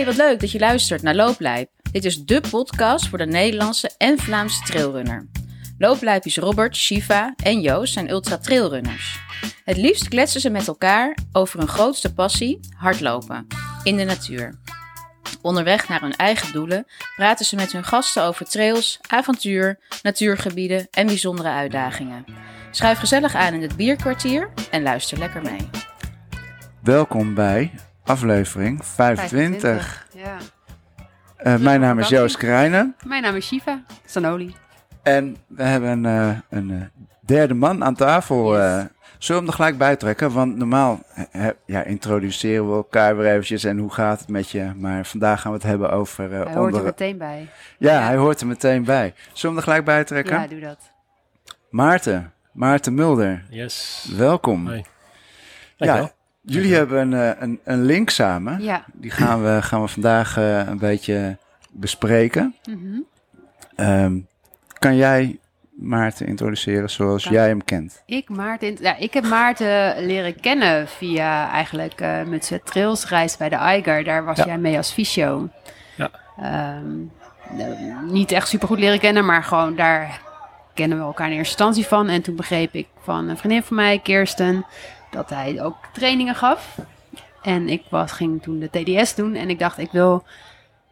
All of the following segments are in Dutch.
Hey, wat leuk dat je luistert naar Looplijp. Dit is dé podcast voor de Nederlandse en Vlaamse trailrunner. Looplijpjes Robert, Shiva en Joost zijn ultra trailrunners. Het liefst kletsen ze met elkaar over hun grootste passie, hardlopen, in de natuur. Onderweg naar hun eigen doelen praten ze met hun gasten over trails, avontuur, natuurgebieden en bijzondere uitdagingen. Schuif gezellig aan in het bierkwartier en luister lekker mee. Welkom bij aflevering 25. Ja. Eh, mijn naam is Joost Krijnen Mijn naam is Shiva Sanoli. en we hebben eh, een eh, derde man aan tafel. Yes. eh. zullen we hem er gelijk bij trekken? Want normaal ja, introduceren we elkaar weer eventjes en hoe gaat het met je? Maar vandaag gaan we het hebben over... Hij hoort er onder- meteen bij. Ja, Ja. hij hoort er meteen bij. Zullen we hem er gelijk bij trekken? Ja, doe dat. Maarten, Maarten Mulder, Yes. welkom. Hoi. Ja. Jullie hebben een, eh, een, een link samen. Ja. Die gaan we, gaan we vandaag eh, een beetje bespreken. Mhm. Ehm, kan jij Maarten introduceren zoals Kan. jij hem kent? Ik, Maarten, ja, ik heb Maarten leren kennen via eigenlijk eh met zijn trailsreis bij de Eiger. Daar was Ja. jij mee als fysio. Ja. Ehm, niet echt super goed leren kennen, maar gewoon daar kennen we elkaar in eerste instantie van. En toen begreep ik van een vriendin van mij, Kirsten, dat hij ook trainingen gaf. En ik was, ging toen de TDS doen en ik dacht, ik wil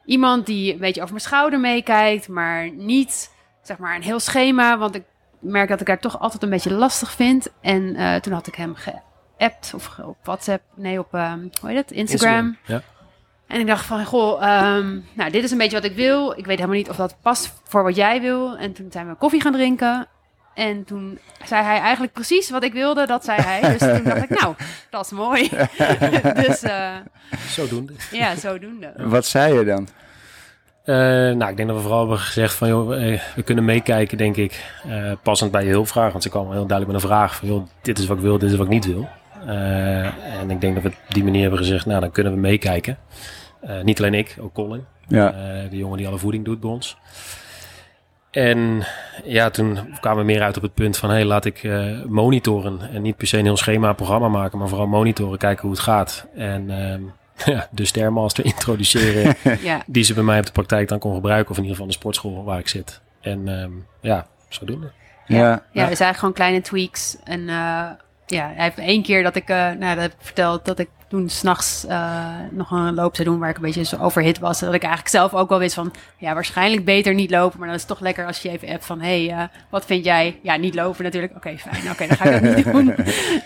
iemand die een beetje over mijn schouder meekijkt, maar niet zeg maar een heel schema, want ik merk dat ik daar toch altijd een beetje lastig vind. En eh, toen had ik hem geappt of op WhatsApp, nee op, ehm, hoe heet het, Instagram. Ja. En ik dacht van, goh, ehm, nou, dit is een beetje wat ik wil. Ik weet helemaal niet of dat past voor wat jij wil. En toen zijn we koffie gaan drinken. En toen zei hij eigenlijk precies wat ik wilde, dat zei hij. Dus toen dacht ik, nou, dat is mooi. dus eh, Zodoende. ja, zodoende. Wat zei je dan? Eh, nou, ik denk dat we vooral hebben gezegd van, joh, eh, we kunnen meekijken, denk ik. Eh, passend bij je hulpvraag, want ze kwamen heel duidelijk met een vraag van, joh, dit is wat ik wil, dit is wat ik niet wil. Eh, en ik denk dat we op die manier hebben gezegd, nou, dan kunnen we meekijken. Eh, niet alleen ik, ook Colin. Ja, Eh, de jongen die alle voeding doet bij ons. En ja, toen kwamen we meer uit op het punt van... hey, laat ik eh, monitoren. En niet per se een heel schema programma maken... maar vooral monitoren, kijken hoe het gaat. En ehm, ja, de Stairmaster introduceren... Ja, die ze bij mij op de praktijk dan kon gebruiken... of in ieder geval de sportschool waar ik zit. En ehm, ja, zodoende. ja, Ja, dus eigenlijk gewoon kleine tweaks. En eh, ja, hij heeft één keer dat ik, eh, nou, dat heb ik verteld, dat ik toen s'nachts eh nog een loop zou doen waar ik een beetje zo overhit was. Dat ik eigenlijk zelf ook wel wist van, ja, waarschijnlijk beter niet lopen. Maar dan is het toch lekker als je even appt van, hé, hey, eh, wat vind jij? Ja, niet lopen natuurlijk. Oké, fijn. Oké, dan ga ik dat niet doen.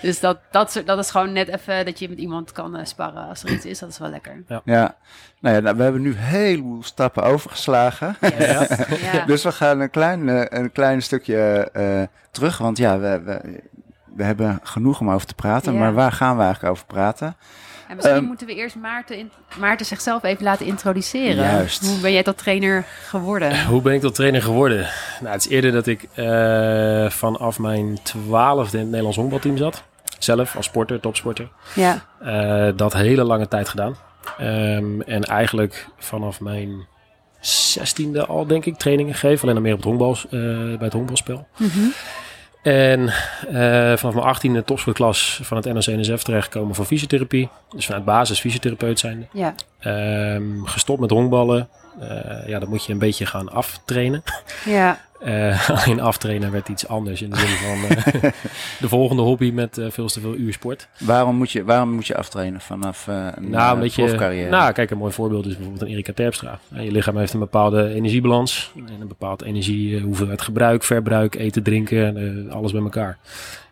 Dus dat, dat, dat is gewoon net even dat je met iemand kan eh, sparren als er iets is. Dat is wel lekker. ja. Nou ja, nou, we hebben nu een heleboel stappen overgeslagen. Yes. Ja. Dus we gaan een klein, een klein stukje eh, terug. Want ja, we, we, we hebben genoeg om over te praten. Ja. Maar waar gaan we eigenlijk over praten? En misschien Ehm, moeten we eerst Maarten, in, Maarten zichzelf even laten introduceren. Juist. Hoe ben jij tot trainer geworden? Hoe ben ik tot trainer geworden? Nou, het is eerder dat ik eh, vanaf mijn twaalfde in het Nederlands honkbalteam zat. Zelf als sporter, topsporter. Ja. Eh, dat hele lange tijd gedaan. Ehm, en eigenlijk vanaf mijn zestiende al, denk ik, trainingen gegeven. Alleen dan meer op het honkbal, eh, bij het honkbalspel. En eh, vanaf mijn achttiende topsportklas van het NOC-NSF terechtgekomen voor fysiotherapie. Dus vanuit basis fysiotherapeut zijnde. Ja. Ehm, gestopt met honkballen. Eh, ja, dan moet je een beetje gaan aftrainen. Ja. Eh, alleen aftrainen werd iets anders in de zin van eh, de volgende hobby met eh, veel te veel uur sport. Waarom moet je, waarom moet je aftrainen vanaf eh, een Nou, omdat je, profcarrière? nou, kijk, een mooi voorbeeld is bijvoorbeeld een Erika Terpstra. Je lichaam heeft een bepaalde energiebalans en een bepaald energie, eh, hoeveelheid gebruik, verbruik, eten, drinken, eh, alles bij elkaar.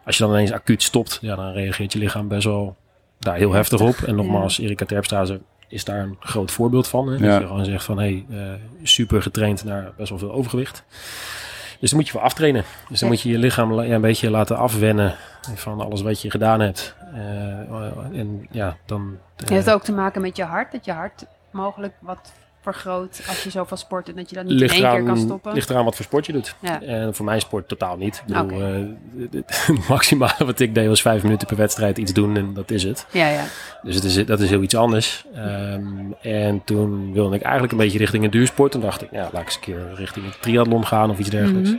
Als je dan ineens acuut stopt, ja, dan reageert je lichaam best wel daar heel heftig op. En nogmaals, Erika Terpstra ze- is daar een groot voorbeeld van. Hè? Ja. Dat je gewoon zegt van, hey, eh, super getraind naar best wel veel overgewicht. Dus dan moet je voor aftrainen. Dus dan moet je je lichaam ja, een beetje laten afwennen van alles wat je gedaan hebt. Eh, en ja, dan... eh, Heeft het ook te maken met je hart? Dat je hart mogelijk wat vergroot als je zoveel sport en dat je dat niet ligt in één keer kan eraan, stoppen? ligt eraan wat voor sport je doet. Ja. En voor mijn sport totaal niet. Ik bedoel, eh, het- maximale wat ik deed was vijf minuten per wedstrijd iets doen en dat is het. Ja, ja. Dus het is, dat is heel iets anders. Ehm, en toen wilde ik eigenlijk een beetje richting een duursport. Toen dacht ik, ja, laat ik eens een keer richting een triathlon gaan of iets dergelijks. Mhm.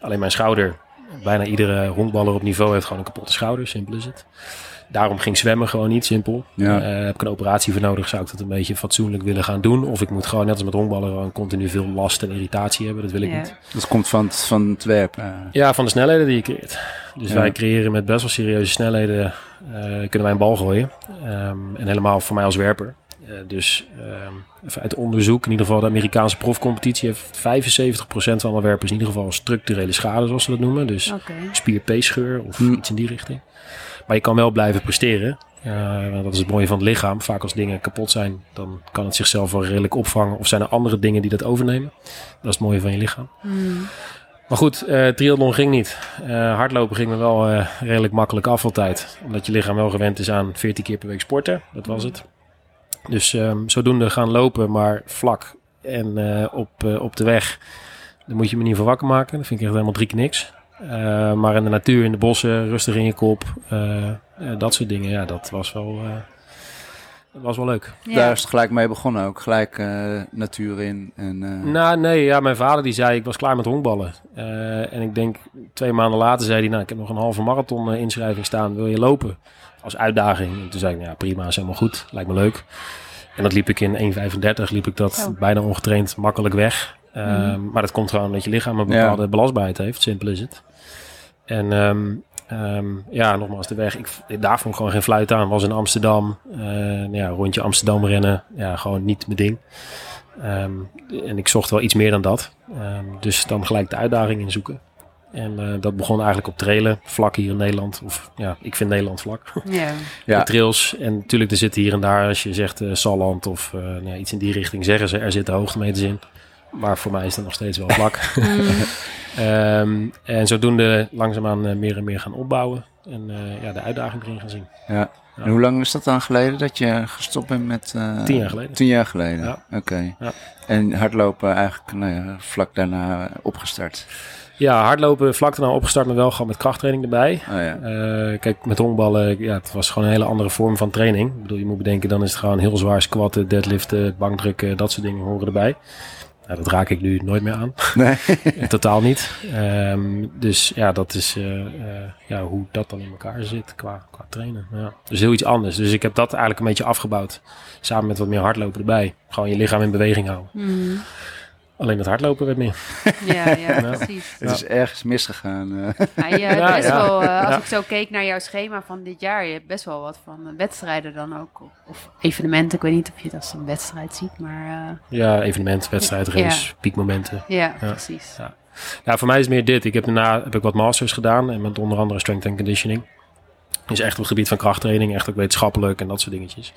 Alleen mijn schouder Bijna iedere honkballer op niveau heeft gewoon een kapotte schouder, simpel is het. Daarom ging zwemmen gewoon niet, simpel. Ja. Eh, heb ik een operatie voor nodig, zou ik dat een beetje fatsoenlijk willen gaan doen. Of ik moet gewoon, net als met honkballen, gewoon continu veel last en irritatie hebben. Dat wil ik Ja. niet. Dat komt van, het- van het werp. eh. Ja, van de snelheden die je creëert. Dus Ja. wij creëren met best wel serieuze snelheden, eh, kunnen wij een bal gooien. Ehm, en helemaal voor mij als werper. Eh, dus ehm, even uit onderzoek, in ieder geval de Amerikaanse profcompetitie heeft 75% van alle werpers in ieder geval structurele schade, zoals ze dat noemen. Dus spierpeescheur of Hm. iets in die richting. Maar je kan wel blijven presteren. Eh, dat is het mooie van het lichaam. Vaak als dingen kapot zijn, dan kan het zichzelf wel redelijk opvangen. Of zijn er andere dingen die dat overnemen. Dat is het mooie van je lichaam. Hmm. Maar goed, eh triathlon ging niet. Eh, hardlopen ging me wel redelijk makkelijk af altijd. Omdat je lichaam wel gewend is aan 14 keer per week sporten. Dat was het. Dus ehm, zodoende gaan lopen, maar vlak en op, op de weg. Daar moet je me niet voor wakker maken. Dat vind ik echt helemaal drie keer niks. Eh, maar in de natuur, in de bossen, rustig in je kop. eh, eh, dat soort dingen, ja, dat was wel, eh, dat was wel leuk. Ja. Daar is het gelijk mee begonnen ook. Gelijk eh, natuur in. En, eh, Nou, nee, ja, mijn vader die zei, ik was klaar met honkballen. Eh, en ik denk, twee maanden later zei hij, nou, ik heb nog een halve marathon inschrijving staan. Wil je lopen? Als uitdaging. En toen zei ik, nou ja, prima, is helemaal goed. Lijkt me leuk. En dat liep ik in 1,35, liep ik dat Oh. bijna ongetraind makkelijk weg. Mhm. Maar dat komt gewoon dat je lichaam een Ja. bepaalde belastbaarheid heeft. Simpel is het. En ehm, ehm, ja, nogmaals, de weg. Ik, daar vond ik gewoon geen fluit aan. Was in Amsterdam. eh, nou ja, rondje Amsterdam rennen. Ja, gewoon niet mijn ding. Ehm, en ik zocht wel iets meer dan dat. Ehm, dus dan gelijk de uitdaging inzoeken. En eh, dat begon eigenlijk op trailen, vlak hier in Nederland. Of ja, ik vind Nederland vlak. Ja. Ja. De trails. En natuurlijk, er zitten hier en daar, als je zegt eh Salland of eh, nou ja, iets in die richting, zeggen ze er zitten hoogtemeters in. Maar voor mij is dat nog steeds wel vlak. Ehm, en zodoende langzaamaan eh, meer en meer gaan opbouwen. En eh, ja, de uitdaging erin gaan zien. ja. En hoe lang is dat dan geleden dat je gestopt bent met... eh, Tien jaar geleden. Tien jaar geleden, Ja. oké. Ja. En hardlopen eigenlijk nou ja, vlak daarna opgestart. Ja, hardlopen vlak daarna opgestart, maar wel gewoon met krachttraining erbij. Oh ja. Eh, kijk, met honkballen, ja, het was gewoon een hele andere vorm van training. Ik bedoel, je moet bedenken, dan is het gewoon heel zwaar squatten, deadliften, bankdrukken, dat soort dingen horen erbij. Nou, dat raak ik nu nooit meer aan. Nee. Totaal niet. Ehm, dus ja, dat is eh, eh, ja, hoe dat dan in elkaar zit qua, qua trainen. Ja. Dus heel iets anders. Dus ik heb dat eigenlijk een beetje afgebouwd. Samen met wat meer hardlopen erbij. Gewoon je lichaam in beweging houden. Hmm. Alleen het hardlopen werd meer. Ja, ja, Ja. precies. Het is ergens misgegaan. eh. Ja, je hebt Ja, best ja. wel, eh, als Ja. ik zo keek naar jouw schema van dit jaar, je hebt best wel wat van eh, wedstrijden dan ook. Of, of evenementen, ik weet niet of je het als een wedstrijd ziet, maar eh, Ja, evenement, wedstrijd, race, piekmomenten. ja, Ja. precies. Ja. Ja, voor mij is het meer dit. Ik heb daarna heb ik wat masters gedaan. En met onder andere strength and conditioning. Dus echt op het gebied van krachttraining. Echt ook wetenschappelijk en dat soort dingetjes.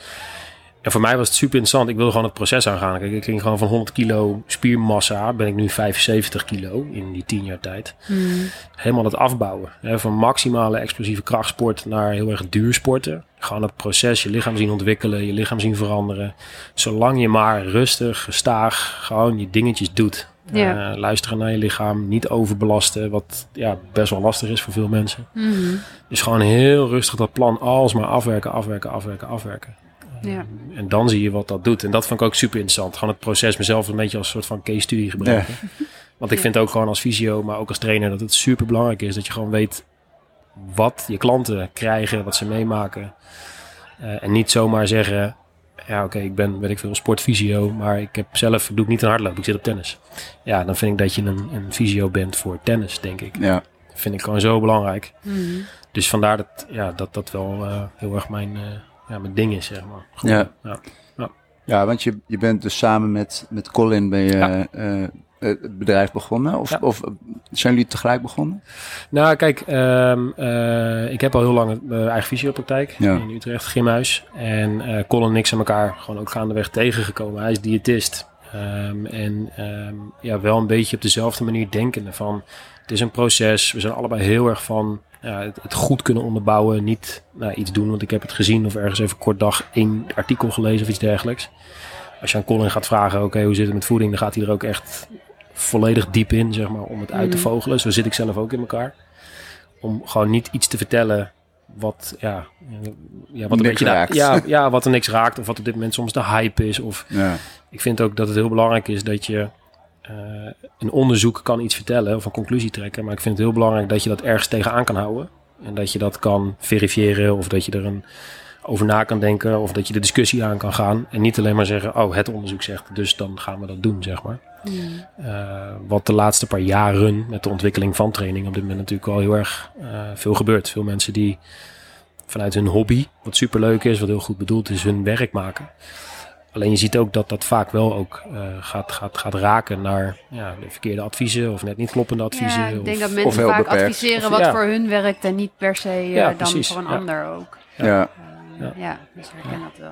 En voor mij was het super interessant. Ik wilde gewoon het proces aangaan. Kijk, ik ging gewoon van 100 kilo spiermassa. Ben ik nu 75 kilo in die 10 jaar tijd. Hmm. Helemaal het afbouwen. Hè, van maximale explosieve krachtsport naar heel erg duursporten. Gewoon het proces, je lichaam zien ontwikkelen, je lichaam zien veranderen. Zolang je maar rustig, gestaag, gewoon je dingetjes doet. Ja. Eh, luisteren naar je lichaam, niet overbelasten, wat ja, best wel lastig is voor veel mensen. Mhm. Dus gewoon heel rustig dat plan alsmaar afwerken, afwerken, afwerken, afwerken. Ja. En dan zie je wat dat doet. En dat vond ik ook super interessant. Gewoon het proces mezelf een beetje als een soort van case studie gebruiken. Want ik vind ook gewoon als fysio, maar ook als trainer, dat het super belangrijk is dat je gewoon weet wat je klanten krijgen, wat ze meemaken. Eh, en niet zomaar zeggen, ja oké, ik ben, weet ik veel, sportfysio, maar ik heb zelf, doe ik niet een hardloop, ik zit op tennis. Ja, dan vind ik dat je een, een fysio bent voor tennis, denk ik. ja. Dat vind ik gewoon zo belangrijk. Mhm. Dus vandaar dat ja, dat, dat wel eh, heel erg mijn, eh, ja, mijn ding is, zeg maar. Goed. Ja. ja. ja, want je, je bent dus samen met, met Colin ben je, Ja. eh, het bedrijf begonnen. Of, of zijn jullie tegelijk begonnen? Nou, kijk, ehm, eh, ik heb al heel lang mijn eigen fysiopraktijk in Utrecht, Gymhuis. En eh Colin en ik zijn elkaar gewoon ook gaandeweg tegengekomen. Hij is diëtist. Ehm, en ehm, ja, wel een beetje op dezelfde manier denkende van... Het is een proces. We zijn allebei heel erg van ja, het, het goed kunnen onderbouwen. Niet nou, iets doen, want ik heb het gezien of ergens even kort dag één artikel gelezen of iets dergelijks. Als je aan Colin gaat vragen, oké, hoe zit het met voeding? Dan gaat hij er ook echt volledig diep in, zeg maar, om het uit te Mhm. vogelen. Zo zit ik zelf ook in elkaar. Om gewoon niet iets te vertellen wat, ja, ja, wat een Niks beetje de- raakt. ja, ja, wat er niks raakt. Of wat op dit moment soms de hype is. Of Ja. ik vind ook dat het heel belangrijk is dat je eh, een onderzoek kan iets vertellen of een conclusie trekken. Maar ik vind het heel belangrijk dat je dat ergens tegenaan kan houden. En dat je dat kan verifiëren of dat je er een, over na kan denken of dat je de discussie aan kan gaan. En niet alleen maar zeggen, oh het onderzoek zegt, dus dan gaan we dat doen, zeg maar. Uh, wat de laatste paar jaren met de ontwikkeling van training op dit moment natuurlijk al heel erg uh, veel gebeurt. Veel mensen die vanuit hun hobby, wat superleuk is, wat heel goed bedoeld is, hun werk maken. Alleen je ziet ook dat dat vaak wel ook uh, gaat, gaat, gaat raken naar ja, de verkeerde adviezen of net niet kloppende adviezen. Ja, ik denk of, dat mensen vaak beperkt. adviseren wat ja. voor hun werkt en niet per se uh, Ja, dan precies. voor een Ja. ander ook. Ja. Ja, Ja. ja dus ik herken dat wel.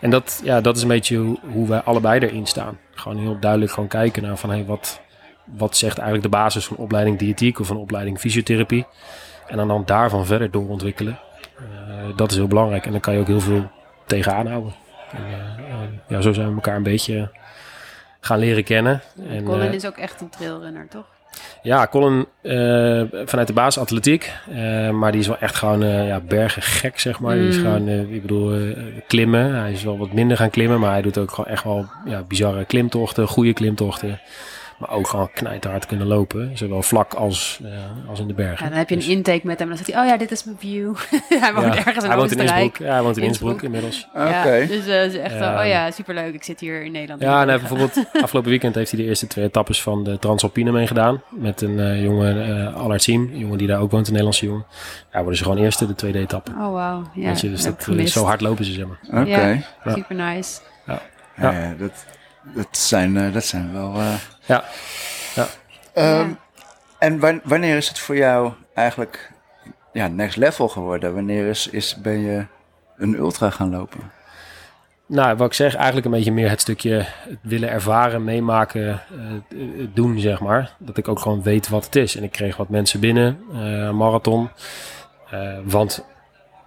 En dat, ja, dat is een beetje hoe, hoe wij allebei erin staan. Gewoon heel duidelijk gewoon kijken naar van hey, wat, wat zegt eigenlijk de basis van opleiding diëtiek of een opleiding fysiotherapie. En dan, dan daarvan verder doorontwikkelen. Uh, dat is heel belangrijk. En dan kan je ook heel veel tegenaan houden. En, uh, uh, ja, zo zijn we elkaar een beetje gaan leren kennen. En, Colin eh, is ook echt een trailrunner, toch? Ja, Colin eh, vanuit de basis atletiek. eh, maar die is wel echt gewoon eh, ja, bergen gek, zeg maar. Die is Mm. gewoon, eh, ik bedoel, eh, klimmen. Hij is wel wat minder gaan klimmen. Maar hij doet ook gewoon echt wel ja, bizarre klimtochten, goede klimtochten. Maar ook gewoon knijterhard kunnen lopen. Zowel vlak als, eh, als in de bergen. Ja, dan heb je een Dus- intake met hem en dan zegt hij, oh ja, dit is mijn view. hij woont ja, ergens in hij woont in. Innsbruck. Ja, hij woont in Innsbruck. Innsbruck inmiddels. Oké. Ja, dus eh, het is echt, oh ja, superleuk. Ik zit hier in Nederland. Ja, en hij heeft bijvoorbeeld afgelopen weekend heeft hij de eerste twee etappes van de Transalpine meegedaan. Met een eh, jongen, eh Allard Siem, een jongen die daar ook woont, een Nederlandse jongen. Ja, worden ze gewoon eerste, de tweede etappe. Oh wauw, ja. Weet je, dus dat, zo hard lopen ze, zeg maar. Oké. Super nice. Ja, ja, dat, dat, zijn, dat zijn wel. Eh, Ja. Ehm, Ja. En wan- wanneer is het voor jou eigenlijk ja, next level geworden? Wanneer is, is, ben je een ultra gaan lopen? Nou, wat ik zeg, eigenlijk een beetje meer het stukje het willen ervaren, meemaken, eh, eh, doen, zeg maar. Dat ik ook gewoon weet wat het is. En ik kreeg wat mensen binnen, een marathon. Want,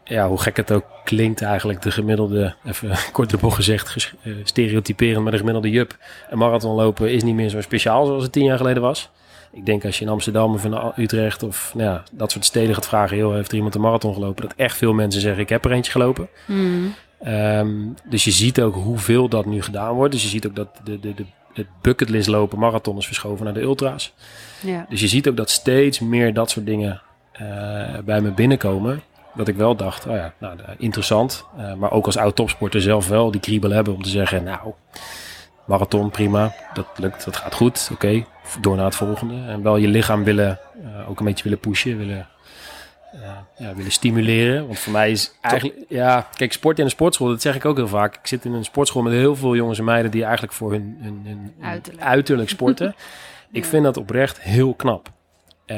ja, hoe gek het ook klinkt eigenlijk, de gemiddelde, even kort de bocht gezegd, eh, stereotyperend, maar de gemiddelde jup. Een marathon lopen is niet meer zo speciaal zoals het tien jaar geleden was. Ik denk als je in Amsterdam of in Utrecht of nou ja, dat soort steden gaat vragen, heel heeft er iemand een marathon gelopen? Dat echt veel mensen zeggen, ik heb er eentje gelopen. Hmm. Ehm, dus je ziet ook hoeveel dat nu gedaan wordt. Dus je ziet ook dat de, de, de, het bucketlist lopen marathon is verschoven naar de ultra's. Ja. Dus je ziet ook dat steeds meer dat soort dingen eh, bij me binnenkomen. Dat ik wel dacht, oh ja, nou, eh, interessant. Eh, maar ook als oud topsporter zelf wel die kriebel hebben om te zeggen, nou, marathon prima, dat lukt, dat gaat goed, oké, door naar het volgende. En wel je lichaam willen, eh, ook een beetje willen pushen, willen, ja, willen stimuleren. Want voor mij is eigenlijk, ja, kijk, sport in een sportschool, dat zeg ik ook heel vaak. Ik zit in een sportschool met heel veel jongens en meiden die eigenlijk voor hun, hun, hun, hun Uiterlijk. uiterlijk sporten. ik vind dat oprecht heel knap. Eh,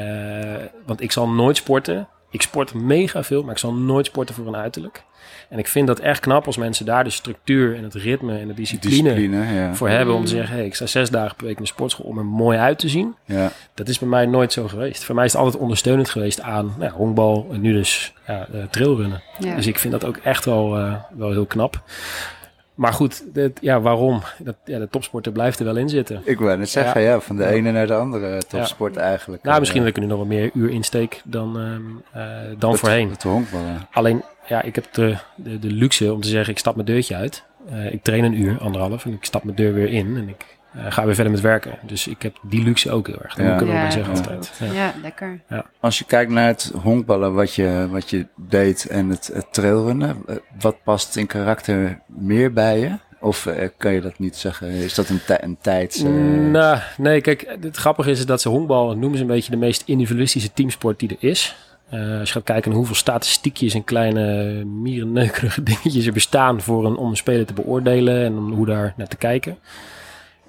want ik zal nooit sporten. Ik sport mega veel, maar ik zal nooit sporten voor een uiterlijk. En ik vind dat echt knap als mensen daar de structuur en het ritme en de discipline, Discipline, ja. voor hebben. Om te Mm. zeggen, hey, ik sta zes dagen per week in de sportschool om er mooi uit te zien. ja. Dat is bij mij nooit zo geweest. Voor mij is het altijd ondersteunend geweest aan nou, ja, honkbal en nu dus ja, eh, trailrunnen. Ja. Dus ik vind dat ook echt wel, eh, wel heel knap. Maar goed, dit, ja, waarom? Dat, ja, de topsporter blijft er wel in zitten. Ik wou net zeggen, ja, van de Ja. ene naar de andere topsport eigenlijk. Nou, Eh, misschien dat ik nu nog wat meer uur insteek dan, ehm, eh, dan voorheen. Het honkballen. Alleen, ja, ik heb de, de, de luxe om te zeggen, ik stap mijn deurtje uit. Eh, ik train een uur, anderhalf, en ik stap mijn deur weer in. En ik eh, ga weer verder met werken. Dus ik heb die luxe ook heel erg. Daar Ja. moet ik wel bij zeggen ja. altijd. Ja. Ja, lekker. Als je kijkt naar het honkballen, wat je, wat je deed en het, het trailrunnen, eh, wat past in karakter meer bij je? Of eh, kan je dat niet zeggen? Is dat een, een tijds... eh, Nou, nee, kijk, het grappige is dat ze honkbal noemen ze een beetje de meest individualistische teamsport die er is. Eh, als je gaat kijken naar hoeveel statistiekjes en kleine mierenneukerige dingetjes er bestaan voor een, om een speler te beoordelen en om hoe daar naar te kijken.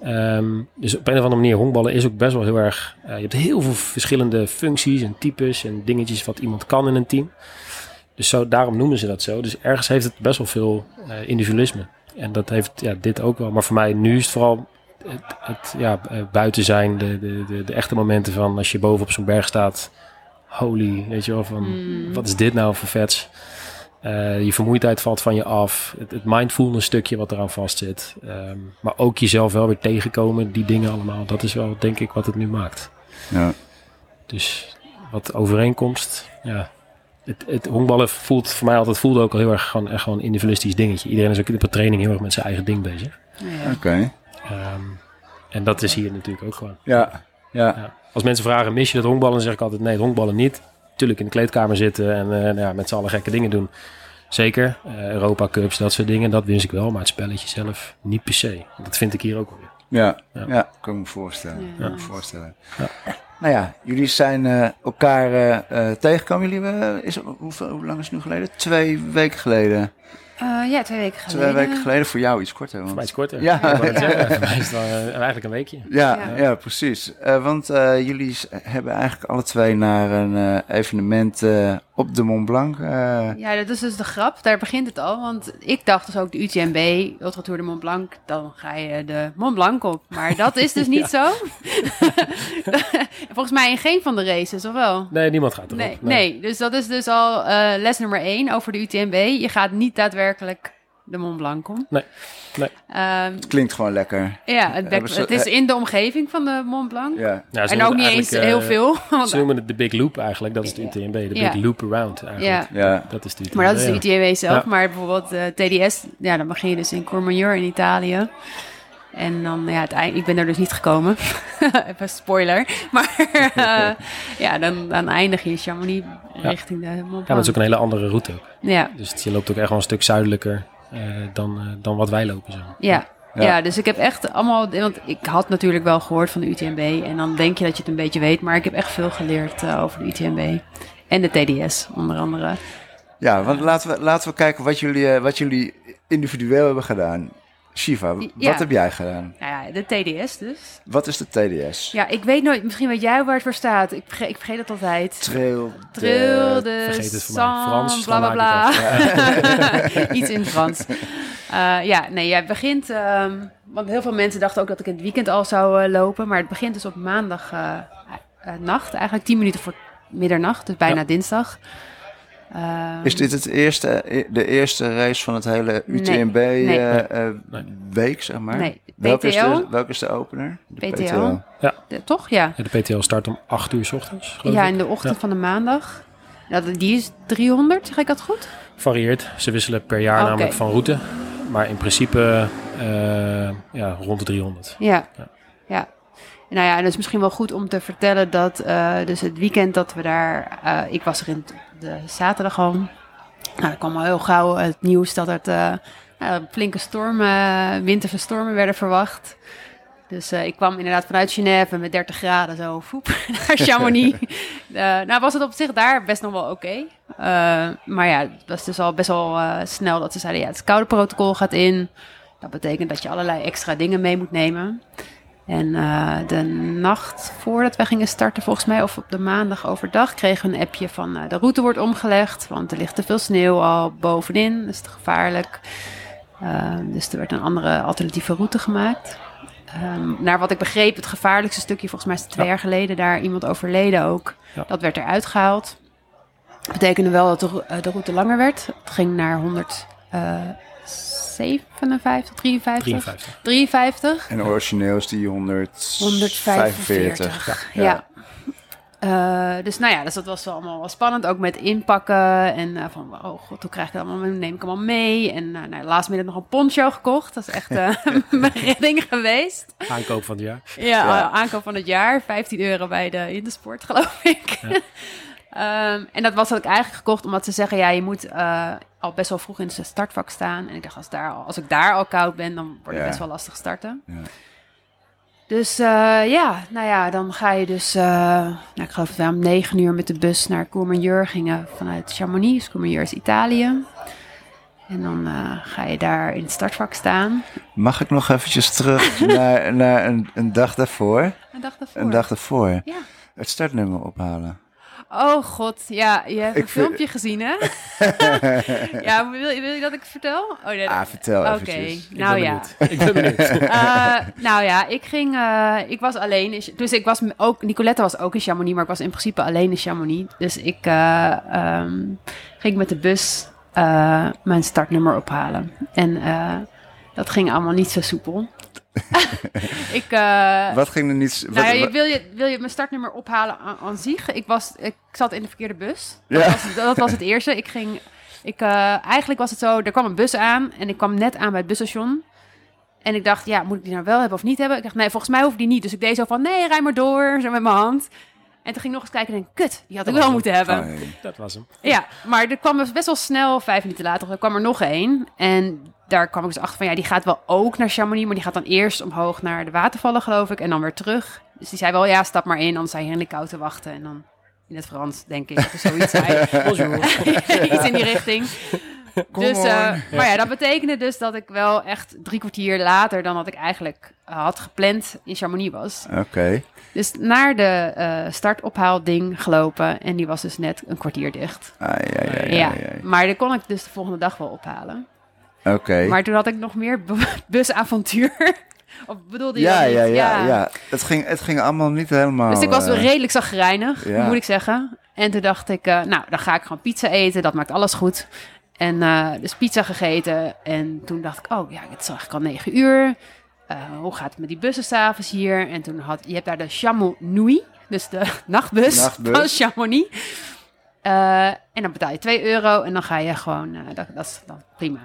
Ehm, dus op een of andere manier, honkballen is ook best wel heel erg. eh, je hebt heel veel verschillende functies en types en dingetjes wat iemand kan in een team. Dus zo, daarom noemen ze dat zo. Dus ergens heeft het best wel veel eh, individualisme. En dat heeft ja, dit ook wel. Maar voor mij nu is het vooral het, het ja, eh, buiten zijn, de, de, de, de echte momenten van als je boven op zo'n berg staat. Holy, weet je wel, van Mm. wat is dit nou voor vets? Eh, je vermoeidheid valt van je af. Het, het mindfulness stukje wat eraan vastzit. Ehm, maar ook jezelf wel weer tegenkomen. Die dingen allemaal. Dat is wel denk ik wat het nu maakt. ja. Dus wat overeenkomst. Ja. Het, het honkballen voelt voor mij altijd voelde ook al heel erg gewoon, echt gewoon een individualistisch dingetje. Iedereen is ook op de training heel erg met zijn eigen ding bezig. Ja. Oké. Ehm, En dat is hier natuurlijk ook gewoon. Ja, ja. Ja. Als mensen vragen, mis je het honkballen? Dan zeg ik altijd, nee, het honkballen niet. Tuurlijk in de kleedkamer zitten en eh, nou ja, met z'n allen gekke dingen doen. Zeker. Eh, Europa Cups, dat soort dingen, dat wist ik wel. Maar het spelletje zelf niet per se. Dat vind ik hier ook weer. Ja, Ja. ja. kan ik me voorstellen. Ja. Kan ik me voorstellen. Nou ja, jullie zijn eh, elkaar eh, eh, tegengekomen. Jullie, eh, is, hoeveel, hoe lang is het nu geleden? Twee weken geleden. Eh, ja, twee weken geleden. Twee weken geleden. Voor jou iets korter. Want... Voor mij is het korter. Ja. Zeggen, voor mij is het eh, eigenlijk een weekje. Ja, Ja. ja. precies. Eh, want eh, jullie hebben eigenlijk alle twee naar een eh, evenement eh, op de Mont Blanc. eh, Ja, dat is dus de grap. Daar begint het al. Want ik dacht dus ook de UTMB, Ultra Tour de Mont Blanc, dan ga je de Mont Blanc op. Maar dat is dus niet zo. Volgens mij in geen van de races, of wel? Nee, niemand gaat erop. Nee, nee, dus dat is dus al eh, les nummer één over de UTMB. Je gaat niet daadwerkelijk de Mont Blanc om. Nee, nee. Ehm, klinkt gewoon lekker. ja, het, ze- het is in de omgeving van de Mont Blanc. Ja, en ook niet het eens heel eh, veel. want- Ze noemen het de Big Loop eigenlijk. Dat is de UTMB. De Ja. Big Loop Around eigenlijk. Ja. ja. Dat is de UTMB. Maar dat is de ja. UTMB zelf. Ja. Maar bijvoorbeeld eh, TDS, ja, dan begin je dus in Courmayeur in Italië. En dan, ja, het ik ben er dus niet gekomen. Even spoiler. Maar eh, ja, dan, dan eindig je in Chamonix Ja. richting de Mont Ja, Blanc. is ook een hele andere route. ook. Ja, Dus je loopt ook echt wel een stuk zuidelijker eh, dan, eh, dan wat wij lopen. Zo. ja. Ja. Ja. dus ik heb echt allemaal... Want ik had natuurlijk wel gehoord van de UTMB. En dan denk je dat je het een beetje weet. Maar ik heb echt veel geleerd eh, over de UTMB. En de TDS, onder andere. ja, want laten we, laten we kijken wat jullie, eh, wat jullie individueel hebben gedaan. Shiva, Ja. wat heb jij gedaan? Nou ja, de TDS dus. Wat is de TDS? Ja, ik weet nooit... Misschien weet jij waar het voor staat. Ik vergeet, ik vergeet het altijd. Trail. Trill de vergeet het Frans, bla bla bla. Iets in het Frans. Eh, ja, nee, jij begint. ehm, want heel veel mensen dachten ook dat ik in het weekend al zou eh, lopen. Maar het begint dus op maandag eh, nacht. Eigenlijk tien minuten voor middernacht. Dus bijna Ja. dinsdag. Ehm, Is dit het eerste, de eerste race van het hele Nee. UTMB Nee. eh, eh, Nee. week, zeg maar? Nee. Welke is, de, PTO? welke is de opener? De PTO. de- toch? Ja. Ja, de PTL start om 8 uur s ochtends. Ja, ik. in de ochtend Ja. van de maandag. Dat, die is 300, zeg ik dat goed? Varieert. Ze wisselen per jaar namelijk van route. Maar in principe eh, ja, rond de 300. Ja. Ja. ja. Nou ja, en het is misschien wel goed om te vertellen dat uh, dus het weekend dat we daar... Uh, ik was er in de zaterdag al. Nou, er kwam al heel gauw het nieuws dat het uh, flinke stormen, winterse stormen werden verwacht. Dus uh, ik kwam inderdaad vanuit Genève met 30 graden zo voep, naar Chamonix. uh, nou was het op zich daar best nog wel oké. Okay. Uh, maar ja, het was dus al best wel snel dat ze zeiden... ja, het koude protocol gaat in. Dat betekent dat je allerlei extra dingen mee moet nemen. En uh, de nacht voordat we gingen starten, volgens mij, of op de maandag overdag, kregen we een appje van uh, de route wordt omgelegd. Want er ligt te veel sneeuw al bovenin, dat is te gevaarlijk. Uh, dus er werd een andere alternatieve route gemaakt. Um, naar wat ik begreep, het gevaarlijkste stukje, volgens mij is het twee ja. jaar geleden daar iemand overleden ook. Ja. Dat werd eruit gehaald. Dat betekende wel dat de, de route langer werd. Het ging naar 100. 57, 53? 53. 53. En origineel is die 145. Ja. ja. Uh, dus nou ja, dus dat was wel allemaal wel spannend. Ook met inpakken. En uh, van, oh god, hoe krijg ik dat allemaal, neem ik allemaal mee? En uh, nou, laatst middag nog een poncho gekocht. Dat is echt mijn redding geweest. Aankoop van het jaar. Ja, ja, aankoop van het jaar. 15 euro bij de Intersport, geloof ik. Ja. Um, en dat was had ik eigenlijk gekocht omdat ze zeggen, ja, je moet uh, al best wel vroeg in het startvak staan. En ik dacht, als, daar al, als ik daar al koud ben, dan wordt het ja. best wel lastig starten. Ja. Dus uh, ja, nou ja, dan ga je dus, uh, nou, ik geloof dat we om negen uur met de bus naar Courmayeur gingen vanuit Chamonix. Dus Courmayeur is Italië. En dan uh, ga je daar in het startvak staan. Mag ik nog eventjes terug naar, naar een, een, dag daarvoor? Een dag daarvoor? Een dag daarvoor. Ja. Het startnummer ophalen. Oh god, ja, je hebt ik een filmpje vind... gezien, hè? ja, wil, wil je dat ik vertel? Oh, nee, ah, vertel Oké, okay. nou ja. Ik ben benieuwd. uh, nou ja, ik ging, uh, ik was alleen, in, dus ik was ook, Nicolette was ook in Chamonix, maar ik was in principe alleen in Chamonix. Dus ik uh, um, ging met de bus mijn startnummer ophalen. En dat ging allemaal niet zo soepel. ik, uh, wat ging er niet... Nou ja, je, wil, je, wil je mijn startnummer ophalen aan, aan zich? Ik, was, ik zat in de verkeerde bus. Ja. Dat, was, dat was het eerste. Ik ging... Ik, uh, eigenlijk was het zo, er kwam een bus aan en ik kwam net aan bij het busstation. En ik dacht, ja, moet ik die nou wel hebben of niet hebben? Ik dacht, nee, volgens mij hoeft die niet. Dus ik deed zo van, nee, rij maar door, zo met mijn hand. En toen ging ik nog eens kijken en denk, kut, die had ik wel moeten hebben. Oh. Dat was hem. Ja, maar er kwam dus best wel snel, vijf minuten later, er kwam er nog één. En daar kwam ik dus achter van, ja, die gaat wel ook naar Chamonix, maar die gaat dan eerst omhoog naar de watervallen, geloof ik, en dan weer terug. Dus die zei wel, ja, stap maar in, anders in de kou te wachten. En dan in het Frans, denk ik, dat er zoiets zei. Bonjour. Iets in die richting. Kom Dus, eh, maar ja, dat betekende dus dat ik wel echt drie kwartier later dan dat ik eigenlijk eh, had gepland in Chamonix was. Oké. Dus naar de eh startophaalding gelopen en die was dus net een kwartier dicht. Ah, ja, ja, ja, Ja, ja, ja. maar die kon ik dus de volgende dag wel ophalen. Oké. Maar toen had ik nog meer bu- busavontuur. of bedoelde je Ja, ja, ja, ja. Het ging, het ging allemaal niet helemaal... Dus ik was eh, redelijk zagrijnig, ja. moet ik zeggen. En toen dacht ik, eh, nou, dan ga ik gewoon pizza eten. Dat maakt alles goed. En eh, dus pizza gegeten. En toen dacht ik, oh ja, het is eigenlijk al negen uur. Hoe gaat het met die bussen s'avonds hier? En toen had je hebt daar de Chamonix, dus de nachtbus, Nachtbus. van Chamonix. En dan betaal je 2 euro en dan ga je gewoon, dat, dat is dan prima.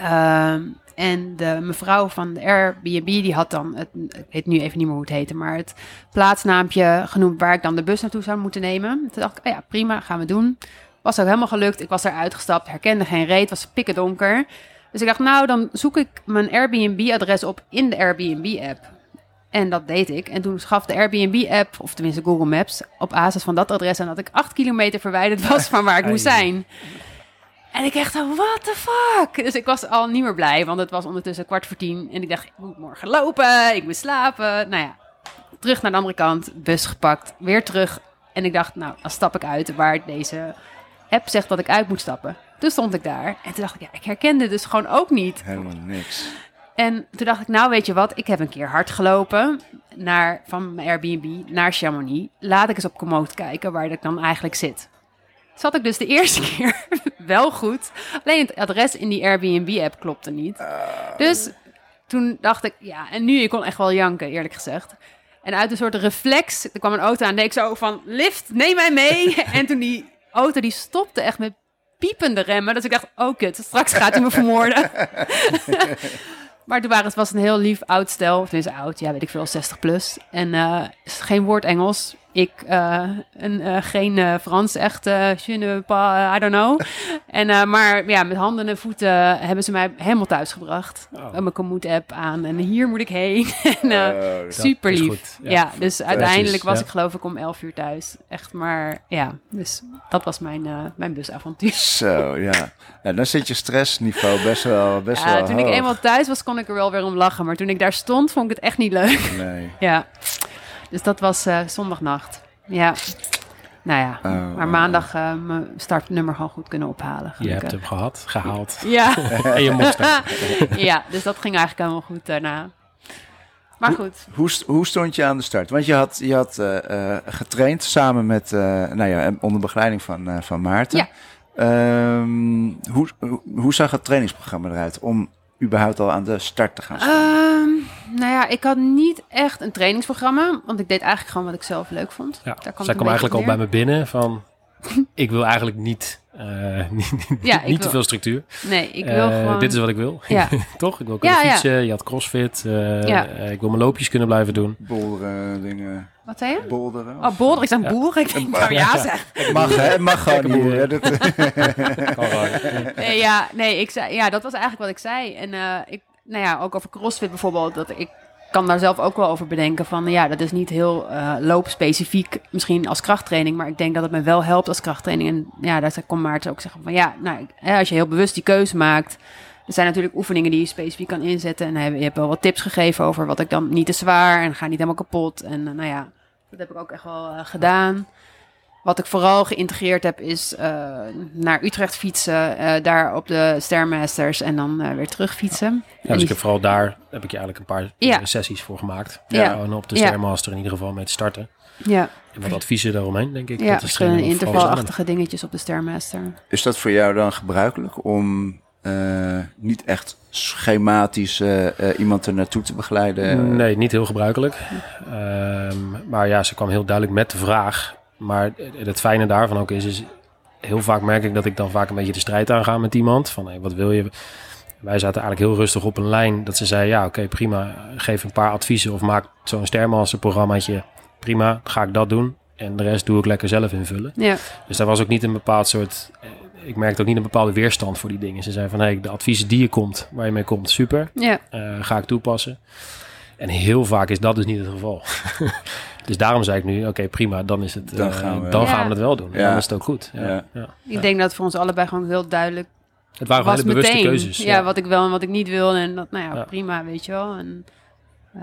Ehm, en de mevrouw van de Airbnb, die had dan, het, ik weet nu even niet meer hoe het heette, maar het plaatsnaampje genoemd waar ik dan de bus naartoe zou moeten nemen. Toen dacht ik, oh ja, prima, gaan we doen. Was ook helemaal gelukt. Ik was eruit gestapt, herkende geen reet, was pikken donker. Dus ik dacht, nou, dan zoek ik mijn Airbnb-adres op in de Airbnb-app. En dat deed ik. En toen gaf de Airbnb-app, of tenminste Google Maps, op basis van dat adres aan dat ik acht kilometer verwijderd was van waar ik moest zijn. En ik echt, zo, what the fuck? Dus ik was al niet meer blij, want het was ondertussen kwart voor tien. En ik dacht, ik moet morgen lopen, ik moet slapen. Nou ja, terug naar de andere kant, bus gepakt, weer terug. En ik dacht, nou, dan stap ik uit waar deze app zegt dat ik uit moet stappen. Toen stond ik daar en toen dacht ik, ja, ik herkende dus gewoon ook niet. Helemaal niks. En toen dacht ik, nou weet je wat, ik heb een keer hard gelopen naar, van mijn Airbnb naar Chamonix. Laat ik eens op Komoot kijken waar ik dan eigenlijk zit. Zat ik dus de eerste keer wel goed. Alleen het adres in die Airbnb-app klopte niet. Dus toen dacht ik, ja, en nu, ik kon echt wel janken, eerlijk gezegd. En uit een soort reflex, er kwam een auto aan en deed ik zo van, lift, neem mij mee. en toen die auto, die stopte echt met piepende remmen. Dus ik dacht, oh kut, straks gaat hij me vermoorden. Maar toen waren, het was een heel lief oud stel. Of tenminste oud, ja weet ik veel, 60 plus. En eh, geen woord Engels. Ik uh, en, uh, geen uh, Frans, echt uh, je ne pas, I don't know. en, uh, maar ja, met handen en voeten hebben ze mij helemaal thuis gebracht. Oh. Mijn Komoot-app aan en hier moet ik heen. en, uh, Oh, super lief. goed, Ja. ja. dus uiteindelijk was ja. ik geloof ik om 11 uur thuis. Echt maar, ja. Dus dat was mijn, uh, mijn busavontuur. Zo, ja. Nou, dan zit je stressniveau best wel, best Ja, wel toen ik eenmaal thuis was, kon ik er wel weer om lachen. Maar toen ik daar stond, vond ik het echt niet leuk. Nee. Ja, dus dat was uh, zondagnacht. Ja, nou ja, Oh, maar maandag uh, mijn startnummer gewoon goed kunnen ophalen. Je hebt hem gehad, gehaald. Ja. en je mocht ja, dus dat ging eigenlijk helemaal goed daarna. Maar Hoe- goed. Hoe, hoe stond je aan de start? Want je had, je had eh, eh, getraind samen met, eh, nou ja, onder begeleiding van, eh, van Maarten. Ja. Ehm, hoe, hoe, hoe zag het trainingsprogramma eruit om überhaupt al aan de start te gaan staan? Ehm, nou ja, ik had niet echt een trainingsprogramma, want ik deed eigenlijk gewoon wat ik zelf leuk vond. Ja. Daar kwam Zij het kwam eigenlijk al bij me binnen van... ik wil eigenlijk niet, eh, niet, Ja, niet te veel structuur. Nee, ik wil Eh, gewoon... Dit is wat ik wil. Ja. Toch? Ik wil kunnen Ja, ja. fietsen. Je had crossfit. eh, Ja. eh, ik wil mijn loopjes kunnen blijven doen. Bolderen, dingen, Wat zei je? bolderen? Oh, bolder, ik zeg Ja. boer. Ik denk, nou ja zeg. Het mag, hè? Het mag gewoon hier. hè? Dat- Nee, ja, nee, ik zei, ja, dat was eigenlijk wat ik zei. En eh, ik, nou ja, ook over CrossFit bijvoorbeeld, dat ik kan daar zelf ook wel over bedenken van, ja, dat is niet heel eh loopspecifiek, misschien als krachttraining, maar ik denk dat het me wel helpt als krachttraining. En ja, daar kon Maarten ook zeggen van, ja, nou, ik- hè, als je heel bewust die keuze maakt, er zijn natuurlijk oefeningen die je specifiek kan inzetten. En hij- je hebt wel wat tips gegeven over wat ik dan niet te zwaar en ga niet helemaal kapot. En eh, nou ja, dat heb ik ook echt wel eh, gedaan. Wat ik vooral geïntegreerd heb is eh, naar Utrecht fietsen, eh, daar op de Stairmasters en dan eh, weer terug fietsen. Ja, En dus die- ik heb vooral daar heb ik je eigenlijk een paar Ja. sessies voor gemaakt. Ja. Gewoon op de Ja. Stairmaster in ieder geval mee te starten. ja, En wat adviezen daaromheen, denk ik. ja Dat is verschillende intervalachtige dingetjes op de Stairmaster. Is dat voor jou dan gebruikelijk om eh, niet echt schematisch eh, eh, iemand er naartoe te begeleiden? Nee, niet heel gebruikelijk. Ehm, maar ja, ze kwam heel duidelijk met de vraag. Maar het- fijne daarvan ook is, is heel vaak merk ik dat ik dan vaak een beetje de strijd aanga met iemand. Van hey, wat wil je? Wij zaten eigenlijk heel rustig op een lijn dat ze zei, ja oké prima, geef een paar adviezen of maak zo'n Stairmaster programmaatje. Prima, ga ik dat doen. En de rest doe ik lekker zelf invullen. Ja, Dus daar was ook niet een bepaald soort. Ik merkte ook niet een bepaalde weerstand voor die dingen. Ze zei van hey, de adviezen die je komt, waar je mee komt, super. ja, eh, ga ik toepassen. En heel vaak is dat dus niet het geval. dus daarom zei ik nu, oké prima, dan is het. Dan eh, gaan we- dan Ja. gaan we het wel doen. Ja. Dan is het ook goed. Ja. Ja. Ja. ik denk dat voor ons allebei gewoon heel duidelijk Het waren was hele bewuste meteen. keuzes. Ja, wat ik wel en wat ik niet wil. En dat, nou ja, Ja. prima, weet je wel. En eh,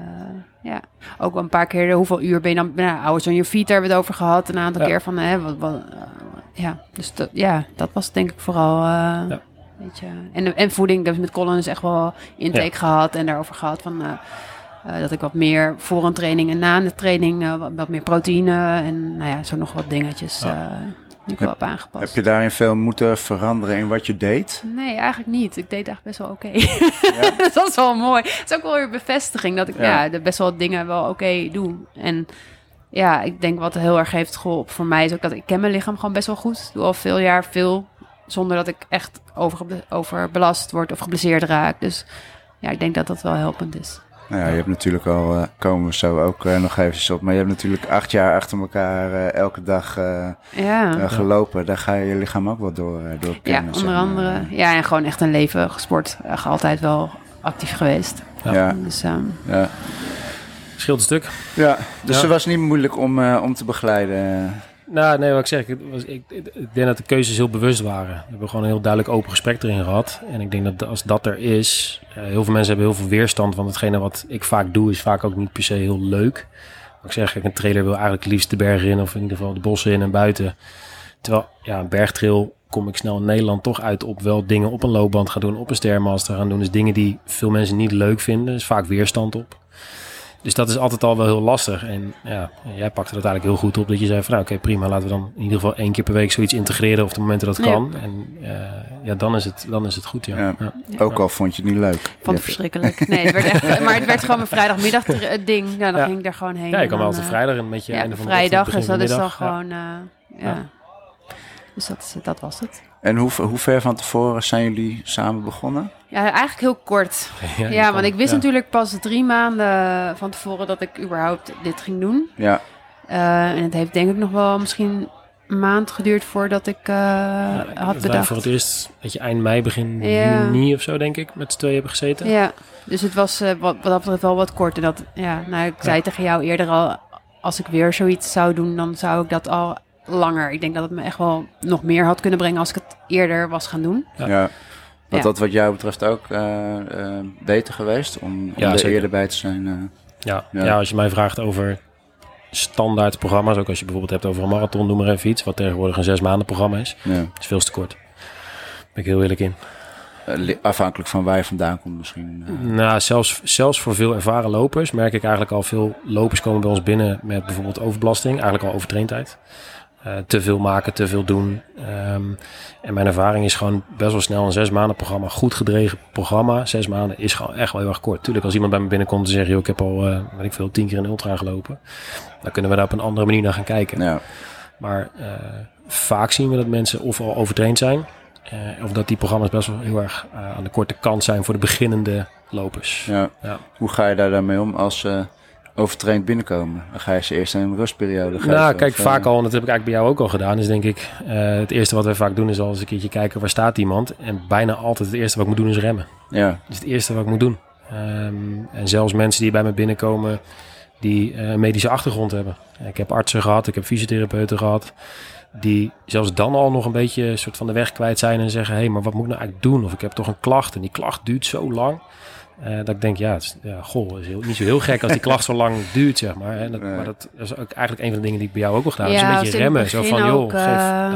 ja, ook wel een paar keer, hoeveel uur ben je dan... Nou, Hours on your feet, daar hebben we het over gehad. Een aantal Ja. keer van, hè, wat, wat, ja. Dus dat, ja, dat was denk ik vooral... eh, Ja. Weet je, en, en voeding, dus met Colin is echt wel intake Ja. gehad en daarover gehad van... eh, eh, dat ik wat meer voor een training en na de training wat, wat meer proteïne en nou ja, zo nog wat dingetjes Ja. die ik wel heb aangepast. Heb je daarin veel moeten veranderen in wat je deed? Nee, eigenlijk niet. Ik deed eigenlijk best wel oké. dat is wel mooi. Het is ook wel weer bevestiging dat ik Ja. ja. best wel dingen wel oké doe. En ja, ik denk wat heel erg heeft geholpen voor mij is ook dat ik ken mijn lichaam gewoon best wel goed. Doe al veel jaar veel zonder dat ik echt over, overbelast word of geblesseerd raak. Dus ja, ik denk dat dat wel helpend is. Nou ja, je hebt natuurlijk al, eh, komen we zo ook eh, nog even op, maar je hebt natuurlijk acht jaar achter elkaar eh, elke dag Ja. gelopen. Daar ga je je lichaam ook wel door, door Ja, kennen. zeg onder andere. Ja, en gewoon echt een leven gesport. Echt altijd wel actief geweest. Ja, Dus ehm, ja. Scheelt een stuk. ja, dus Ja. het was niet moeilijk om, eh, om te begeleiden. Nou, nee, wat ik zeg, ik, ik denk dat de keuzes heel bewust waren. We hebben gewoon een heel duidelijk open gesprek erin gehad. En ik denk dat als dat er is, eh, heel veel mensen hebben heel veel weerstand. Want hetgene wat ik vaak doe, is vaak ook niet per se heel leuk. Wat ik zeg, kijk, een trailer wil eigenlijk liefst de bergen in, of in ieder geval de bossen in en buiten. Terwijl, ja, een bergtrail kom ik snel in Nederland toch uit op wel dingen op een loopband gaan doen, op een stairmaster gaan doen. Dus dingen die veel mensen niet leuk vinden, is vaak weerstand op. Dus dat is altijd al wel heel lastig. En ja, jij pakte dat eigenlijk heel goed op. Dat je zei van nou oké prima, laten we dan in ieder geval één keer per week zoiets integreren op de momenten dat Ja. kan. En eh, ja, dan is het, dan is het goed. Ja. Ja. Ja. Ook al vond je het niet leuk. vond Je- het verschrikkelijk. Nee, het werd echt, maar het werd gewoon mijn vrijdagmiddag het ding. Ja, dan Ja. ging ik daar gewoon heen. Ja, je kan wel altijd eh, vrijdag een beetje Ja, einde van de vrijdag, ochtend, dus dat is dan gewoon... eh, ja. Dus dat, is, dat was het. En hoe, hoe ver van tevoren zijn jullie samen begonnen? Ja, eigenlijk heel kort. Ja, want ik wist ja. natuurlijk pas drie maanden van tevoren dat ik überhaupt dit ging doen. Ja, Eh, en het heeft denk ik nog wel misschien een maand geduurd voordat ik eh, Ja, had bedacht. voor het eerst, dat je eind mei, begin Ja. juni of zo, denk ik, met z'n tweeën hebben gezeten. Ja, dus het was eh, wat, wat dat betreft wel wat kort. En dat, ja, nou, ik zei Ja. tegen jou eerder al, als ik weer zoiets zou doen, dan zou ik dat al langer. Ik denk dat het me echt wel nog meer had kunnen brengen als ik het eerder was gaan doen. Ja. ja. Was Ja. dat wat jou betreft ook eh, eh, beter geweest om, om Ja, er zeker. eerder bij te zijn? eh? Ja, Ja. ja. als je mij vraagt over standaard programma's, ook als je bijvoorbeeld hebt over een marathon, noem maar even iets, wat tegenwoordig een zes maanden programma is, ja. is veel te kort. Ben ik heel eerlijk in. Li- afhankelijk van waar je vandaan komt misschien. Nou, zelfs, zelfs voor veel ervaren lopers merk ik eigenlijk al veel lopers komen bij ons binnen met bijvoorbeeld overbelasting, eigenlijk al overtraindheid. Eh, te veel maken, te veel doen. Ehm, en mijn ervaring is gewoon best wel snel een zes maanden programma, goed gedreven programma. Zes maanden is gewoon echt wel heel erg kort. Tuurlijk, als iemand bij me binnenkomt en zegt, joh, ik heb al, eh weet ik veel, tien keer een ultra gelopen. Dan kunnen we daar op een andere manier naar gaan kijken. ja. Maar eh, vaak zien we dat mensen of al overtraind zijn. of dat die programma's best wel heel erg aan de korte kant zijn voor de beginnende lopers. Ja. Ja. Hoe ga je daar dan mee om als overtraind binnenkomen? Dan ga je ze eerst een rustperiode geven? Nou, kijk, of, eh, vaak al, en dat heb ik eigenlijk bij jou ook al gedaan, is denk ik, eh, het eerste wat wij vaak doen is al eens een keertje kijken waar staat iemand. En bijna altijd het eerste wat ik moet doen is remmen. Ja, Dat is het eerste wat ik moet doen. Ehm, en zelfs mensen die bij me binnenkomen die eh, een medische achtergrond hebben. Ik heb artsen gehad, ik heb fysiotherapeuten gehad. Die zelfs dan al nog een beetje soort van de weg kwijt zijn en zeggen: hé, hey, maar wat moet ik nou eigenlijk doen? Of ik heb toch een klacht en die klacht duurt zo lang. Eh, dat ik denk, ja, het is, ja goh, het is heel, niet zo heel gek als die klacht zo lang duurt, zeg maar. En dat, Nee. Maar dat is ook eigenlijk een van de dingen die ik bij jou ook al gedaan heb. Ja, is een beetje remmen. Zo van, joh, ook, geef, eh,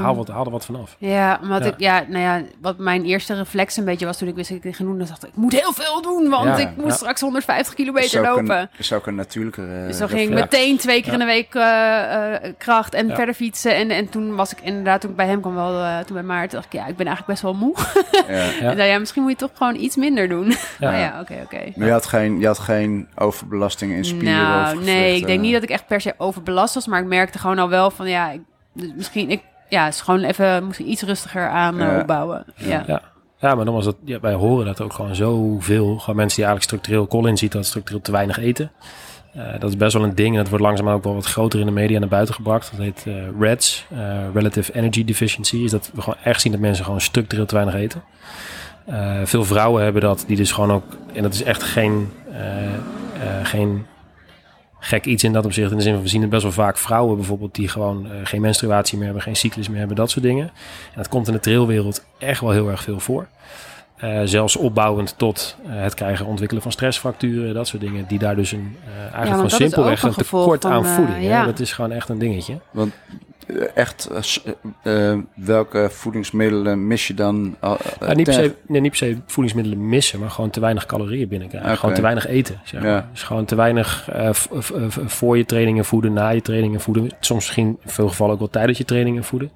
haal, wat, haal er wat vanaf. Ja, omdat Ja. ik, ja, nou ja, wat mijn eerste reflex een beetje was toen ik wist dat ik dit ging doen, dan dacht ik, ik moet heel veel doen, want Ja, ik moet ja. straks 150 kilometer lopen. Een, is ook een natuurlijke eh, Dus dan ging ik meteen twee keer in de week eh, eh, kracht en Ja. verder fietsen. En, en toen was ik inderdaad, toen ik bij hem kwam, wel, eh, toen bij Maarten, dacht ik, ja, ik ben eigenlijk best wel moe. Ja. Ja. En zei, ja, misschien moet je toch gewoon iets minder doen. Ja. Maar ja, oké, oké. Maar je had geen, je had geen overbelasting in spieren Nou, nee, ik denk eh. niet dat ik echt per se overbelast was, maar ik merkte gewoon al wel van, ja, ik, dus misschien, ik, ja, het is gewoon even, misschien iets rustiger aan eh, Ja. opbouwen. Ja. Ja. Ja, maar dan was dat, ja, wij horen dat ook gewoon zoveel. Gewoon mensen die eigenlijk structureel, Colin ziet dat structureel te weinig eten. Uh, dat is best wel een ding en dat wordt langzaam ook wel wat groter in de media naar buiten gebracht. Dat heet uh, REDS, uh, Relative Energy Deficiency. Is dat we gewoon echt zien dat mensen gewoon structureel te weinig eten. Veel vrouwen hebben dat, die dus gewoon ook, en dat is echt geen, geen gek iets in dat opzicht. In de zin van, we zien het best wel vaak vrouwen bijvoorbeeld die gewoon geen menstruatie meer hebben, geen cyclus meer hebben, dat soort dingen. En dat komt in de trailwereld echt wel heel erg veel voor. Uh, zelfs opbouwend tot uh, het krijgen, ontwikkelen van stressfracturen, dat soort dingen, die daar dus een, uh, eigenlijk ja, gewoon simpelweg een tekort aan voeding. Ja. Dat is gewoon echt een dingetje. Want echt, welke voedingsmiddelen mis je dan? Niet, per se, nee, niet per se voedingsmiddelen missen, maar gewoon te weinig calorieën binnenkrijgen. Okay. Gewoon te weinig eten. Zeg maar. ja. Dus gewoon te weinig voor je trainingen voeden, na je trainingen voeden. Soms misschien in veel gevallen ook wel tijdens je trainingen voeden.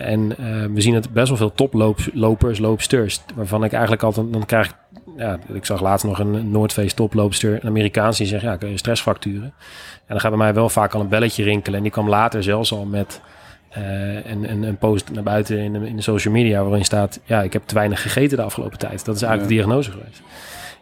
En we zien het best wel veel toplopers, loopsters. Waarvan ik eigenlijk altijd, dan krijg ik, ja, ik zag laatst nog een Noordfeest toploopster, een Amerikaans, die zegt, ja, kun je stressfracturen. En dan gaat bij mij wel vaak al een belletje rinkelen. En die kwam later zelfs al met uh, een, een, een, post naar buiten in de, in de social media, waarin staat, ja, ik heb te weinig gegeten de afgelopen tijd. Dat is eigenlijk ja. de diagnose geweest.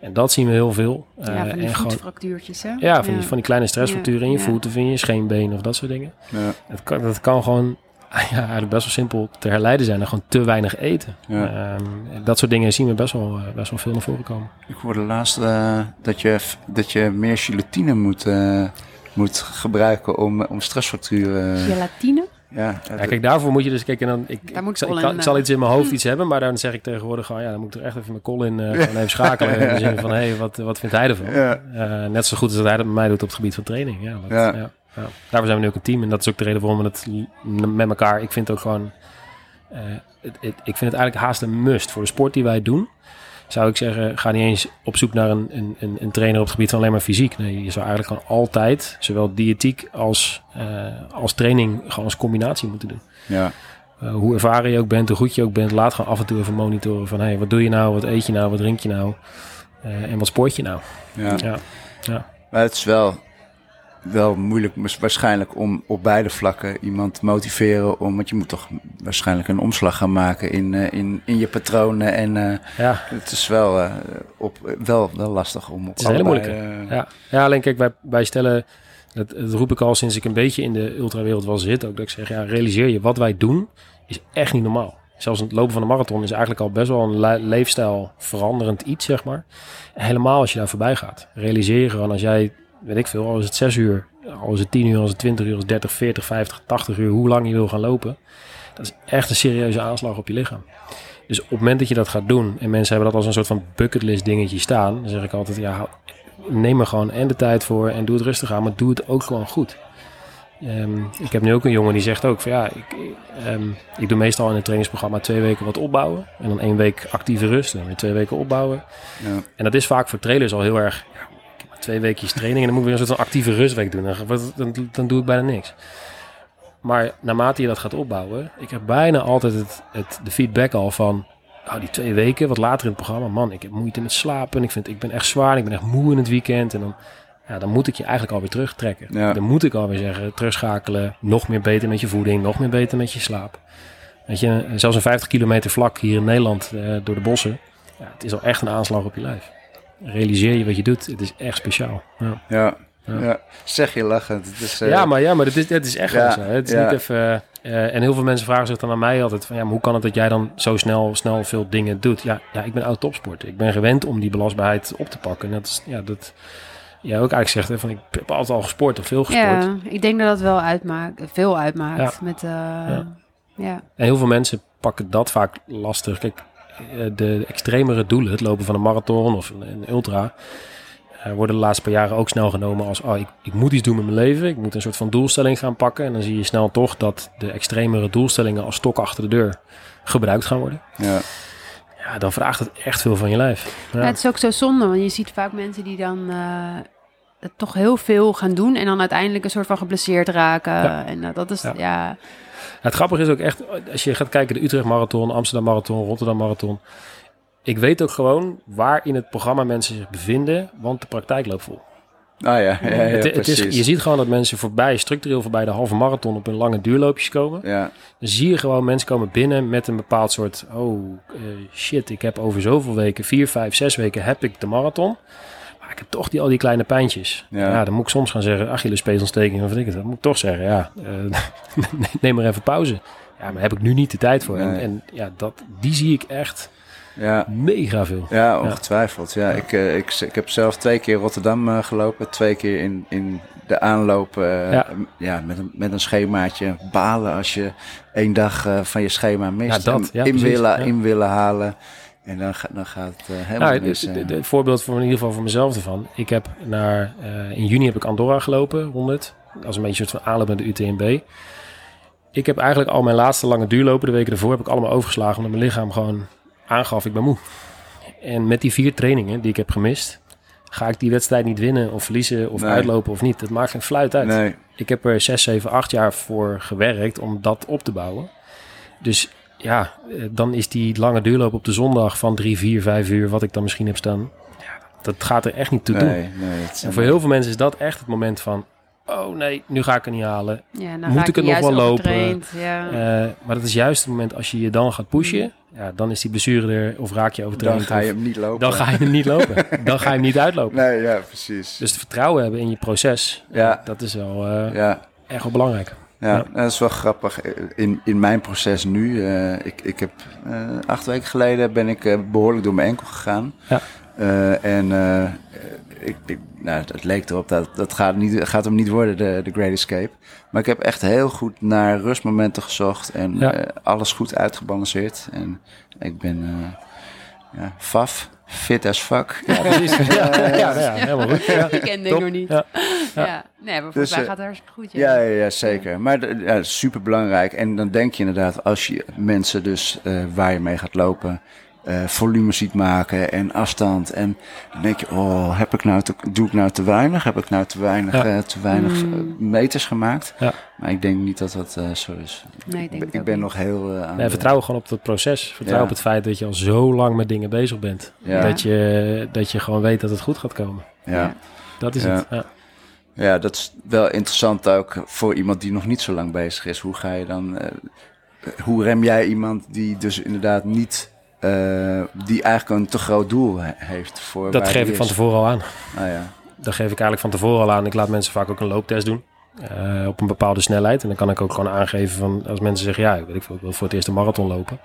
En dat zien we heel veel. Ja, van die en voetfractuurtjes, hè? Ja, van, Die, van die kleine stressfracturen in je voeten, in je scheenbeen of dat soort dingen. Ja. Het kan, dat kan gewoon ja, eigenlijk best wel simpel te herleiden zijn. En gewoon te weinig eten. Ja. Um, dat soort dingen zien we best wel, uh, best wel veel naar voren komen. Ik hoorde laatst uh, dat, je, dat je meer gelatine moet, uh, moet gebruiken om, om stressfracturen... Gelatine? Ja, ja, kijk, daarvoor moet je dus kijken. Dan, ik, ik, ik, ik, ik, zal iets in mijn hoofd iets hebben, maar dan zeg ik tegenwoordig gewoon, ja, dan moet ik er echt even Colin uh, ja. even schakelen. in de zin van, hé, hey, wat, wat vindt hij ervan? Ja. Uh, net zo goed als dat hij dat bij mij doet op het gebied van training. Ja, wat, ja. Daarvoor zijn we nu ook een team. En dat is ook de reden waarom we het met elkaar... Ik vind het ook gewoon... Uh, het, het, ik vind het eigenlijk haast een must voor de sport die wij doen. Zou ik zeggen, ga niet eens op zoek naar een, een, een trainer op het gebied van alleen maar fysiek. Nee, je zou eigenlijk gewoon altijd, zowel diëtiek als, uh, als training, gewoon als combinatie moeten doen. Ja. Uh, hoe ervaren je ook bent, hoe goed je ook bent, laat gewoon af en toe even monitoren van... hey, wat doe je nou, wat eet je nou, wat drink je nou en wat sport je nou? Ja. ja. ja. Maar het is wel wel moeilijk waarschijnlijk om op beide vlakken iemand te motiveren om, want je moet toch waarschijnlijk een omslag gaan maken in, uh, in, in je patronen en uh, ja. het is wel, uh, op, wel, wel lastig om op Het is hele moeilijk. ja. ja, alleen kijk, wij, wij stellen, dat, dat roep ik al sinds ik een beetje in de ultrawereld wel zit, ook dat ik zeg, ja, realiseer je, wat wij doen is echt niet normaal. Zelfs het lopen van de marathon is eigenlijk al best wel een leefstijl veranderend iets, zeg maar. helemaal als je daar voorbij gaat. Realiseer je gewoon als jij weet ik veel, al is het 6 uur, al is het 10 uur, al is het 20 uur, al is het 30, 40, 50, 80 uur, hoe lang je wil gaan lopen. Dat is echt een serieuze aanslag op je lichaam. Dus op het moment dat je dat gaat doen, en mensen hebben dat als een soort van bucketlist dingetje staan, dan zeg ik altijd, ja, neem er gewoon en de tijd voor en doe het rustig aan, maar doe het ook gewoon goed. Um, ik heb nu ook een jongen die zegt ook van ja, ik, um, ik doe meestal in het trainingsprogramma twee weken wat opbouwen. En dan één week actieve rust en weer twee weken opbouwen. Ja. En dat is vaak voor trailers al heel erg twee weekjes training en dan moet ik weer een soort van actieve rustweek doen. Dan, dan, dan doe ik bijna niks. Maar naarmate je dat gaat opbouwen, ik heb bijna altijd het, het, de feedback al van, oh, die twee weken, wat later in het programma, man, ik heb moeite met slapen. Ik, vind, ik ben echt zwaar, ik ben echt moe in het weekend. En dan, ja, dan moet ik je eigenlijk alweer terugtrekken. Ja. Dan moet ik alweer zeggen, terugschakelen, nog meer beter met je voeding, nog meer beter met je slaap. Weet je, zelfs een 50 kilometer vlak hier in Nederland uh, door de bossen, ja, het is al echt een aanslag op je lijf realiseer je wat je doet. Het is echt speciaal. Ja. ja. Ja. zeg je lachend. Het is, uh... Ja, maar, ja, maar het is, het is echt ja, zo. Het is niet even... Uh, en heel veel mensen vragen zich dan aan mij altijd van... Ja, maar hoe kan het dat jij dan zo snel, snel veel dingen doet? Ja, ja, ik ben oud topsporter. Ik ben gewend om die belastbaarheid op te pakken. En dat is... Ja, dat... Jij ook eigenlijk zegt hè, van ik heb altijd al gesport of veel gesport. Ja, ik denk dat dat wel uitmaakt, veel uitmaakt. Met, uh, ja. ja. En heel veel mensen pakken dat vaak lastig. Kijk, eh, de extremere doelen, het lopen van een marathon of een, een ultra, uh, worden de laatste paar jaren ook snel genomen als oh, ik, ik, moet iets doen met mijn leven. Ik moet een soort van doelstelling gaan pakken. En dan zie je snel toch dat de extremere doelstellingen als stok achter de deur gebruikt gaan worden. Ja. Ja, dan vraagt het echt veel van je lijf. Ja. het is ook zo zonde, want je ziet vaak mensen die dan uh, toch heel veel gaan doen en dan uiteindelijk een soort van geblesseerd raken. En dat is ja het grappige is ook echt, als je gaat kijken, de Utrecht Marathon, Amsterdam Marathon, Rotterdam Marathon. Ik weet ook gewoon waar in het programma mensen zich bevinden, want de praktijk loopt vol. Ah ja, ja, ja, het, het is, je ziet gewoon dat mensen voorbij, structureel voorbij de halve marathon op hun lange duurloopjes komen. Ja. Dan zie je gewoon mensen komen binnen met een bepaald soort, oh uh, shit, ik heb over zoveel weken, vier, vijf, zes weken heb ik de marathon. Heb toch die, al die kleine pijntjes. Ja. ja dan moet ik soms gaan zeggen, Achillespeesontsteking, of ik het. Dan moet ik toch zeggen, ja, uh, neem maar even pauze. Ja, maar heb ik nu niet de tijd voor. Nee. En, en, ja, dat, die zie ik echt ja. mega veel. Ja, ongetwijfeld. Ja, Ik, uh, ik, ik heb zelf twee keer Rotterdam uh, gelopen. Twee keer in, in de aanloop uh, ja. ja. met, een, met een schemaatje. Balen als je één dag van je schema mist. Ja, dat. Ja, in, precies, willen, in willen halen. En dan, dan gaat het helemaal nou, mis. Het voorbeeld voor in ieder geval voor mezelf ervan. Ik heb naar, in juni heb ik Andorra gelopen, 100. Als een beetje een soort van aanloop met de UTMB. Ik heb eigenlijk al mijn laatste lange duurlopen, de weken ervoor, heb ik allemaal overgeslagen. Omdat mijn lichaam gewoon aangaf, ik ben moe. En met die vier trainingen die ik heb gemist, ga ik die wedstrijd niet winnen of verliezen of Nee. uitlopen of niet. Dat maakt geen fluit uit. Nee, Ik heb er 6, 7, 8 jaar voor gewerkt om dat op te bouwen. Dus ja, eh, dan is die lange duurloop op de zondag van 3, 4, 5 uur, wat ik dan misschien heb staan. Ja, dat gaat er echt niet toe doen. nee, nee. het En voor heel veel mensen is dat echt het moment van, oh nee, nu ga ik het niet halen. Ja, Moet ik het nog wel lopen? Ja. Eh, maar dat is juist het moment als je je dan gaat pushen, ja, dan is die blessure er of raak je overtraind. dan ga je hem niet lopen. dan ga je hem niet lopen. dan ga je hem niet uitlopen. Nee, ja, precies. Dus het vertrouwen hebben in je proces, Ja. dat is wel eh, ja, echt wel belangrijk. Ja, Ja. dat is wel grappig. In, in mijn proces nu, eh, ik, ik heb eh, acht weken geleden ben ik eh, behoorlijk door mijn enkel gegaan. Ja. En ik, ik, nou, het leek erop dat dat gaat, niet, gaat hem niet worden, de, de Great Escape. Maar ik heb echt heel goed naar rustmomenten gezocht en Ja. alles goed uitgebalanceerd. En ik ben ja, faf, fit as fuck. Ja, precies. Ja, ja, ja, helemaal goed. Ja. Ik ken Top. denk nog niet. Ja. Ja. Nee, maar volgens Dus, mij eh, gaat het hartstikke goed. Ja, ja, ja zeker. Maar ja, super belangrijk. En dan denk je inderdaad, als je mensen dus eh, waar je mee gaat lopen, eh, volume ziet maken en afstand. En dan denk je, oh, heb ik nou te, doe ik nou te weinig? Heb ik nou te weinig, Ja. eh, te weinig Mm. eh, meters gemaakt? Ja. Maar ik denk niet dat dat eh, zo is. Nee, ik denk ik ben niet. nog heel eh, aan Nee, de- vertrouw gewoon op het proces. Vertrouw Ja. op het feit dat je al zo lang met dingen bezig bent. Ja. Dat, je, dat je gewoon weet dat het goed gaat komen. Ja. Dat is Ja. het. Ja. ja, dat is wel interessant ook voor iemand die nog niet zo lang bezig is. Hoe ga je dan, eh, hoe rem jij iemand die dus inderdaad niet, eh, die eigenlijk een te groot doel he- heeft voor Dat geef ik van tevoren al aan. Ah ja, Dat geef ik eigenlijk van tevoren al aan. Ik laat mensen vaak ook een looptest doen. eh, op een bepaalde snelheid. En dan kan ik ook gewoon aangeven van... Als mensen zeggen, ja, weet ik, veel, ik wil voor het eerst een marathon lopen.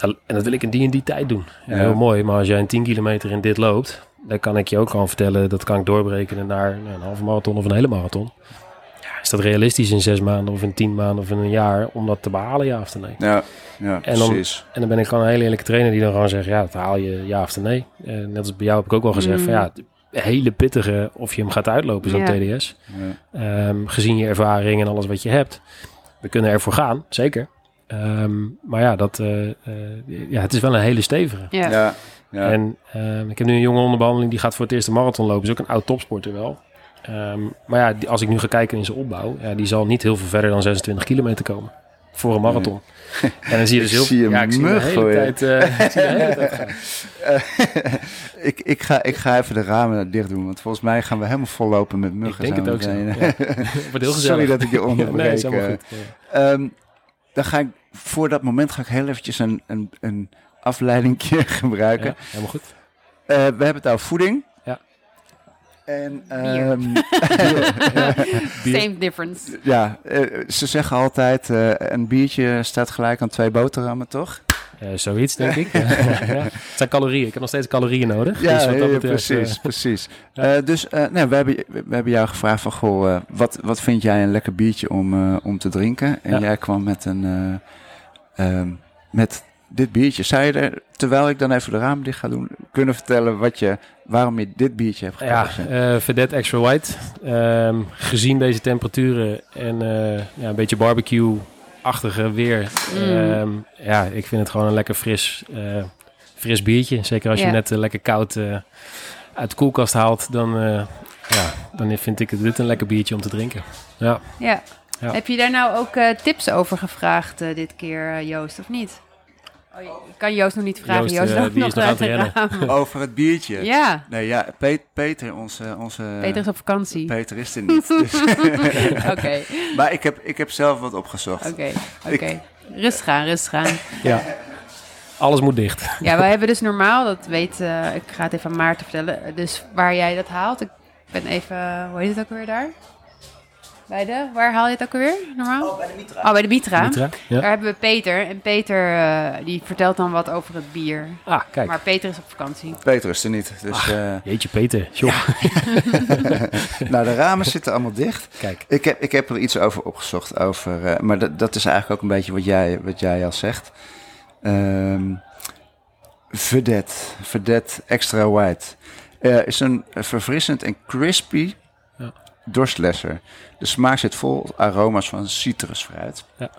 En dat wil ik in die en die tijd doen. Ja. Heel mooi. Maar als jij een 10 kilometer in dit loopt... Dan kan ik je ook gewoon vertellen... Dat kan ik doorberekenen naar een halve marathon of een hele marathon. Ja, is dat realistisch in zes maanden of in tien maanden of in een jaar... Om dat te behalen, ja of nee? ja, ja En dan- precies. En dan ben ik gewoon een hele eerlijke trainer die dan gewoon zegt, ja, dat haal je ja of nee. Eh, net als bij jou heb ik ook wel gezegd Mm. van ja, het hele pittige of je hem gaat uitlopen, zo'n Ja. TDS. Ja. Ehm, gezien je ervaring en alles wat je hebt. We kunnen ervoor gaan, zeker. Ehm, maar ja, dat, eh, eh, ja, het is wel een hele stevige. Ja. Ja, ja, En ehm, ik heb nu een jongen onder behandeling die gaat voor het eerst een marathon lopen. Is ook een oud topsporter wel. Ehm, maar ja, die- als ik nu ga kijken in zijn opbouw, ja, die zal niet heel veel verder dan 26 kilometer komen. Voor een marathon. En dan zie je dus heel hem ja, ik zie de hele tijd, eh, ik zie de hele tijd gaan. ik, ik, ga, ik ga even de ramen dicht doen, want volgens mij gaan we helemaal vol lopen met muggen. Ik denk het ook zo. meteen. Ja. Wordt heel gezellig. Sorry dat ik je onderbreek. nee, eh. goed. Ja. Ehm, dan ga ik, voor dat moment ga ik heel eventjes een, een, een afleidingje gebruiken. Ja, helemaal goed. Eh, we hebben het over voeding. En Bier. ehm, Same difference. ja, eh, ze zeggen altijd, eh, een biertje staat gelijk aan twee boterhammen, toch? Eh, zoiets, denk ik. ja. Het zijn calorieën. Ik heb nog steeds calorieën nodig. Ja, Dus wat dat ja, betreft, precies, precies. ja. Eh, dus eh, nou, we, hebben, we hebben jou gevraagd van, goh, wat, wat vind jij een lekker biertje om, eh, om te drinken? En Ja. jij kwam met een, eh, ehm, met dit biertje. Zou je er, terwijl ik dan even de ramen dicht ga doen, kunnen vertellen wat je, waarom je dit biertje hebt ja, gekozen? eh Vedette Extra White. Ehm, gezien deze temperaturen en eh, ja, een beetje barbecue-achtige weer. Mm. ehm, ja, ik vind het gewoon een lekker fris, eh, fris biertje. Zeker als je net lekker koud eh, uit de koelkast haalt. Dan, eh, ja, dan vind ik het dit een lekker biertje om te drinken. Ja. Ja. Ja. Heb je daar nou ook eh, tips over gevraagd eh, dit keer, Joost, of niet? Oh, je kan Joost nog niet vragen. Joost, Joost, eh, die nog is nog aan uit het de rennen. raam. Over het biertje. Ja, Nee, ja, Pe- Peter, onze, onze... Peter is op vakantie. Peter is er niet. Dus- Oké, maar ik heb, ik heb zelf wat opgezocht. oké, oké. Rustig aan, rustig aan. Ja. Alles moet dicht. Ja, wij hebben dus normaal, dat weet, eh, ik ga het even aan Maarten vertellen. Dus waar jij dat haalt, ik ben even, hoe heet het ook alweer daar? Bij de, waar haal je het ook alweer normaal? Oh, bij de Mitra. Oh, bij de Mitra. Mitra? Ja. Daar hebben we Peter. En Peter, eh, die vertelt dan wat over het bier. Ah, kijk. Maar Peter is op vakantie. Peter is er niet. Dus, eh, Jeetje, Peter. John. nou, de ramen zitten allemaal dicht. Kijk. Ik heb, ik heb er iets over opgezocht. Over, eh, maar dat, dat is eigenlijk ook een beetje wat jij, wat jij al zegt. Ehm Vedette. Vedette Extra White. Eh, is een verfrissend en crispy Ja. Dorstlesser. De smaak zit vol aroma's van citrusfruit. Ja.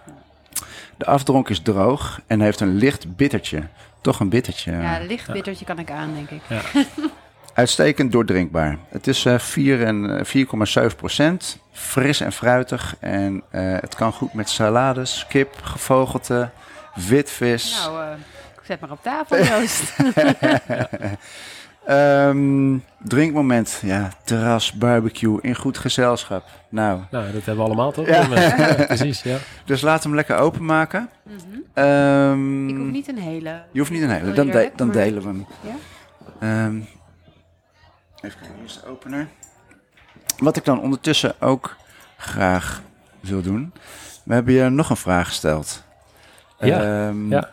De afdronk is droog en heeft een licht bittertje. Toch een bittertje. Ja, licht bittertje kan ik aan, denk ik. Uitstekend doordrinkbaar. Het is eh, 4 en, eh, 4,7 procent. Fris en fruitig. En eh, het kan goed met salades, kip, gevogelte, witvis. Nou, eh, zet maar op tafel, Joost. Ehm, drinkmoment. Ja, terras, barbecue, in goed gezelschap. Nou, Nou, dat hebben we allemaal toch? Ja. Ja, precies, ja. dus laat hem lekker openmaken. Mhm. Ehm, Ik hoef niet een hele. Je hoeft niet een hele. Dan, de- dan delen we hem. Ja? Ehm, even kijken, hier is de opener. Wat ik dan ondertussen ook graag wil doen. We hebben je nog een vraag gesteld. Ja, Ehm, ja.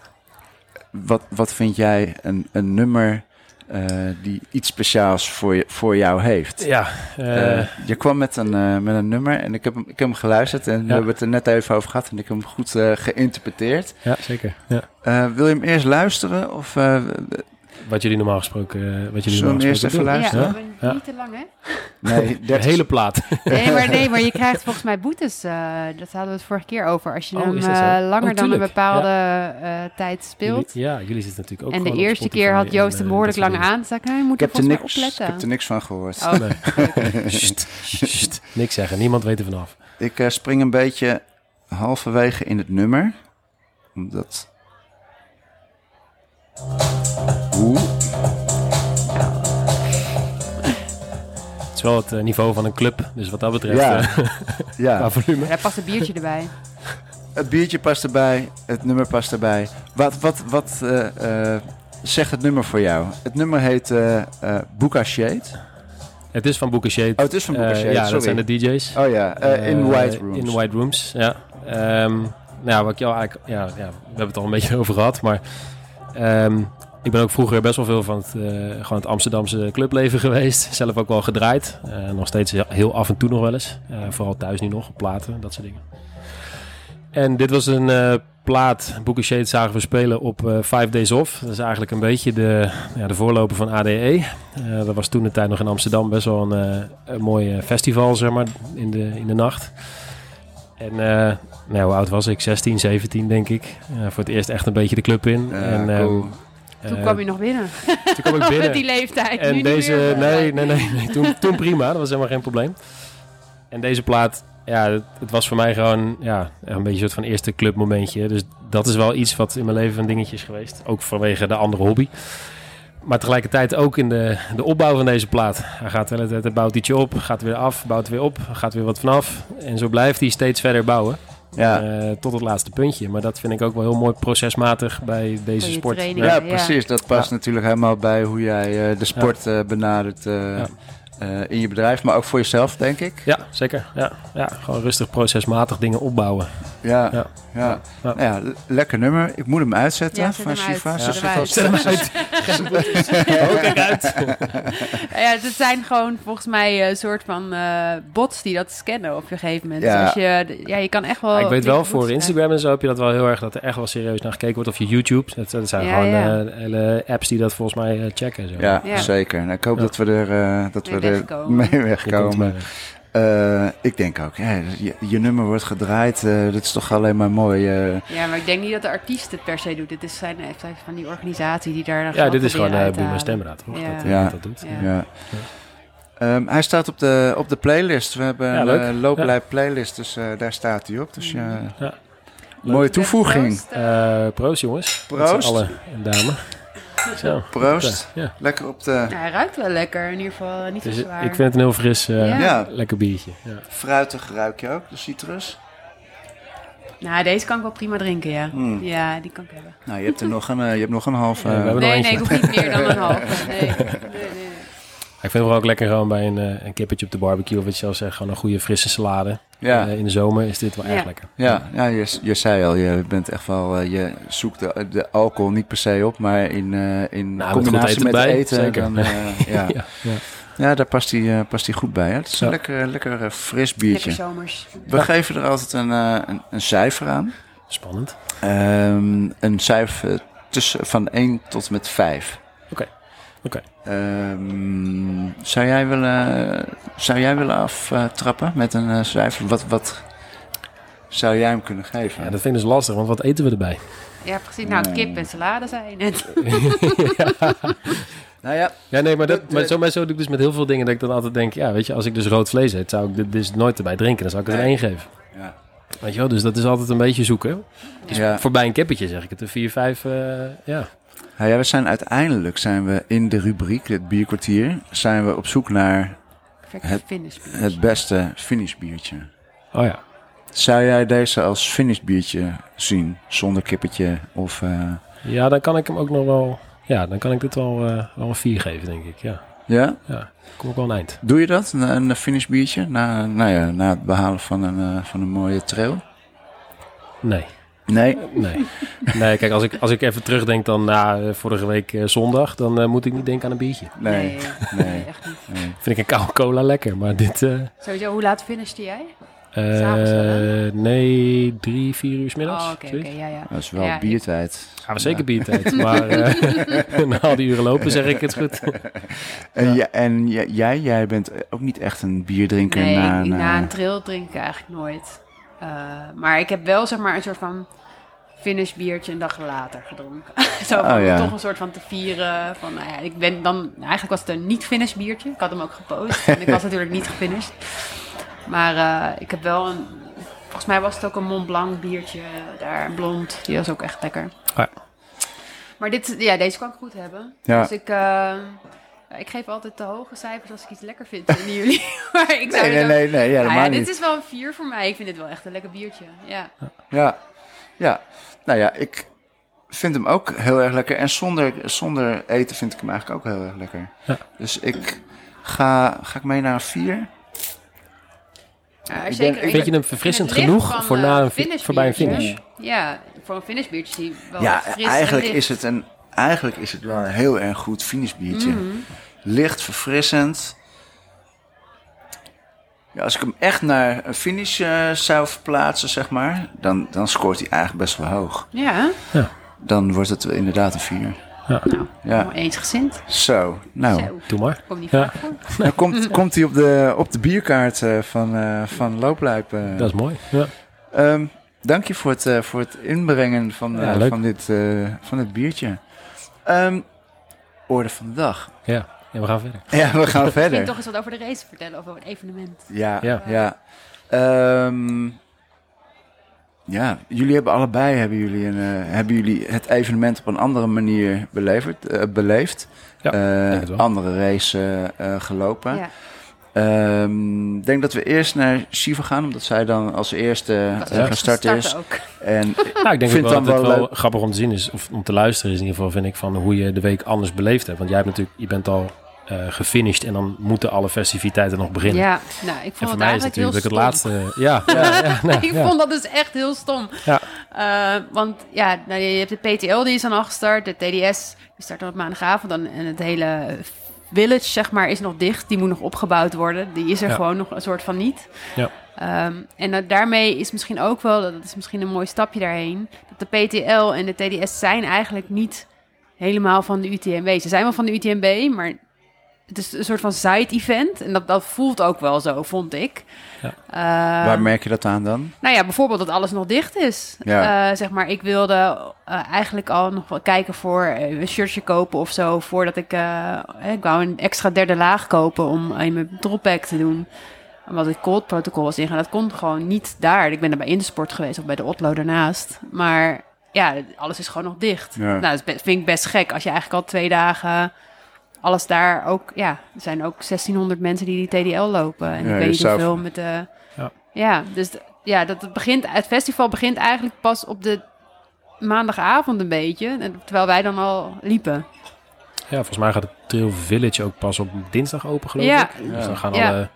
Wat, wat vind jij een, een nummer eh, die iets speciaals voor, je, voor jou heeft? Ja, eh, Eh, je kwam met een, met een nummer en ik heb, hem, ik heb hem geluisterd en we hebben het er net even over gehad en ik heb hem goed geïnterpreteerd. ja zeker. Ja. Wil je hem eerst luisteren of Wat jullie normaal gesproken, eh, wat jullie Zullen we eerst gesproken even doen. luisteren? Ja, Ja. niet te lang, hè? nee, De 30 hele plaat. Nee maar, nee, maar je krijgt volgens mij boetes. eh, dat hadden we het vorige keer over. Als je Oh, hem eh, langer Oh, dan een bepaalde eh, tijd speelt. Jullie- ja, jullie zitten natuurlijk ook en de eerste keer had en, Joost hem behoorlijk lang aan. Zei ik, moet Ik er heb, er volgens mij niks, ik opletten. heb er niks van gehoord. Oh, Nee. Niks zeggen, niemand weet er vanaf. Ik eh, spring een beetje halverwege in het nummer. Omdat... Oeh, Het is wel het eh, niveau van een club, dus wat dat betreft, Ja. eh, ja. qua volume. daar past een biertje erbij. Het biertje past erbij, het nummer past erbij. Wat, wat, wat eh, eh, zegt het nummer voor jou? Het nummer heet eh eh Buka Shade. Het is van Booker Shade. Oh, het is van Eh, Shade, ja, sorry. dat zijn de DJ's. Oh ja, eh, in White Rooms. In White Rooms, ja. Ehm, nou, ja, wat ik jou eigenlijk, ja, ja, we hebben het al een beetje over gehad, maar ehm, ik ben ook vroeger best wel veel van het, eh, gewoon het Amsterdamse clubleven geweest. Zelf ook wel gedraaid. Eh, nog steeds heel, af en toe nog wel eens. Eh, vooral thuis nu nog, platen, dat soort dingen. En dit was een plaat, Booker Shade zagen we spelen op Five Days Off. Dat is eigenlijk een beetje de, ja, de voorloper van ADE. Dat was toen de tijd nog in Amsterdam best wel een, mooi festival, zeg maar, in de, in de nacht. En nou, hoe oud was ik? 16, 17 denk ik. Eh, voor het eerst echt een beetje de club in. En, ehm. Toen eh, kwam je nog binnen. toen kwam ik binnen. Met die leeftijd. nu En niet deze, meer. nee, nee, nee, nee. Toen, toen prima, dat was helemaal geen probleem. En deze plaat, ja, het, het was voor mij gewoon ja, een beetje een soort van eerste clubmomentje. Dus dat is wel iets wat in mijn leven een dingetje is geweest. Ook vanwege de andere hobby. Maar tegelijkertijd ook in de, de opbouw van deze plaat. Hij gaat de hele tijd, hij bouwt ietsje op, gaat weer af, bouwt weer op, gaat weer wat vanaf. En zo blijft hij steeds verder bouwen. Ja. eh, tot het laatste puntje. Maar dat vind ik ook wel heel mooi procesmatig bij deze sport. Ja, precies. Dat past natuurlijk helemaal bij hoe jij eh, de sport eh, benadert eh, eh, in je bedrijf, maar ook voor jezelf, denk ik. Ja, zeker. Ja, ja, gewoon rustig procesmatig dingen opbouwen. Ja, ja. Ja. ja. Ja. Nou lekker nummer. Ik moet hem uitzetten Ja, van. Shiva. Zet hem uit. Zet hem uit. Kijk uit. Ja, het zijn gewoon volgens mij een soort van eh, bots die dat scannen op een gegeven moment. Ja. Dus als je, ja, je kan echt wel... Ja, ik weet wel, voor Instagram en zo heb je dat wel heel erg, dat er echt wel serieus naar gekeken wordt. Of je YouTube, dat, dat zijn Ja, gewoon ja. eh, hele apps die dat volgens mij eh, checken. en Zo. Ja, Ja. zeker. Nou, ik hoop Ja. dat we er, eh, dat we er wegkomen. mee wegkomen. maar. Eh, ik denk ook, ja, je, je nummer wordt gedraaid. eh, dat is toch alleen maar mooi. eh. Ja, maar ik denk niet dat de artiest het per se doet. Dit is zijn, heeft hij van die organisatie die daar dan Ja, dit is gewoon uh, halen. Stemraad? Ja. Dat, Ja. dat doet. Ja. ja. Ehm, hij staat op de, op de playlist. We hebben Ja, een leuk. looplijp playlist, dus eh, daar staat hij op. Dus ja, Ja. Mooie toevoeging. Proost, proost jongens. Proost. Allen en dame. Zo. Proost. Ja. Lekker op de Ja, hij ruikt wel lekker. In ieder geval niet zo Dus zwaar. ik vind het een heel fris, eh, Ja. Lekker biertje. Ja. fruitig ruik je ook, de citrus. Nou, deze kan ik wel prima drinken, ja. Hmm. Ja, die kan ik hebben. Nou, je hebt er nog een, eh, je hebt nog een half... Eh, Nee, nee, ik hoef niet meer dan een halve. Nee, nee, nee. Ik vind het wel ook lekker gewoon bij een, eh, een kippetje op de barbecue. Of wat je zelf zegt, gewoon een goede frisse salade. ja. Eh, in de zomer is dit wel Ja. erg lekker. Ja, ja je, je zei al, je bent echt wel, eh, je zoekt de, de alcohol niet per se op, maar in, eh, in Nou, met combinatie goed met eten zeker. dan, eh, ja. Ja, ja. ja, daar past hij, past hij goed bij. Hè? Het is een Ja. lekker, lekker fris biertje. Lekker zomers. We geven er altijd een, eh, een, een cijfer aan. Spannend. Ehm, een cijfer tussen, van 1 tot met 5. Oké, oké. Ehm, zou, jij willen, zou jij willen aftrappen met een eh, cijfer? Wat, wat zou jij hem kunnen geven? Ja, dat vind ik dus lastig, want wat eten we erbij? Ja, precies. Nou, kip en salade zei je net. Nou ja, Ja, nee, maar, dat, maar, zo, maar zo doe ik dus met heel veel dingen dat ik dan altijd denk... Ja, weet je, als ik dus rood vlees eet, zou ik dit dus nooit erbij drinken. Dan zou ik Nee. 1 geven. ja. Weet je wel, dus dat is altijd een beetje zoeken. Dus ja. voorbij een kippetje zeg ik het. Een 4, 5, eh ja. Nou ja, we zijn uiteindelijk zijn we in de rubriek, het bierkwartier, zijn we op zoek naar Het- finish. het beste finishbiertje. Oh ja. Zou jij deze als finishbiertje zien, zonder kippetje of... eh, Ja, dan kan ik hem ook nog wel... Ja, dan kan ik dit wel, eh, wel een 4 geven, denk ik. Ja, ja? ja. Kom ook wel een eind. Doe je dat, een, een finishbiertje, na, nou ja, na het behalen van een, eh, van een mooie trail? Nee. Nee? Nee. Nee, kijk, als ik, als ik even terugdenk dan na eh, vorige week eh, zondag, dan eh, moet ik niet denken aan een biertje. Nee. nee, Nee. echt niet. nee. Vind ik een koude cola lekker, maar dit... eh, Sowieso, hoe laat finishte jij? eh, hè? nee, drie, vier uur 's middags. Oh, oké, ja, ja. Dat is wel Ja, biertijd. Gaan we zeker biertijd, maar eh, na al die uren lopen zeg ik het goed. En, ja, en ja- jij, jij bent ook niet echt een bierdrinker Nee, na, na, na- een trail drink ik eigenlijk nooit. Eh, maar ik heb wel zeg maar een soort van finish biertje een dag later gedronken. Zo Oh, ja. toch een soort van te vieren. Van, nou ja, ik ben dan, eigenlijk was het een niet finish biertje. Ik had hem ook gepost. en ik was natuurlijk niet gefinished. Maar eh, ik heb wel een, volgens mij was het ook een Mont Blanc biertje daar, blond. Die was ook echt lekker. ja. Maar dit, ja, deze kan ik goed hebben. Ja. Dus ik, eh, ja, ik geef altijd te hoge cijfers als ik iets lekker vind. Vinden jullie? maar ik zou Nee, nee, nee, nee, ja, nou ja, dit niet. is wel een vier voor mij. Ik vind dit wel echt een lekker biertje. Ja. Ja, ja. Nou ja, ik vind hem ook heel erg lekker. En zonder, zonder eten vind ik hem eigenlijk ook heel erg lekker. Ja. Dus ik ga, ga ik mee naar een vier. Ja, Ik ben- zeker, ik Vind je hem verfrissend genoeg voor na een voorbij een finish? Ja, voor een finish biertje die wel ja, eigenlijk en is, het een, eigenlijk is het wel een heel erg goed finishbiertje. Mhm. Licht, verfrissend. Ja, als ik hem echt naar een finish eh, zou verplaatsen, zeg maar, dan, dan scoort hij eigenlijk best wel hoog. Ja, Dan wordt het inderdaad een vier. nou, Ja. eensgezind. Zo, nou. Zo, Doe maar. kom niet Ja. vaak voor. Dan komt, komt hij op de, op de bierkaart eh, van, eh van Looplijp. eh. Dat is mooi. Ja. Ehm, dank je voor het, eh, voor het inbrengen van, Ja, van, dit, eh, van dit biertje. Ehm, orde van de dag. Ja. ja, we gaan verder. Ja, we gaan Ik verder. vind toch eens wat over de race vertellen, over het evenement. Ja, Ja. ja. Ehm, ja, jullie hebben allebei hebben jullie een, eh, hebben jullie het evenement op een andere manier beleverd, eh, beleefd. Ja, Eh, andere race gelopen. Ja. Ehm, Ik denk dat we eerst naar Shiva gaan, omdat zij dan als eerste eh, gestart starten is. ook. En Nou, ik denk Vind dat het wel wel grappig om te zien is, of om te luisteren is in ieder geval, vind ik, van hoe je de week anders beleefd hebt. Want jij hebt natuurlijk, je bent al eh gefinished en dan moeten alle festiviteiten nog beginnen. Ja, nou, ik en vond voor het mij is eigenlijk natuurlijk heel dat ik stom. het laatste... Ja, ja, ja, nee, ik ja. vond dat dus echt heel stom. Ja. Eh, want ja, nou, je hebt de PTL die is dan al gestart. De TDS die start dan op maandagavond. Dan, en het hele village, zeg maar, is nog dicht. Die moet nog opgebouwd worden. Die is er Ja. gewoon nog een soort van niet. Ja. Ehm, en dat, daarmee is misschien ook wel, dat is misschien een mooi stapje daarheen, dat de PTL en de TDS zijn eigenlijk niet helemaal van de UTMB. Ze zijn wel van de UTMB, maar het is een soort van side-event. En dat, dat voelt ook wel zo, vond ik. Ja. Eh, waar merk je dat aan dan? nou ja, bijvoorbeeld dat alles nog dicht is. Ja. Eh, zeg maar, ik wilde eh, eigenlijk al nog wel kijken voor eh, een shirtje kopen of zo. Voordat ik... eh, ik wou een extra derde laag kopen om in mijn dropback te doen. omdat het cold protocol was ingaan. Dat kon gewoon niet daar. Ik ben er bij Intersport geweest of bij de Otlo daarnaast. Maar ja, alles is gewoon nog dicht. Nou, dat vind ik best gek als je eigenlijk al twee dagen alles daar ook, ja, er zijn ook 1600 mensen die die TDL lopen. En ik weet niet hoeveel met de. Ja, ja dus ja, dat het begint, het festival begint eigenlijk pas op de maandagavond een beetje, terwijl wij dan al liepen. Ja, volgens mij gaat het Trail Village ook pas op dinsdag open, geloof ik. Dus dan gaan alle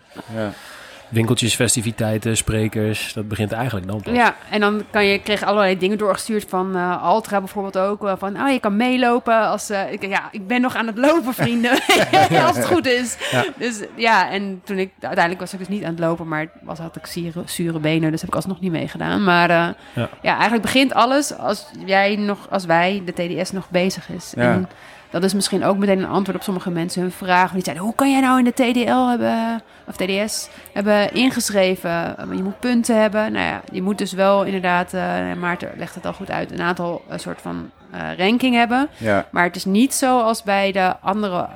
winkeltjes, festiviteiten, sprekers. Dat begint eigenlijk dan pas. Ja, en dan kan je, kreeg allerlei dingen doorgestuurd van uh, Altra bijvoorbeeld ook. Van, oh, je kan meelopen als... Uh, ik, ja, ik ben nog aan het lopen, vrienden. als het goed is. Ja. Dus ja, en toen ik... Uiteindelijk was ik dus niet aan het lopen, maar was, had ik zure, zure benen. Dus heb ik alsnog niet meegedaan. Maar ja. ja. eigenlijk begint alles als jij nog, als wij, de TDS, nog bezig is. Ja. En, dat is misschien ook meteen een antwoord op sommige mensen hun vragen. Die zeiden, hoe kan jij nou in de TDL hebben, of TDS hebben ingeschreven? Je moet punten hebben. Nou ja, je moet dus wel inderdaad, uh, Maarten legt het al goed uit, een aantal uh, soort van uh, ranking hebben. Ja. Maar het is niet zo als bij de andere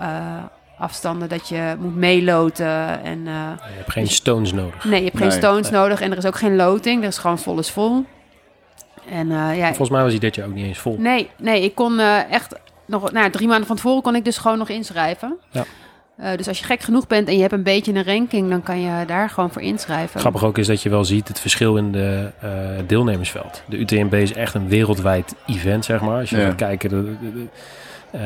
afstanden dat je moet meeloten. En, je hebt geen stones nodig. Nee, je hebt geen stones nodig en er is ook geen loting. Er is gewoon vol is vol. En, ja, Volgens mij was hij dit jaar ook niet eens vol. Nee, nee ik kon echt nog, nou, drie maanden van tevoren kon ik dus gewoon nog inschrijven. Ja. Uh, dus als je gek genoeg bent en je hebt een beetje een ranking, dan kan je daar gewoon voor inschrijven. Grappig ook is dat je wel ziet het verschil in de uh, deelnemersveld. De UTMB is echt een wereldwijd event, zeg maar. Als je ja. gaat kijken, de, de,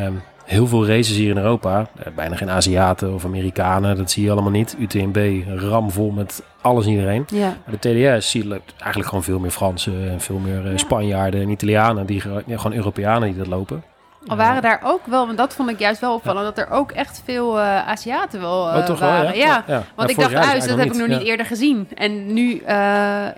um, heel veel races hier in Europa, uh, bijna geen Aziaten of Amerikanen, dat zie je allemaal niet. UTMB ramvol met alles en iedereen. Ja. Maar de TDS zie je eigenlijk gewoon veel meer Fransen en veel meer Spanjaarden en Italianen, die, gewoon Europeanen die dat lopen. Al waren daar ook wel, want dat vond ik juist wel opvallend, dat er ook echt veel uh, Aziaten wel uh, oh, toch waren. Wel, ja? ja. want ik dacht, uit, dat heb ik nog niet eerder gezien. En nu, uh,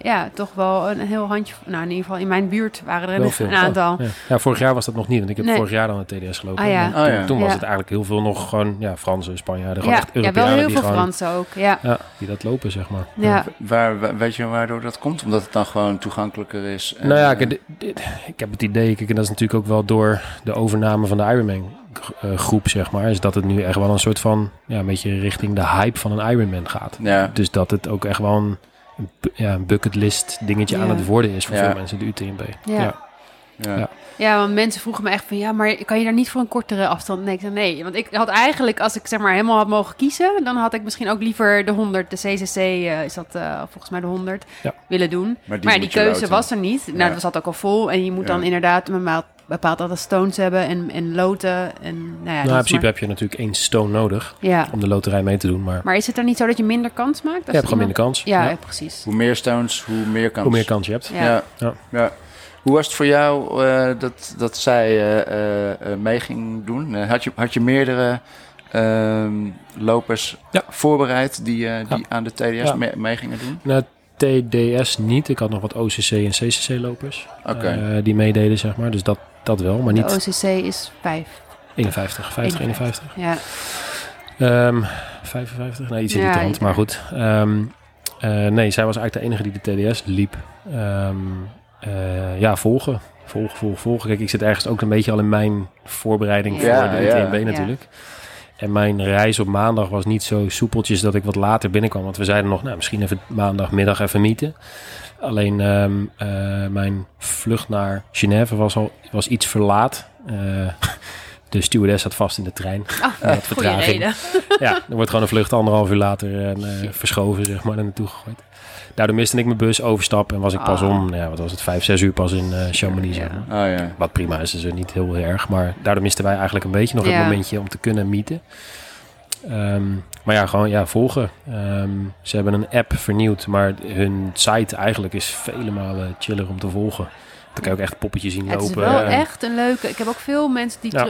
ja, toch wel een heel handje, nou in ieder geval in mijn buurt waren er een, een aantal. Ja. vorig jaar was dat nog niet, want ik heb nee. vorig jaar dan de TDS gelopen. Ah, ja. toen, oh, toen was het eigenlijk heel veel nog gewoon, ja, Fransen, Spanjaarden, gewoon echt Europeanen. Ja, wel heel veel Fransen ook, ja. Die dat lopen, zeg maar. Ja. Waar, weet je waardoor dat komt? Omdat het dan gewoon toegankelijker is? Nou ja, ik, ik heb het idee, kijk, en dat is natuurlijk ook wel door de overname van de Ironman uh, groep, zeg maar, is dat het nu echt wel een soort van, ja, een beetje richting de hype van een Ironman gaat. Ja. Dus dat het ook echt wel een, ja, een bucketlist dingetje aan het worden is voor veel mensen, de UTMB. ja. ja. Ja, want mensen vroegen me echt van, ja, maar kan je daar niet voor een kortere afstand? Nee, ik zei nee. Want ik had eigenlijk, als ik zeg maar helemaal had mogen kiezen, dan had ik misschien ook liever de 100, de CCC uh, is dat uh, volgens mij de 100, ja. willen doen. Maar die, maar die keuze was er niet. Nou, dat zat ook al vol. En je moet dan inderdaad een bepaald, bepaald aantal stones hebben en, en loten. En, nou, ja, nou in principe heb je natuurlijk één stone nodig ja. om de loterij mee te doen. Maar... maar is het er niet zo dat je minder kans maakt? Je hebt gewoon minder kans. Ja, precies. Hoe meer stones, hoe meer kans. Hoe meer kans je hebt. ja. ja. Hoe was het voor jou uh, dat, dat zij uh, uh, mee ging doen? had, je, had je meerdere ehm, lopers ja. voorbereid die, die aan de TDS ja. mee, mee, gingen doen? Nou, TDS niet. Ik had nog wat OCC en CCC lopers okay. die meededen, zeg maar. Dus dat, dat wel, maar niet... De OCC is 5. 51, 50, 51. Ja. Um, 55, nee, iets in die trant, maar goed. Um, nee, zij was eigenlijk de enige die de TDS liep. Um, uh, ja, volgen. Volgen, volgen, volgen. Kijk, ik zit ergens ook een beetje al in mijn voorbereiding voor de UTMB natuurlijk. En mijn reis op maandag was niet zo soepeltjes dat ik wat later binnenkwam. Want we zeiden nog, nou, misschien even maandagmiddag even mieten. Alleen um, uh, mijn vlucht naar Genève was al was iets verlaat. Uh, de stewardess zat vast in de trein. Oh, vertraging. ja, er wordt gewoon een vlucht anderhalf uur later uh, verschoven, zeg maar, naartoe gegooid. Daardoor miste ik mijn bus, overstap en was ik pas ah. om, ja, wat was het, vijf, zes uur pas in uh, Chamonix. Ja. Oh, ja. Wat prima is, is er niet heel erg. Maar daardoor misten wij eigenlijk een beetje nog het momentje om te kunnen meeten. Um, maar ja, gewoon ja, volgen. Um, ze hebben een app vernieuwd, maar hun site eigenlijk is vele malen chiller om te volgen. Dan kan je ook echt poppetjes zien lopen. Het is wel echt een leuke. Ik heb ook veel mensen die. Ja.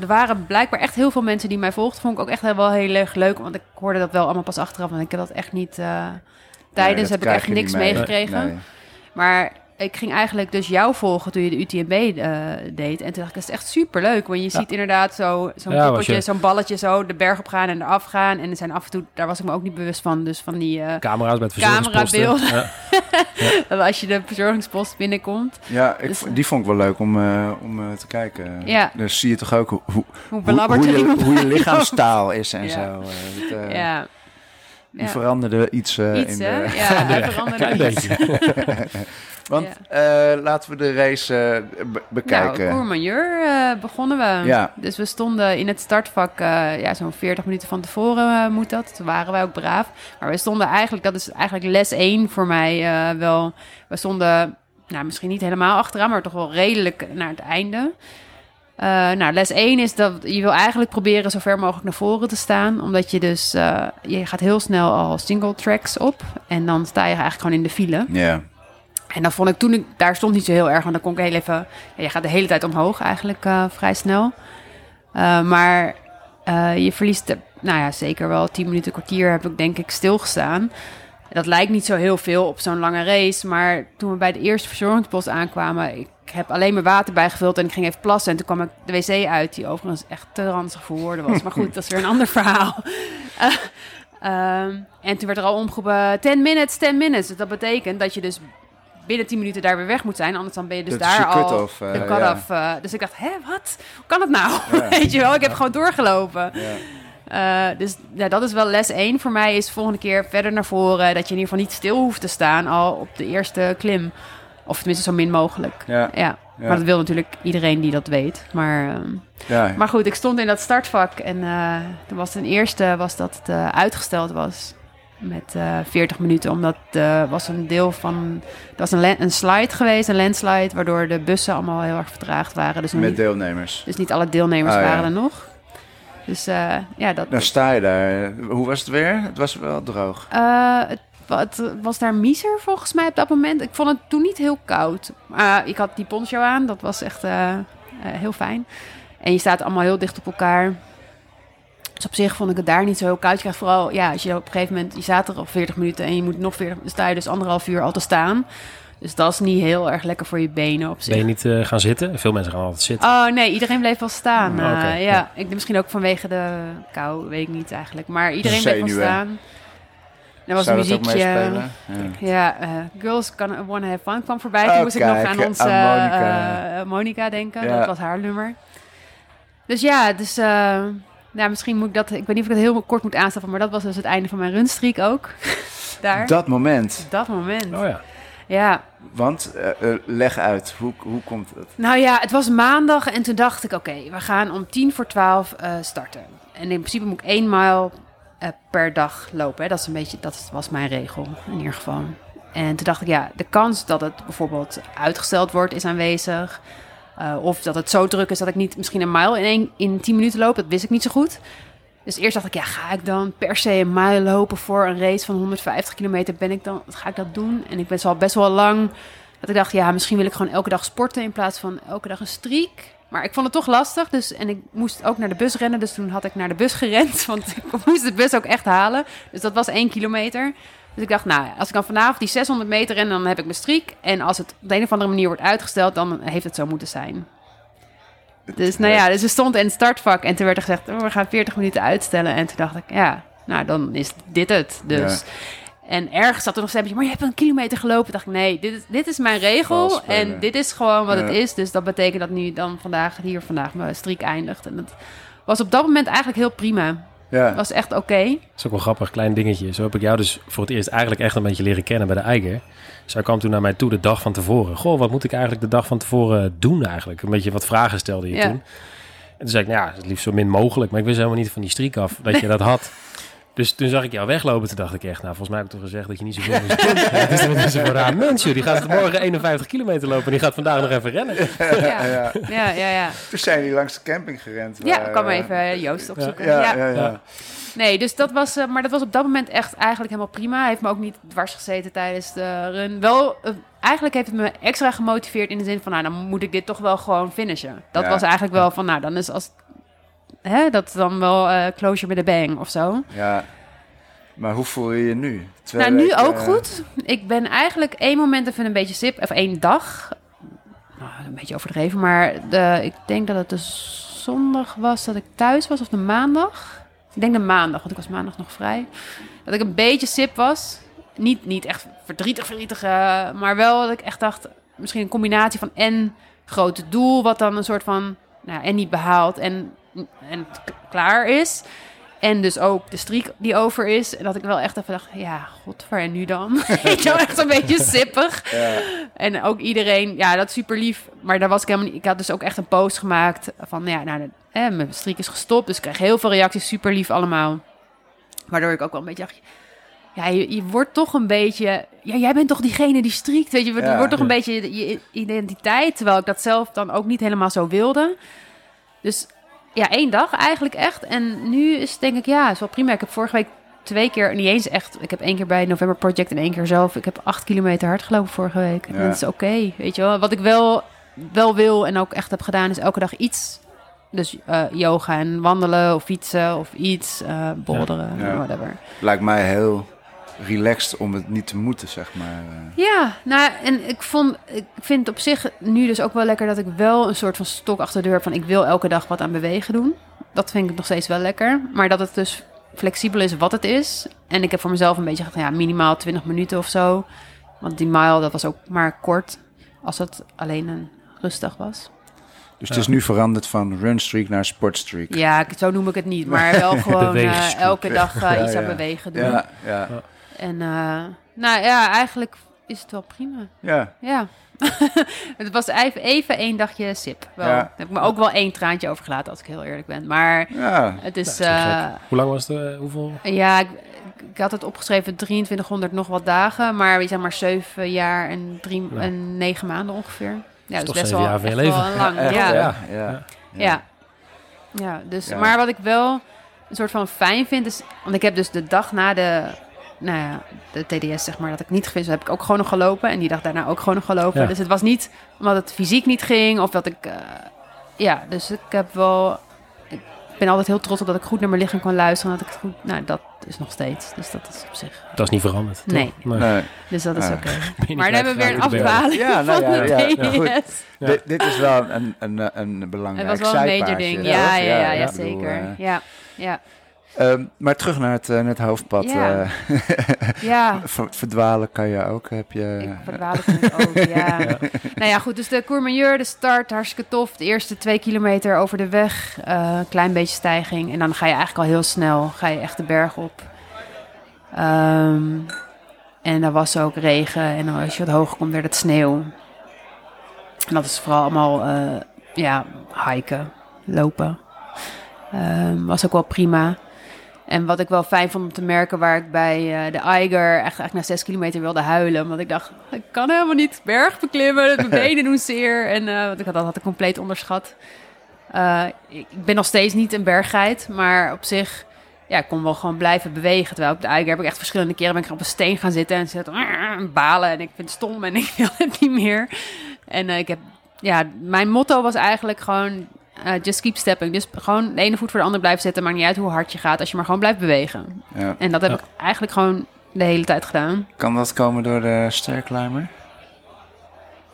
Er waren blijkbaar echt heel veel mensen die mij volgden. Vond ik ook echt wel heel erg leuk. Want ik hoorde dat wel allemaal pas achteraf. Want ik heb dat echt niet. Uh, Tijdens heb ik echt niks meegekregen. Maar ik ging eigenlijk dus jou volgen toen je de UTMB uh, eh, deed. En toen dacht ik, dat is echt super leuk. Want je ziet inderdaad zo, zo'n ja, zo'n balletje zo de berg op gaan en eraf gaan. En er zijn af en toe, daar was ik me ook niet bewust van. Dus van die uh, camera's met camerabeelden. Ja. als je de verzorgingspost binnenkomt. Ja, ik, dus, die vond ik wel leuk om, uh, om te kijken. Ja. Dus zie je toch ook hoe, hoe, hoe, hoe, je, hoe je lichaamstaal is en zo. ja. Die veranderde iets, uh, iets in hè? De... Ja, hij veranderde iets. Want ja. uh, laten we de race uh, bekijken. Nou, Courmayeur uh, begonnen we. Ja. Dus we stonden in het startvak ja, zo'n 40 minuten van tevoren moet dat. Toen waren wij ook braaf. Maar we stonden eigenlijk, dat is eigenlijk les 1 voor mij wel. We stonden, nou misschien niet helemaal achteraan, maar toch wel redelijk naar het einde. Uh, nou, les 1 is dat je wil eigenlijk proberen zo ver mogelijk naar voren te staan. Omdat je dus, uh, je gaat heel snel al single tracks op. En dan sta je eigenlijk gewoon in de file. Ja. En dan vond ik toen, ik, daar stond niet zo heel erg, want dan kon ik heel even... Je gaat de hele tijd omhoog eigenlijk uh, vrij snel. maar je verliest, nou ja, zeker wel 10 minuten, kwartier heb ik denk ik stilgestaan. Dat lijkt niet zo heel veel op zo'n lange race. Maar toen we bij de eerste verzorgingspost aankwamen... ik heb alleen maar water bijgevuld en ik ging even plassen. En toen kwam ik de wc uit, die overigens echt te ranzig voor woorden was. Maar goed, dat is weer een ander verhaal. Um, en toen werd er al omgeroepen 10 minutes, 10 minutes. Dus dat betekent dat je dus binnen 10 minuten daar weer weg moet zijn. Anders dan ben je dus dat daar al off, uh, de cut-off. Ja. Uh, dus ik dacht, hè, wat? Hoe kan het nou? Weet je wel, ik heb gewoon doorgelopen. Uh, dus ja, dat is wel les 1 voor mij. Is volgende keer verder naar voren. Dat je in ieder geval niet stil hoeft te staan al op de eerste klim. Of tenminste zo min mogelijk. Ja. ja. Maar dat wil natuurlijk iedereen die dat weet. Maar, uh, ja. maar goed, ik stond in dat startvak. En uh, toen was ten eerste was dat het uh, uitgesteld was. Met 40 minuten. Omdat er was een deel van... Er was een, een, slide geweest, een landslide. Waardoor de bussen allemaal heel erg vertraagd waren. Dus Met niet, deelnemers? Dus niet alle deelnemers oh, waren ja. er nog. Dus ja, dat... Dan sta je daar. Hoe was het weer? Het was wel droog. het het was daar miser volgens mij op dat moment. Ik vond het toen niet heel koud. Maar ik had die poncho aan. Dat was echt uh, uh, heel fijn. En je staat allemaal heel dicht op elkaar. Dus op zich vond ik het daar niet zo heel koud. Je krijgt vooral, ja, als je op een gegeven moment... Je staat er al 40 minuten en je moet nog 40... Dan sta je dus anderhalf uur al te staan. Dus dat is niet heel erg lekker voor je benen op zich. Ben je niet uh, gaan zitten? Veel mensen gaan altijd zitten. Oh nee, iedereen bleef wel staan. Oh, okay. uh, ja, ik misschien ook vanwege de kou, weet ik niet eigenlijk. Maar iedereen bleef wel staan. Er was Zou een muziekje. Ja, ja uh, Girls Gonna Wanna Have Fun kwam voorbij. Toen oh, moest kijk, ik nog aan onze Monica. Uh, Monica denken. Ja. Dat was haar nummer. Dus ja, dus ja, misschien moet ik dat... Ik weet niet of ik het heel kort moet aanstappen, maar dat was dus het einde van mijn runstreak ook. Daar. Dat moment. Dat moment. Oh ja. Ja. Want, uh, leg uit, hoe, hoe komt het? Nou ja, het was maandag en toen dacht ik, oké, okay, we gaan om tien voor twaalf uh, starten. En in principe moet ik één mijl uh, per dag lopen. Hè. Dat, is een beetje, dat was mijn regel in ieder geval. En toen dacht ik, ja, de kans dat het bijvoorbeeld uitgesteld wordt is aanwezig. Uh, of dat het zo druk is dat ik niet misschien een mijl in 10 minuten loop. Dat wist ik niet zo goed. Dus eerst dacht ik, ja, ga ik dan per se een mijl lopen voor een race van 150 kilometer? Ben ik dan, ga ik dat doen? En ik ben al best wel lang dat ik dacht, ja, misschien wil ik gewoon elke dag sporten in plaats van elke dag een streak. Maar ik vond het toch lastig. Dus, en ik moest ook naar de bus rennen. Dus toen had ik naar de bus gerend. Want ik moest de bus ook echt halen. Dus dat was één kilometer. Dus ik dacht, nou, als ik dan vanavond die 600 meter ren, dan heb ik mijn streak. En als het op de een of andere manier wordt uitgesteld, dan heeft het zo moeten zijn. Dus nou ja, dus er stond in het startvak. En toen werd er gezegd, oh, we gaan 40 minuten uitstellen. En toen dacht ik, ja, nou dan is dit het. Dus... Ja. En ergens zat er nog steeds, maar je hebt een kilometer gelopen. Dacht ik, nee, dit is, dit is mijn regel. En dit is gewoon wat ja. het is. Dus dat betekent dat nu dan vandaag, hier vandaag, mijn streak eindigt. En dat was op dat moment eigenlijk heel prima. Ja. was echt oké. Okay. Dat is ook wel grappig, klein dingetje. Zo heb ik jou dus voor het eerst eigenlijk echt een beetje leren kennen bij de Eiger. Zij kwam toen naar mij toe de dag van tevoren. Goh, wat moet ik eigenlijk de dag van tevoren doen eigenlijk? Een beetje wat vragen stelde je ja. toen. En toen zei ik, nou ja, het liefst zo min mogelijk. Maar ik wist helemaal niet van die streak af dat je dat had. Dus toen zag ik jou weglopen. Toen dacht ik echt, nou, volgens mij heb ik toch gezegd dat je niet zoveel moest doen. Het is, het is een raar mens, joh. Die gaat morgen 51 kilometer lopen en die gaat vandaag nog even rennen. Ja, ja, ja. ja, ja. Toen zijn die langs de camping gerend. Ja, ik kwam even Joost opzoeken. Ja, ja, ja. ja. Nee, dus dat was, uh, maar dat was op dat moment echt eigenlijk helemaal prima. Hij heeft me ook niet dwars gezeten tijdens de run. Wel, eigenlijk heeft het me extra gemotiveerd in de zin van, nou, dan moet ik dit toch wel gewoon finishen. Dat was eigenlijk wel van, nou, dan is als, hè, dat dan wel uh, closure met een bang of zo. Ja. Maar hoe voel je je nu? Twee nou, nu ook goed. Ik ben eigenlijk één moment even een beetje sip, of één dag. Nou, een beetje overdreven, maar de, ik denk dat het de zondag was dat ik thuis was, of de maandag. Ik denk de maandag, want ik was maandag nog vrij. Dat ik een beetje sip was. Niet, niet echt verdrietig, verdrietig, uh, maar wel dat ik echt dacht... misschien een combinatie van en grote doel... wat dan een soort van, nou, en niet behaald en, en klaar is... En dus ook de streak die over is. En dat ik wel echt even dacht, ja, godver, en nu dan? ik was echt een beetje sippig. Ja. En ook iedereen, ja, dat is super lief. Maar daar was ik helemaal niet... Ik had dus ook echt een post gemaakt van, ja, nou, de, mijn streak is gestopt. Dus ik kreeg heel veel reacties, super lief allemaal. Waardoor ik ook wel een beetje dacht... Ja, je, je wordt toch een beetje... Ja, jij bent toch diegene die strikt, weet je. Je wordt toch een beetje je identiteit. Terwijl ik dat zelf dan ook niet helemaal zo wilde. Dus ja, één dag eigenlijk echt. En nu is denk ik, ja, is wel prima. Ik heb vorige week twee keer, niet eens echt. Ik heb één keer bij November Project en één keer zelf. Ik heb acht kilometer hard gelopen vorige week. En dat is oké, weet je wel. Wat ik wel, wel wil en ook echt heb gedaan, is elke dag iets. Dus uh, yoga en wandelen of fietsen of iets, uh, bolderen, ja. whatever. Lijkt mij heel relaxed om het niet te moeten, zeg maar. Eh. Ja, nou, en ik, vond, ik vind op zich nu dus ook wel lekker dat ik wel een soort van stok achter de deur van ik wil elke dag wat aan bewegen doen. Dat vind ik nog steeds wel lekker. Maar dat het dus flexibel is wat het is. En ik heb voor mezelf een beetje gezegd, ja, minimaal 20 minuten of zo. Want die mile, dat was ook maar kort als het alleen een rustdag was. Dus het is nu veranderd van runstreak naar sportstreak. Ja, zo noem ik het niet. Maar wel gewoon uh, elke dag uh, iets aan bewegen doen. Ja, ja. En uh, nou ja, eigenlijk is het wel prima. Ja. Ja. het was even, even één dagje sip. Wel. Ja. Daar heb ik me ook wel één traantje over gelaten, als ik heel eerlijk ben. Maar ja. het is... Uh, Hoe lang was het? Hoeveel? Ja, ik, ik, had het opgeschreven 2300 nog wat dagen. Maar we zijn maar zeven jaar en, drie, ja. en negen maanden ongeveer. Ja, dus best wel, jaar van je leven. Wel lang. Ja. Ja. Ja. ja. ja. dus, maar wat ik wel een soort van fijn vind is... Want ik heb dus de dag na de nou ja, de TDS, zeg maar, dat ik niet gefinished heb ik ook gewoon nog gelopen. En die dag daarna ook gewoon nog gelopen. Dus het was niet omdat het fysiek niet ging of dat ik... Uh, ja, dus ik heb wel... Ik ben altijd heel trots op dat ik goed naar mijn lichaam kan luisteren. Dat ik het goed... Nou, dat is nog steeds. Dus dat is op zich... Dat is niet veranderd. Nee. nee. Dus dat is oké. Okay. Maar dan hebben we weer een afdwaling ja, nou, ja, ja, ja, Dit, dit, is wel een, een, een belangrijk Het was wel een major ding. Ja, ja, ja, ja, zeker. Uh, ja, ja. Um, maar terug naar het, uh, het hoofdpad. Ja. Uh, ja. Verdwalen kan je ook. Heb je... Ik verdwalen kan ook, ja. ja. Nou ja, goed. Dus de Courmayeur, de start, hartstikke tof. De eerste twee kilometer over de weg. Uh, klein beetje stijging. En dan ga je eigenlijk al heel snel. Ga je echt de berg op. Um, en er was ook regen. En als je wat hoger komt, werd het sneeuw. En dat is vooral allemaal, ja, hiken, lopen. Um, was ook wel prima. En wat ik wel fijn vond om te merken, waar ik bij uh, de Eiger echt, echt na zes kilometer wilde huilen. Omdat ik dacht, ik kan helemaal niet berg beklimmen. Mijn benen doen zeer. En uh, want ik had, dat had ik compleet onderschat. Uh, ik ben nog steeds niet een berggeit, maar op zich ja, ik kon wel gewoon blijven bewegen. Terwijl op de Eiger heb ik echt verschillende keren ben ik op een steen gaan zitten en zitten balen. En ik vind het stom en ik wil het niet meer. En ik heb, ja, mijn motto was eigenlijk gewoon uh, just keep stepping. Dus gewoon de ene voet voor de ander blijven zetten. Maakt niet uit hoe hard je gaat, als je maar gewoon blijft bewegen. Ja. En dat heb ik eigenlijk gewoon de hele tijd gedaan. Kan dat komen door de sterklimber?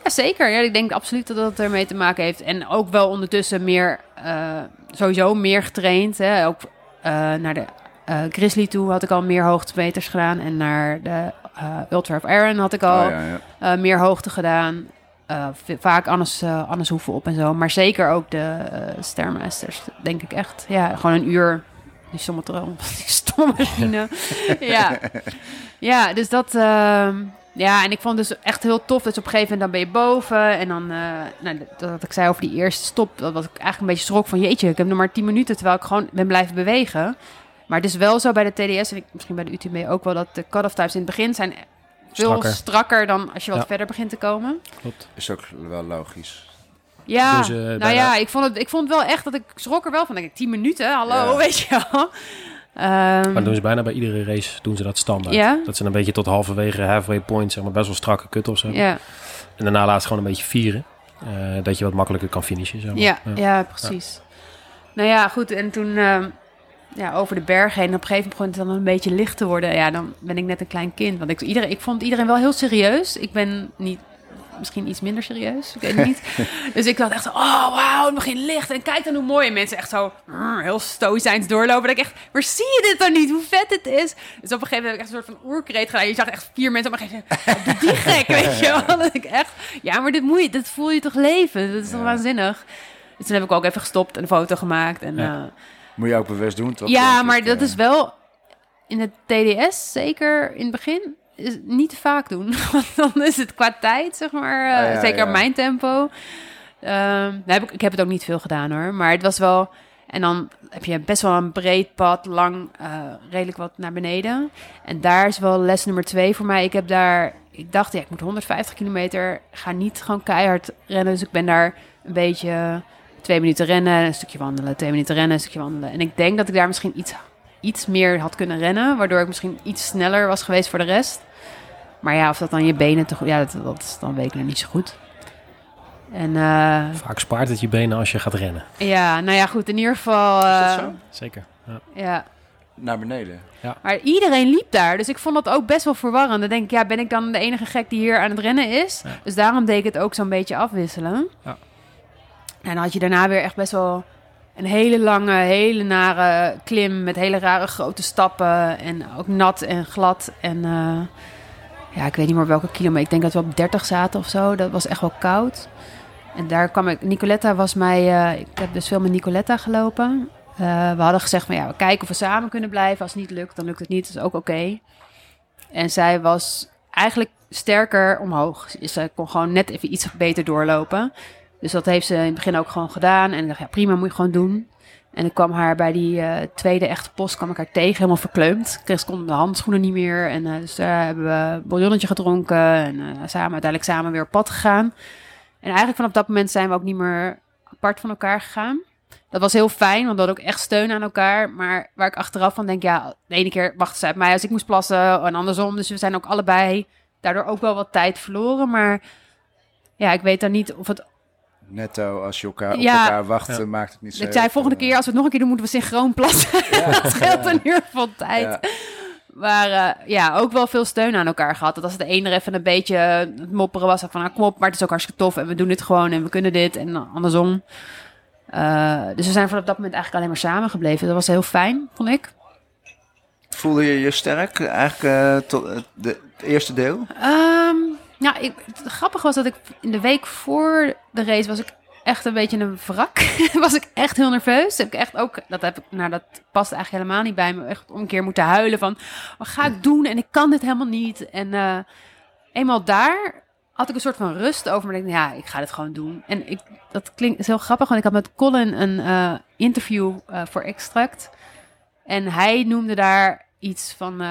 Ja, zeker. Ja, ik denk absoluut dat dat ermee te maken heeft. En ook wel ondertussen meer, uh, sowieso meer getraind. Hè. Ook uh, naar de uh, Grizzly toe had ik al meer hoogtemeters gedaan. En naar de Ultra of Iron had ik al oh, ja, ja. meer hoogte gedaan. Uh, vaak Annes, uh, Annes Hoeven op en zo. Maar zeker ook de uh, Stairmasters, denk ik echt. Ja, gewoon een uur. Die stomme, machine. ja. ja, dus dat... Uh, ja, en ik vond dus echt heel tof. Dus op een gegeven moment dan ben je boven. En dan, nou, dat ik zei over die eerste stop. Dat was ik eigenlijk een beetje schrok van... Jeetje, ik heb nog maar 10 minuten terwijl ik gewoon ben blijven bewegen. Maar het is wel zo bij de TDS en ik, misschien bij de UTB ook wel... dat de cut-off times in het begin zijn veel strakker. dan als je wat verder begint te komen. Klopt. Is ook wel logisch. Ja, dus, uh, nou ja, ik vond, het, ik vond wel echt dat ik schrok er wel van. Denk ik, 10 minuten, hallo, weet je wel. Um, maar doen ze bijna bij iedere race doen ze dat standaard. Dat ze een beetje tot halverwege halfway point, zeg maar, best wel strakke cut of zo. Ja. En daarna laat ze gewoon een beetje vieren. Uh, dat je wat makkelijker kan finishen. Zeg maar. ja, ja, ja, precies. Nou ja, goed. En toen... Uh, ja, over de berg heen. En op een gegeven moment begon het dan een beetje licht te worden. Ja, dan ben ik net een klein kind. Want ik, iedereen, ik vond iedereen wel heel serieus. Ik ben niet, misschien iets minder serieus. Ik weet het niet. dus ik dacht echt oh wauw, het begint licht. En kijk dan hoe mooi. En mensen echt zo mm, heel stoïcijns doorlopen. Dat ik echt, maar zie je dit dan niet? Hoe vet het is? Dus op een gegeven moment heb ik echt een soort van oerkreet gedaan. Je zag echt vier mensen op een gegeven moment, die gek, weet je wel. Dat ik echt, ja, maar dit moet je, dit voel je toch leven? Dat is toch waanzinnig? Dus toen heb ik ook even gestopt en een foto gemaakt. En ja. uh, Moet je ook bewust doen, toch? Ja, maar dat eh. is wel in het TDS, zeker in het begin, is niet te vaak doen. Want dan is het qua tijd, zeg maar, eh, Ah, ja, zeker ja. mijn tempo. Ehm, heb ik, ik heb het ook niet veel gedaan hoor, maar het was wel... En dan heb je best wel een breed pad, lang, eh, redelijk wat naar beneden. En daar is wel les nummer twee voor mij. Ik heb daar, ik dacht, ja, ik moet 150 kilometer, ga niet gewoon keihard rennen. Dus ik ben daar een beetje twee minuten rennen, een stukje wandelen, twee minuten rennen, een stukje wandelen. En ik denk dat ik daar misschien iets, iets meer had kunnen rennen, waardoor ik misschien iets sneller was geweest voor de rest. Maar ja, of dat dan je benen toch, ja, dat, dat is dan weet ik nog niet zo goed. En eh, Vaak spaart het je benen als je gaat rennen. ja, nou ja, goed, in ieder geval. Is dat eh, zo? Zeker. Ja. Ja, Naar beneden. maar iedereen liep daar, dus ik vond dat ook best wel verwarrend. Dan denk ik, ja, ben ik dan de enige gek die hier aan het rennen is? Ja. Dus daarom deed ik het ook zo'n beetje afwisselen. Ja. En dan had je daarna weer echt best wel een hele lange, hele nare klim met hele rare grote stappen en ook nat en glad. En eh, ja, ik weet niet meer welke kilometer. Ik denk dat we op 30 zaten of zo. Dat was echt wel koud. En daar kwam ik. Nicoletta was mij. eh, ik heb dus veel met Nicoletta gelopen. Eh, we hadden gezegd van ja, we kijken of we samen kunnen blijven. Als het niet lukt, dan lukt het niet. Dat is ook oké. En zij was eigenlijk sterker omhoog. Ze kon gewoon net even iets beter doorlopen. Dus dat heeft ze in het begin ook gewoon gedaan. En ik dacht, ja, prima, moet je gewoon doen. En ik kwam haar bij die eh, tweede echte post, kwam ik haar tegen, helemaal verkleumd. Kreeg ze kon de handschoenen niet meer. En eh, dus daar hebben we een bouillonnetje gedronken. En eh, samen, uiteindelijk samen weer op pad gegaan. En eigenlijk vanaf dat moment zijn we ook niet meer apart van elkaar gegaan. Dat was heel fijn, want we hadden ook echt steun aan elkaar. Maar waar ik achteraf van denk, ja, de ene keer wachtte ze uit mij als ik moest plassen en andersom. Dus we zijn ook allebei daardoor ook wel wat tijd verloren. Maar ja, ik weet dan niet of het... Netto, als je elkaar op Ja. elkaar wacht, Ja. eh, maakt het niet zo. Ik zei, volgende keer als we het nog een keer doen, moeten we synchroon plassen. dat scheelt in ieder geval tijd. Ja. Maar eh, ja, ook wel veel steun aan elkaar gehad. Dat als het een er even een beetje het mopperen was, van nou, kom op, maar het is ook hartstikke tof en we doen dit gewoon en we kunnen dit en andersom. Eh, dus we zijn vanaf dat moment eigenlijk alleen maar samen gebleven. Dat was heel fijn, vond ik. Voelde je je sterk eigenlijk eh, tot het, de, het eerste deel? Ehm nou, ik, het grappige was dat ik in de week voor de race was ik echt een beetje een wrak. was ik echt heel nerveus. Heb ik echt ook, dat heb ik, nou dat past eigenlijk helemaal niet bij me. Echt om een keer moeten huilen van, wat ga ik doen? En ik kan dit helemaal niet. En eh, eenmaal daar had ik een soort van rust over. Maar ik ja, ik ga dit gewoon doen. En ik, dat klinkt is heel grappig, want ik had met Colin een eh, interview eh, voor Extract. En hij noemde daar iets van...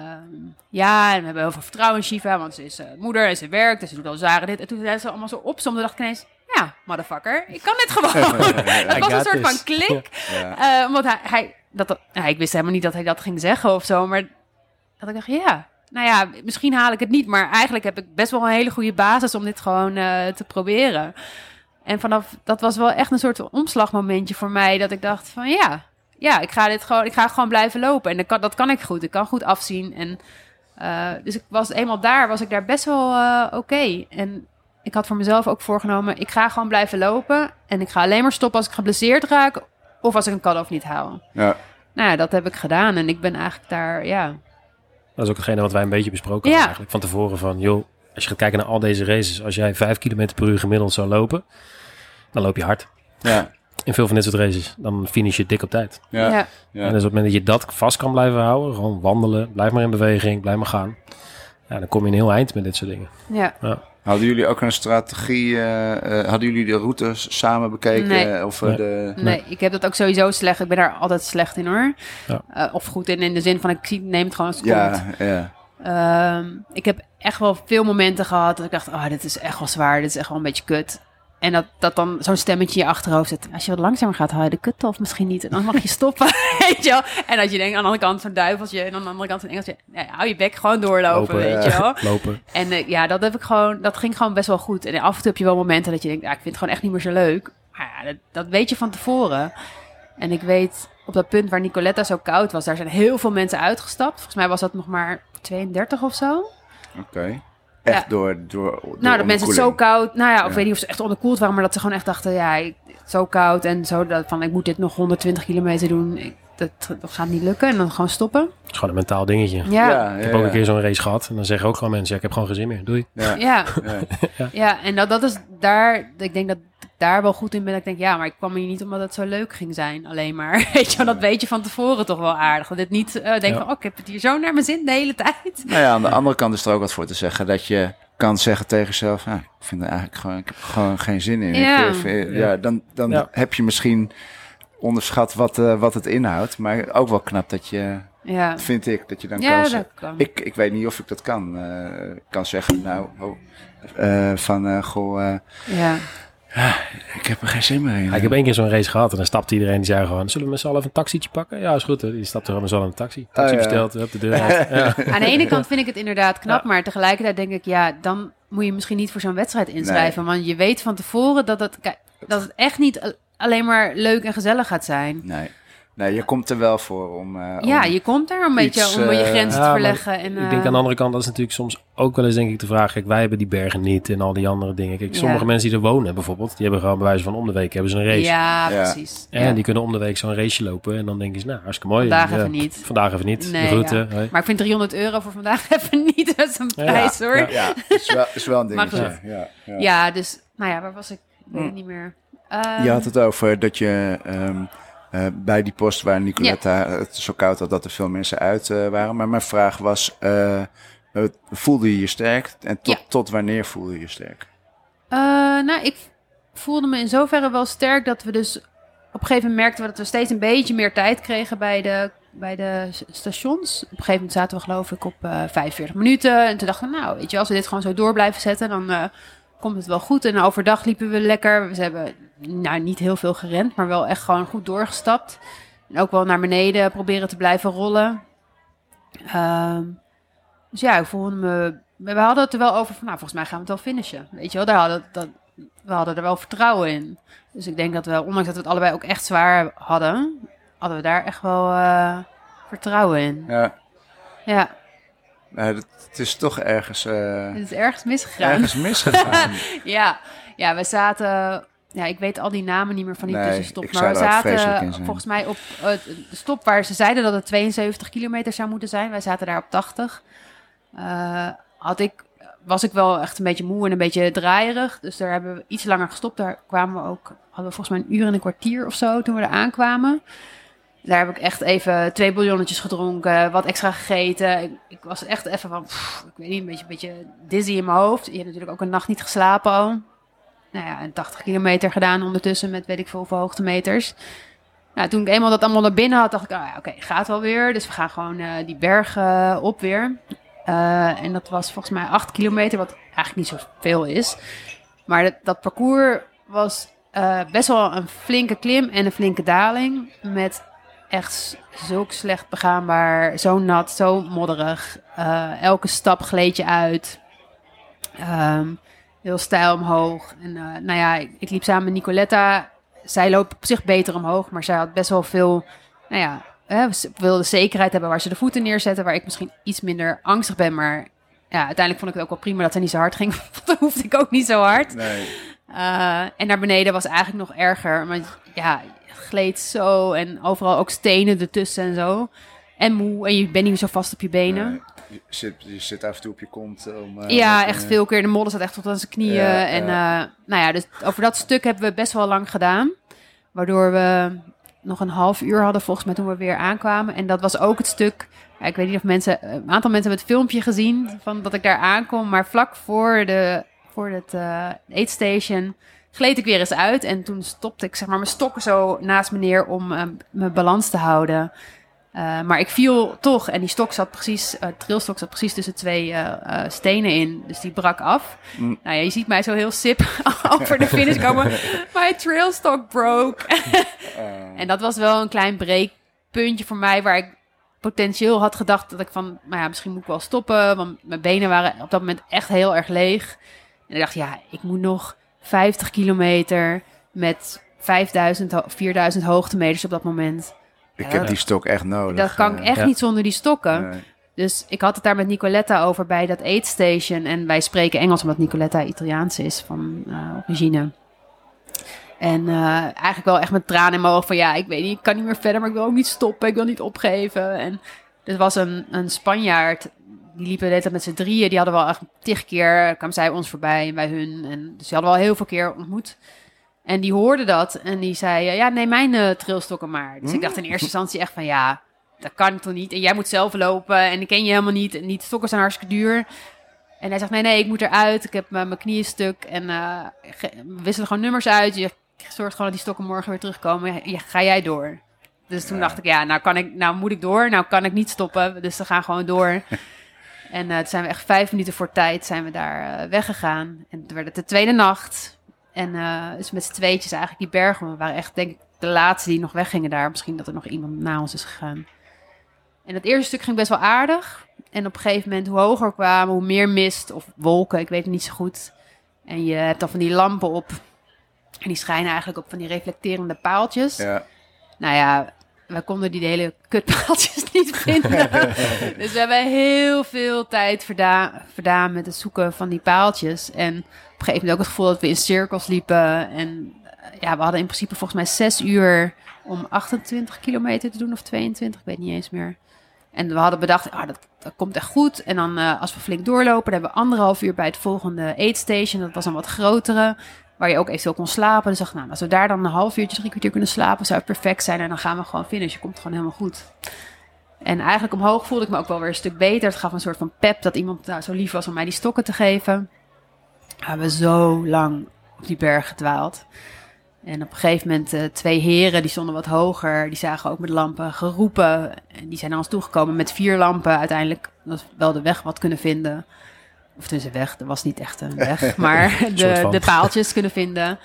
eh, ehm, ja, en we hebben heel veel vertrouwen in Shiva, want ze is eh, moeder en ze werkt en ze doet al jaren dit. En toen zei ze allemaal zo opzomde, dacht ik ineens... Ja, motherfucker, ik kan dit gewoon. Het was een soort this. van klik. Ja. Eh, omdat hij, hij dat, dat- nou, ik wist helemaal niet dat hij dat ging zeggen of zo. Maar dat ik dacht, ja, nou ja, misschien haal ik het niet. Maar eigenlijk heb ik best wel een hele goede basis om dit gewoon eh, te proberen. En vanaf, dat was wel echt een soort omslagmomentje voor mij. Dat ik dacht van ja, ja, ik ga dit gewoon, ik ga gewoon blijven lopen. En dat kan, dat kan ik goed. Ik kan goed afzien. En eh, dus ik was eenmaal daar, was ik daar best wel eh, oké. En ik had voor mezelf ook voorgenomen, ik ga gewoon blijven lopen. En ik ga alleen maar stoppen als ik geblesseerd raak. Of als ik een cut-off niet haal. Ja. Nou ja, dat heb ik gedaan. En ik ben eigenlijk daar, ja. Dat is ook hetgene wat wij een beetje besproken Ja. hadden eigenlijk. Van tevoren van, joh, als je gaat kijken naar al deze races. Als jij 5 km per uur gemiddeld zou lopen, dan loop je hard. Ja. In veel van dit soort races, dan finish je dik op tijd. Ja. ja. Ja. En dus op het moment dat je dat vast kan blijven houden, gewoon wandelen, blijf maar in beweging, blijf maar gaan. Ja, dan kom je een heel eind met dit soort dingen. ja. Hadden jullie ook een strategie? eh, eh, hadden jullie de routes samen bekeken? Nee. Of eh, Nee. de. Nee, ik heb dat ook sowieso slecht. Ik ben daar altijd slecht in hoor. Ja. Eh, of goed in, in de zin van ik zie- neem het gewoon als het Ja, komt. ja. Ehm, ik heb echt wel veel momenten gehad dat ik dacht, oh, dit is echt wel zwaar, dit is echt wel een beetje kut. En dat, dat dan zo'n stemmetje in je achterhoofd zit. Als je wat langzamer gaat, haal je de kut of misschien niet. En dan mag je stoppen, weet je wel. En als je denkt, aan de andere kant zo'n duiveltje en aan de andere kant zo'n engeltje. Nee, hou je bek gewoon doorlopen, Lopen, weet je wel. Lopen. En eh, ja, dat heb ik gewoon, dat ging gewoon best wel goed. En af en toe heb je wel momenten dat je denkt, ja, ik vind het gewoon echt niet meer zo leuk. Maar ja, dat, dat weet je van tevoren. En ik weet, op dat punt waar Nicoletta zo koud was, daar zijn heel veel mensen uitgestapt. Volgens mij was dat nog maar 32 of zo. Oké. Echt Ja. door, door, door nou, dat mensen het zo koud, nou ja, of Ja. weet niet of ze echt onderkoeld waren, maar dat ze gewoon echt dachten, ja, ik, zo koud en zo, dat, van ik moet dit nog 120 kilometer doen. Ik, dat, dat gaat niet lukken en dan gewoon stoppen. Het is gewoon een mentaal dingetje. Ja, Ik heb ook ja. een keer zo'n race gehad en dan zeggen ook gewoon mensen, ja, ik heb gewoon geen zin meer, doei. Ja, ja. ja. en dat, dat is daar, ik denk dat daar wel goed in ben. Dat ik denk, ja, maar ik kwam hier niet omdat het zo leuk ging zijn. Alleen maar, weet je wel, dat weet je van tevoren toch wel aardig. Dat dit niet uh, denk van, oh, ik heb het hier zo naar mijn zin de hele tijd. Nou ja, aan de andere kant is er ook wat voor te zeggen. Dat je kan zeggen tegen jezelf, ja, ik vind er eigenlijk gewoon, ik heb er gewoon geen zin in. Ja, ik, uh, ja dan, dan ja. heb je misschien onderschat wat, uh, wat het inhoudt. Maar ook wel knap dat je, ja. vind ik, dat je dan Ja, kan, dat kan. Ik, ik weet niet of ik dat kan. eh, kan zeggen, nou, oh, eh, van, eh, goh, eh, Ja. ik heb er geen zin meer in. Ja, ik heb één keer zo'n race gehad en dan stapte iedereen die zei gewoon, zullen we met z'n allen even een taxietje pakken? Ja, is goed. Hè? Die stapte gewoon met z'n allen een taxi. Taxi Oh, ja. besteld, de deur. Aan de ene kant vind ik het inderdaad knap, maar tegelijkertijd denk ik, ja, dan moet je misschien niet voor zo'n wedstrijd inschrijven. Want je weet van tevoren dat het, dat het echt niet alleen maar leuk en gezellig gaat zijn. Nee. Nee, je komt er wel voor om... eh, Ja, om- je komt daar een beetje iets, om je eh, grenzen te verleggen. En, Ik denk eh, aan de andere kant, dat is natuurlijk soms ook wel eens denk ik de vraag, kijk, wij hebben die bergen niet en al die andere dingen. Kijk, sommige mensen die er wonen bijvoorbeeld, die hebben gewoon bij wijze van om de week hebben ze een race. Ja, Ja. precies. En Ja. die kunnen om de week zo'n raceje lopen en dan denken ze, nou, hartstikke mooi. Vandaag Ja, even niet. Vandaag even niet. Nee, de ja. hoi. Maar ik vind 300 euro voor vandaag even niet dat is een Ja. prijs hoor. Ja. Ja. Ja, is wel, is wel een dingetje. Ja, ja. dus, nou ja, waar was ik? Ik weet het niet meer. Ehm, Je had het over dat je ehm, eh, bij die post waar Nicoletta het zo koud had, dat er veel mensen uit eh, waren. Maar mijn vraag was, eh, voelde je je sterk? En tot, Ja. tot wanneer voelde je je sterk? Nou, ik voelde me in zoverre wel sterk dat we dus op een gegeven moment merkten we dat we steeds een beetje meer tijd kregen bij de, bij de stations. Op een gegeven moment zaten we geloof ik op eh 45 minuten. En toen dachten we, nou, weet je, als we dit gewoon zo door blijven zetten, dan komt het wel goed. En overdag liepen we lekker. We hebben nou, niet heel veel gerend, maar wel echt gewoon goed doorgestapt. En ook wel naar beneden proberen te blijven rollen. Ehm, dus ja, ik voelde me... We hadden het er wel over van, nou, volgens mij gaan we het wel finishen. Weet je wel, daar hadden, dat, we hadden er wel vertrouwen in. Dus ik denk dat we, ondanks dat we het allebei ook echt zwaar hadden, hadden we daar echt wel eh, vertrouwen in. Ja, Ja, nou, dat, het is toch ergens, eh, het is ergens misgegaan. ergens misgegaan. Ja, ja, we zaten. Ja, ik weet al die namen niet meer van die Nee, tussenstop. Maar we zaten volgens mij op eh, de stop waar ze zeiden dat het 72 kilometer zou moeten zijn. Wij zaten daar op 80. Eh, had ik, was ik wel echt een beetje moe en een beetje draaierig. Dus daar hebben we iets langer gestopt. Daar kwamen we ook, hadden we volgens mij een uur en een kwartier of zo toen we er aankwamen. Daar heb ik echt even twee bouillonnetjes gedronken, wat extra gegeten. Ik, ik was echt even van, pff, ik weet niet, een beetje, een beetje dizzy in mijn hoofd. Je hebt natuurlijk ook een nacht niet geslapen al. Nou ja, en 80 kilometer gedaan ondertussen met weet ik veel hoeveel hoogtemeters. Nou, toen ik eenmaal dat allemaal naar binnen had, dacht ik, ah, oké, gaat wel weer. Dus we gaan gewoon eh, die bergen op weer. Eh, en dat was volgens mij 8 kilometer, wat eigenlijk niet zoveel is. Maar dat, dat parcours was eh, best wel een flinke klim en een flinke daling. Met echt zulk slecht begaanbaar, zo nat, zo modderig. Eh, elke stap gleed je uit. Ehm, heel stijl omhoog. En eh, nou ja, ik, ik liep samen met Nicoletta. Zij loopt op zich beter omhoog, maar zij had best wel veel, nou ja, hè, wilde zekerheid hebben waar ze de voeten neerzetten, waar ik misschien iets minder angstig ben. Maar ja, uiteindelijk vond ik het ook wel prima dat ze niet zo hard ging. Want dan hoefde ik ook niet zo hard. Nee. Uh, en naar beneden was eigenlijk nog erger. Maar ja, gleed zo en overal ook stenen ertussen en zo. En moe en je bent niet meer zo vast op je benen. Nee. Je, zit, je zit af en toe op je kont. Om, eh, ja, echt eh, veel keer. De modder zat echt tot aan zijn knieën. Ja, en ja. eh, nou ja, dus over dat stuk hebben we best wel lang gedaan. Waardoor we nog een half uur hadden volgens mij toen we weer aankwamen. En dat was ook het stuk... Ik weet niet of mensen... Een aantal mensen hebben het filmpje gezien van dat ik daar aankom. Maar vlak voor, de, voor het eh aidstation gleed ik weer eens uit. En toen stopte ik zeg maar mijn stokken zo naast me neer om mijn balans te houden. Uh, maar ik viel toch en die stok zat precies, uh, trilstok zat precies tussen twee uh, stenen in. Dus die brak af. Mm. Nou ja, je ziet mij zo heel sip over de finish komen. My trailstok broke. en dat was wel een klein breekpuntje voor mij waar ik potentieel had gedacht dat ik van, nou ja, misschien moet ik wel stoppen. Want mijn benen waren op dat moment echt heel erg leeg. En ik dacht, ja, ik moet nog 50 kilometer met 5000, 4000 hoogtemeters op dat moment. Ik Ja, heb die stok echt nodig. Dat kan ik echt ja. niet zonder die stokken. nee. Dus ik had het daar met Nicoletta over bij dat aidstation. En wij spreken Engels omdat Nicoletta Italiaans is van eh, origine. En eh, eigenlijk wel echt met tranen in mijn ogen van ja, ik weet niet, ik kan niet meer verder, maar ik wil ook niet stoppen, ik wil niet opgeven. En er was een, een Spanjaard, die liepen de hele tijd met z'n drieën, die hadden wel echt tig keer, kwamen zij ons voorbij en wij hun. En dus die hadden we al heel veel keer ontmoet. En die hoorde dat en die zei, ja, neem mijn uh, trailstokken maar. Dus ik dacht in eerste instantie echt van, ja, dat kan toch niet? En jij moet zelf lopen en ik ken je helemaal niet. En die stokken zijn hartstikke duur. En hij zegt, nee, nee, ik moet eruit. Ik heb mijn knieën stuk. En uh, we wisselen gewoon nummers uit. Je zorgt gewoon dat die stokken morgen weer terugkomen. Ja, ga jij door? Dus toen dacht ik, ja, nou, kan ik, nou moet ik door. Nou kan ik niet stoppen. Dus we gaan gewoon door. en uh, toen zijn we echt vijf minuten voor tijd zijn we daar weggegaan. En toen werd het de tweede nacht. En dus met z'n tweetjes eigenlijk die bergen. We waren echt, denk ik, de laatste die nog weggingen daar. Misschien dat er nog iemand na ons is gegaan. En het eerste stuk ging best wel aardig. En op een gegeven moment, hoe hoger we kwamen, hoe meer mist of wolken, ik weet het niet zo goed. En je hebt dan van die lampen op. En die schijnen eigenlijk op van die reflecterende paaltjes. Ja. Nou ja, wij konden die hele kutpaaltjes niet vinden. dus we hebben heel veel tijd verdaan, verdaan met het zoeken van die paaltjes. En een gegeven moment ook het gevoel dat we in cirkels liepen. En ja, we hadden in principe volgens mij zes uur om 28 kilometer te doen of 22, ik weet niet eens meer. En we hadden bedacht, ah, dat, dat komt echt goed. En dan uh, als we flink doorlopen, dan hebben we anderhalf uur bij het volgende aid station. Dat was een wat grotere, waar je ook eventueel kon slapen. Dus dacht, nou, als we daar dan een half uurtje, drie kwartier kunnen slapen, zou het perfect zijn. En dan gaan we gewoon finishen. Je komt gewoon helemaal goed. En eigenlijk omhoog voelde ik me ook wel weer een stuk beter. Het gaf een soort van pep dat iemand nou, zo lief was om mij die stokken te geven. We hebben zo lang op die berg gedwaald. En op een gegeven moment uh, twee heren, die stonden wat hoger. Die zagen ook met lampen geroepen. En die zijn naar ons toegekomen met vier lampen. Uiteindelijk dat wel de weg wat kunnen vinden. Of tussen weg, er was niet echt een weg. maar de, de paaltjes kunnen vinden.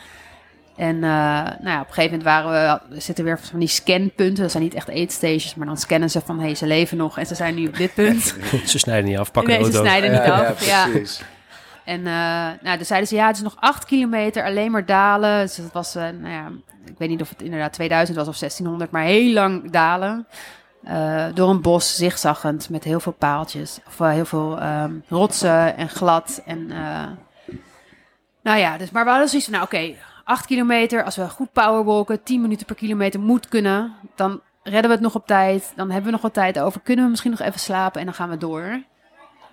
En uh, nou ja, op een gegeven moment waren we, zitten weer van die scanpunten. Dat zijn niet echt eetstations, maar dan scannen ze van, hé, hey, ze leven nog en ze zijn nu op dit punt. ze snijden niet af, pakken nee, de auto. ze snijden niet ja, af. Ja, precies. En uh, nou, toen zeiden ze, ja, het is nog acht kilometer, alleen maar dalen. Dus dat was, uh, nou ja, ik weet niet of het inderdaad 2000 was of 1600, maar heel lang dalen. Uh, door een bos, zigzaggend, met heel veel paaltjes. Of heel veel um, rotsen en glad. En, nou ja, dus, maar we hadden zoiets van, nou oké, okay, 8 kilometer. Als we goed powerwalken, 10 minuten per kilometer moet kunnen, dan redden we het nog op tijd. Dan hebben we nog wat tijd over. Kunnen we misschien nog even slapen en dan gaan we door.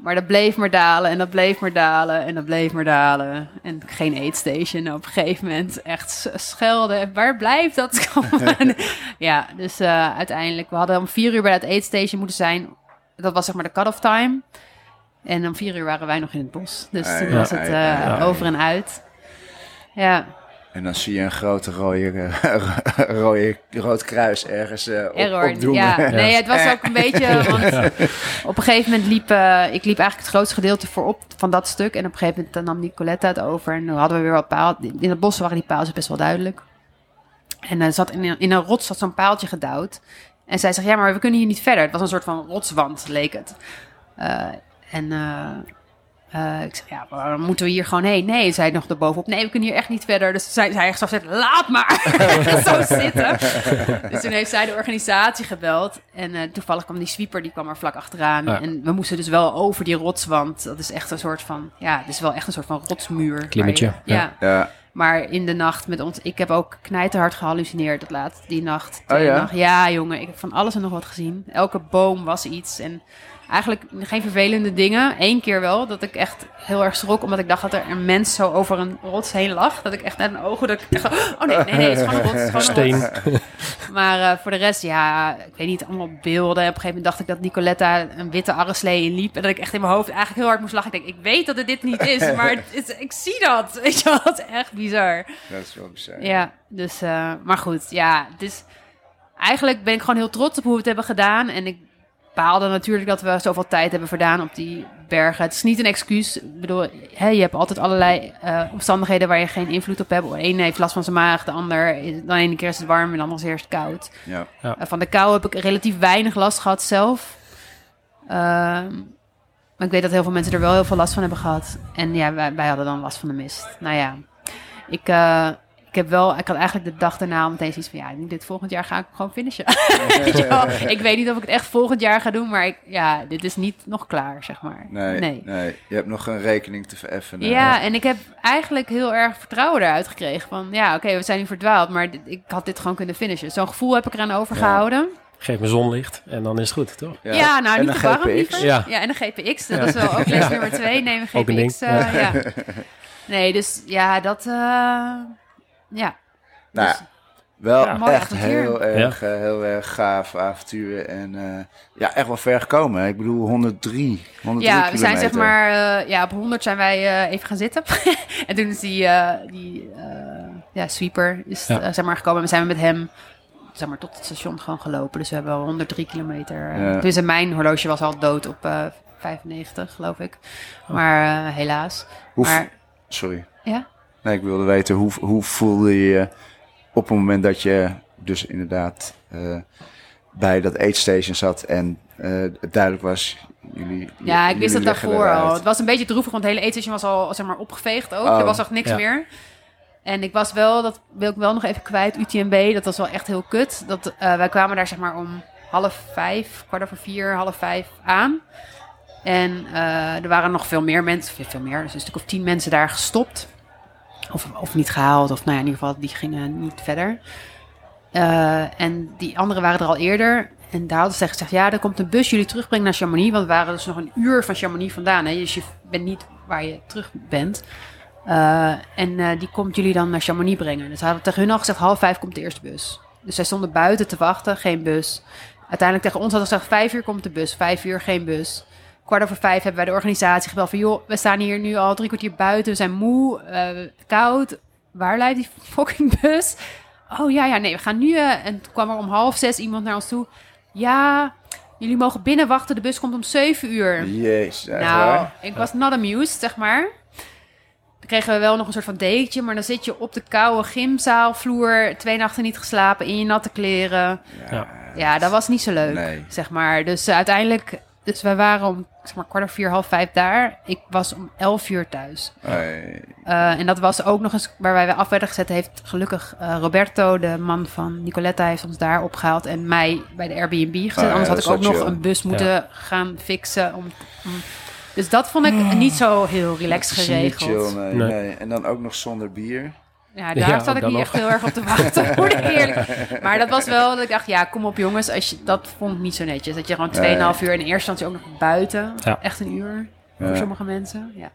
Maar dat bleef maar dalen en dat bleef maar dalen en dat bleef maar dalen. En geen aidstation op een gegeven moment. Echt schelden. Waar blijft dat komen? ja, dus uh, uiteindelijk, we hadden om vier uur bij dat aidstation moeten zijn. Dat was zeg maar de cut-off time. En om vier uur waren wij nog in het bos. Dus toen was het uh, over en uit. Ja. En dan zie je een grote rode, rode rood kruis ergens uh, op, Error, Ja. nee, het was ook een beetje... Want op een gegeven moment liep... Uh, ik liep eigenlijk het grootste gedeelte voorop van dat stuk. En op een gegeven moment nam Nicoletta het over. En dan hadden we weer wat paal. In het bos waren die paaltjes best wel duidelijk. En er zat in, in een rots zat zo'n paaltje gedouwd. En zij zegt, ja, maar we kunnen hier niet verder. Het was een soort van rotswand, leek het. Uh, en... Uh, ik zeg, ja, waarom moeten we hier gewoon heen? Nee, zei nog erbovenop. Nee, we kunnen hier echt niet verder. Dus zij, zij zo zegt, laat maar. zo zitten. Dus toen heeft zij de organisatie gebeld. En uh, toevallig kwam die sweeper, die kwam er vlak achteraan. En we moesten dus wel over die rotswand. Dat is echt een soort van, ja, het is wel echt een soort van rotsmuur. Klimmetje. ja. ja. Maar in de nacht met ons, ik heb ook knijterhard gehallucineerd dat laat, die nacht. Oh ja? Nacht. Ja, jongen, ik heb van alles en nog wat gezien. Elke boom was iets en eigenlijk geen vervelende dingen. Eén keer wel, dat ik echt heel erg schrok, omdat ik dacht dat er een mens zo over een rots heen lag. Dat ik echt net een ogen, dat ik oh nee, nee, nee, het is gewoon een rots. Het is gewoon een Steen. maar uh, voor de rest, ja, ik weet niet, allemaal beelden. Op een gegeven moment dacht ik dat Nicoletta een witte arreslee liep. En dat ik echt in mijn hoofd eigenlijk heel hard moest lachen. Ik denk, ik weet dat het dit niet is, maar het is, ik zie dat. Weet je wel, dat is echt bizar. Dat is wel bizar. Ja, dus, uh, maar goed, ja, dus eigenlijk ben ik gewoon heel trots op hoe we het hebben gedaan. En ik baalde natuurlijk dat we zoveel tijd hebben verdaan op die bergen. Het is niet een excuus. Ik bedoel, hè, je hebt altijd allerlei uh, omstandigheden waar je geen invloed op hebt. De een heeft last van zijn maag, de ander... Dan ene keer is het warm en de andere is eerst koud. Ja. ja. Uh, van de kou heb ik relatief weinig last gehad zelf. Uh, maar ik weet dat heel veel mensen er wel heel veel last van hebben gehad. En ja, wij, wij hadden dan last van de mist. Nou ja, ik eh, ik heb wel, ik had eigenlijk de dag daarna meteen zoiets van, ja, dit volgend jaar ga ik gewoon finishen. ik weet niet of ik het echt volgend jaar ga doen, maar ik, ja, dit is niet nog klaar, zeg maar. Nee, nee, nee. je hebt nog een rekening te vereffenen. Ja, en ik heb eigenlijk heel erg vertrouwen eruit gekregen van, ja, oké, we zijn nu verdwaald, maar ik had dit gewoon kunnen finishen. Zo'n gevoel heb ik eraan overgehouden. Geef me zonlicht en dan is het goed, toch? Ja, ja nou, niet te warm liever. Ja. ja, en een GPX, dat is wel ook les nummer twee. Neem een GPX. Uh, ja. Nee, dus ja, dat... Uh, Ja. Nou, Dus- ja, wel Ja. Echt heel erg, eh, heel erg gaaf avontuur. En eh, ja, echt wel ver gekomen. Ik bedoel, 103, 103 Ja, we zijn zeg maar, eh, ja, op 100 zijn wij eh, even gaan zitten. en toen is die, eh, die eh, ja, sweeper is, Ja. zeg maar, gekomen. En we zijn met hem zeg maar, tot het station gewoon gelopen. Dus we hebben al 103 kilometer. Ja. Dus mijn horloge was al dood op eh 95, geloof ik. Maar eh, helaas. Hoe, maar, sorry. ja? Nee, ik wilde weten, hoe, hoe voelde je je op het moment dat je dus inderdaad eh, bij dat aidstation zat en eh, het duidelijk was, jullie Ja, ik wist het daarvoor al. Het was een beetje droevig, want het hele eetstation was al zeg maar, opgeveegd ook. Oh, er was echt niks ja. meer. En ik was wel, dat wil ik wel nog even kwijt, UTMB, dat was wel echt heel kut. Dat, eh, wij kwamen daar zeg maar om half vijf, kwart over vier, half vijf aan. En er waren nog veel meer mensen, veel, veel meer, dus een stuk of tien mensen daar gestopt. Of, of niet gehaald, of nou ja, in ieder geval, die gingen niet verder. Eh, en die anderen waren er al eerder. En daar hadden ze gezegd, ja, er komt een bus jullie terugbrengen naar Chamonix. Want we waren dus nog een uur van Chamonix vandaan. Hè? Dus je bent niet waar je terug bent. Eh, en eh, die komt jullie dan naar Chamonix brengen. Dus hadden tegen hun al gezegd, half vijf komt de eerste bus. Dus zij stonden buiten te wachten, geen bus. Uiteindelijk tegen ons hadden ze gezegd, vijf uur komt de bus. Vijf uur, geen bus. Kwart over vijf hebben wij de organisatie gebeld van... joh, we staan hier nu al drie kwartier buiten. We zijn moe, eh, koud. Waar lijkt die fucking bus? Oh ja, ja, nee, we gaan nu... eh, en toen kwam er om half zes iemand naar ons toe. Ja, jullie mogen binnen wachten. De bus komt om zeven uur. Jezus, Nou, waar? ik was not amused, zeg maar. Dan kregen we wel nog een soort van dekentje, maar dan zit je op de koude gymzaalvloer, twee nachten niet geslapen, in je natte kleren. Ja. Ja, dat was niet zo leuk, Nee. zeg maar. Dus eh, uiteindelijk, dus wij waren om zeg maar kwart over vier, half vijf daar. Ik was om elf uur thuis. Hey. Eh, en dat was ook nog eens waar wij af werden gezet. Heeft gelukkig eh, Roberto, de man van Nicoletta, heeft ons daar opgehaald en mij bij de Airbnb gezet. Ah, ja, Anders had ik ook nog chill. een bus moeten gaan fixen. Om, om- dus dat vond ik niet zo heel relaxed geregeld. chill, nee, Nee. nee. En dan ook nog zonder bier. Ja, daar Ja, zat ik niet nog. echt heel erg op te wachten. Moet ik eerlijk. Maar dat was wel dat ik dacht, ja, kom op jongens. Als je, dat vond ik niet zo netjes. Dat je gewoon 2,5 uur in de eerste instantie ook nog buiten. Ja. Echt een uur Ja. voor sommige mensen. Ja.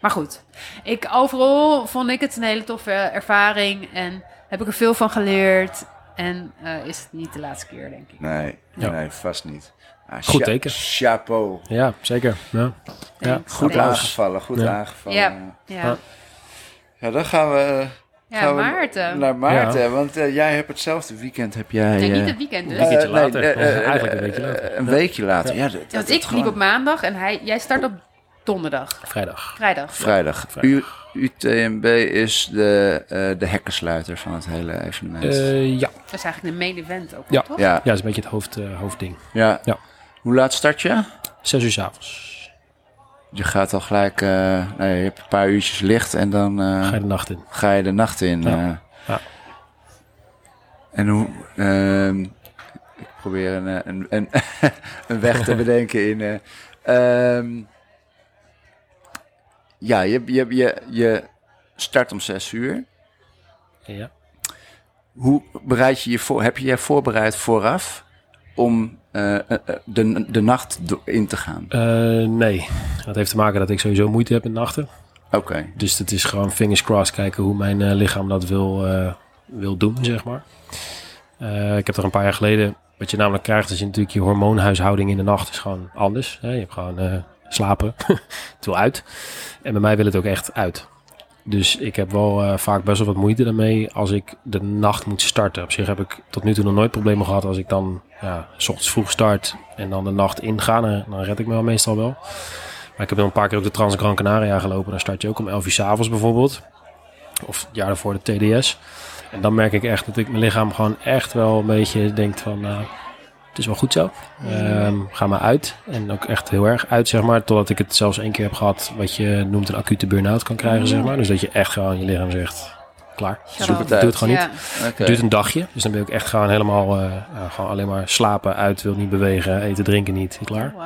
Maar goed, ik, overal vond ik het een hele toffe ervaring. En heb ik er veel van geleerd. En eh, is het niet de laatste keer, denk ik. Nee, Ja. nee, vast niet. Ah, Goed teken. Chapeau. Ja, zeker. Ja. Ja. Goed aangevallen, goed Ja. aangevallen. Ja. Ja. Ja, Ja, dan gaan we, ja gaan we Maarten. naar Maarten. Want eh, jij hebt hetzelfde weekend. Heb jij, Nee, eh, niet het weekend dus. Een weekendje eh, nee, later. eh, eh, Eigenlijk een eh, weekje later. eh, Een weekje later, ja. dat- dat- Ja, want dat ik gewoon liep op maandag en hij, jij start op donderdag. Vrijdag. Vrijdag. Vrijdag. Vrijdag. U, UTMB is de, eh, de hekkensluiter van het hele evenement. Eh, ja. Dat is eigenlijk de main event ook, Ja. toch? ja, ja, dat is een beetje het hoofd, eh, hoofdding. ja. Ja. Hoe laat start je? Zes uur s avonds. Je gaat al gelijk, nee, je hebt een paar uurtjes licht en dan eh, Ga je de nacht in. ga je de nacht in. Ja. eh. Ja. En hoe, ehm, ik probeer een, een, een, een weg te bedenken in. eh, ehm, ja, je, je, je, je start om zes uur. Ja. Hoe bereid je je voor? Heb je je voorbereid vooraf om eh, eh, eh, de, de nacht in te gaan? Nee, dat heeft te maken dat ik sowieso moeite heb met nachten. Oké. Dus het is gewoon fingers crossed kijken hoe mijn lichaam dat wil, wil doen, zeg maar. Ik heb er een paar jaar geleden, wat je namelijk krijgt, is natuurlijk je hormoonhuishouding in de nacht is gewoon anders. Hè? Je hebt gewoon slapen, het wil uit. En bij mij wil het ook echt uit. Dus ik heb wel eh, vaak best wel wat moeite daarmee als ik de nacht moet starten. Op zich heb ik tot nu toe nog nooit problemen gehad als ik dan ja, s ochtends vroeg start en dan de nacht inga. Dan, dan red ik me wel meestal wel. Maar ik heb wel een paar keer op de Trans Gran Canaria gelopen. Dan start je ook om 11 uur 's avonds bijvoorbeeld. Of het jaar daarvoor de TDS. En dan merk ik echt dat ik mijn lichaam gewoon echt wel een beetje denkt van... nou, het is wel goed zo. Ehm, ga maar uit. En ook echt heel erg uit, zeg maar. Totdat ik het zelfs één keer heb gehad... wat je noemt een acute burn-out kan krijgen, zeg maar. Dus dat je echt gewoon je lichaam zegt... Klaar. Shut Zoek up. het uit. Doe het gewoon niet. Ja. Het duurt een dagje. Dus dan ben ik echt gewoon helemaal... eh, ja, gewoon alleen maar slapen, uit, wil niet bewegen, eten, drinken niet. Klaar. Oh,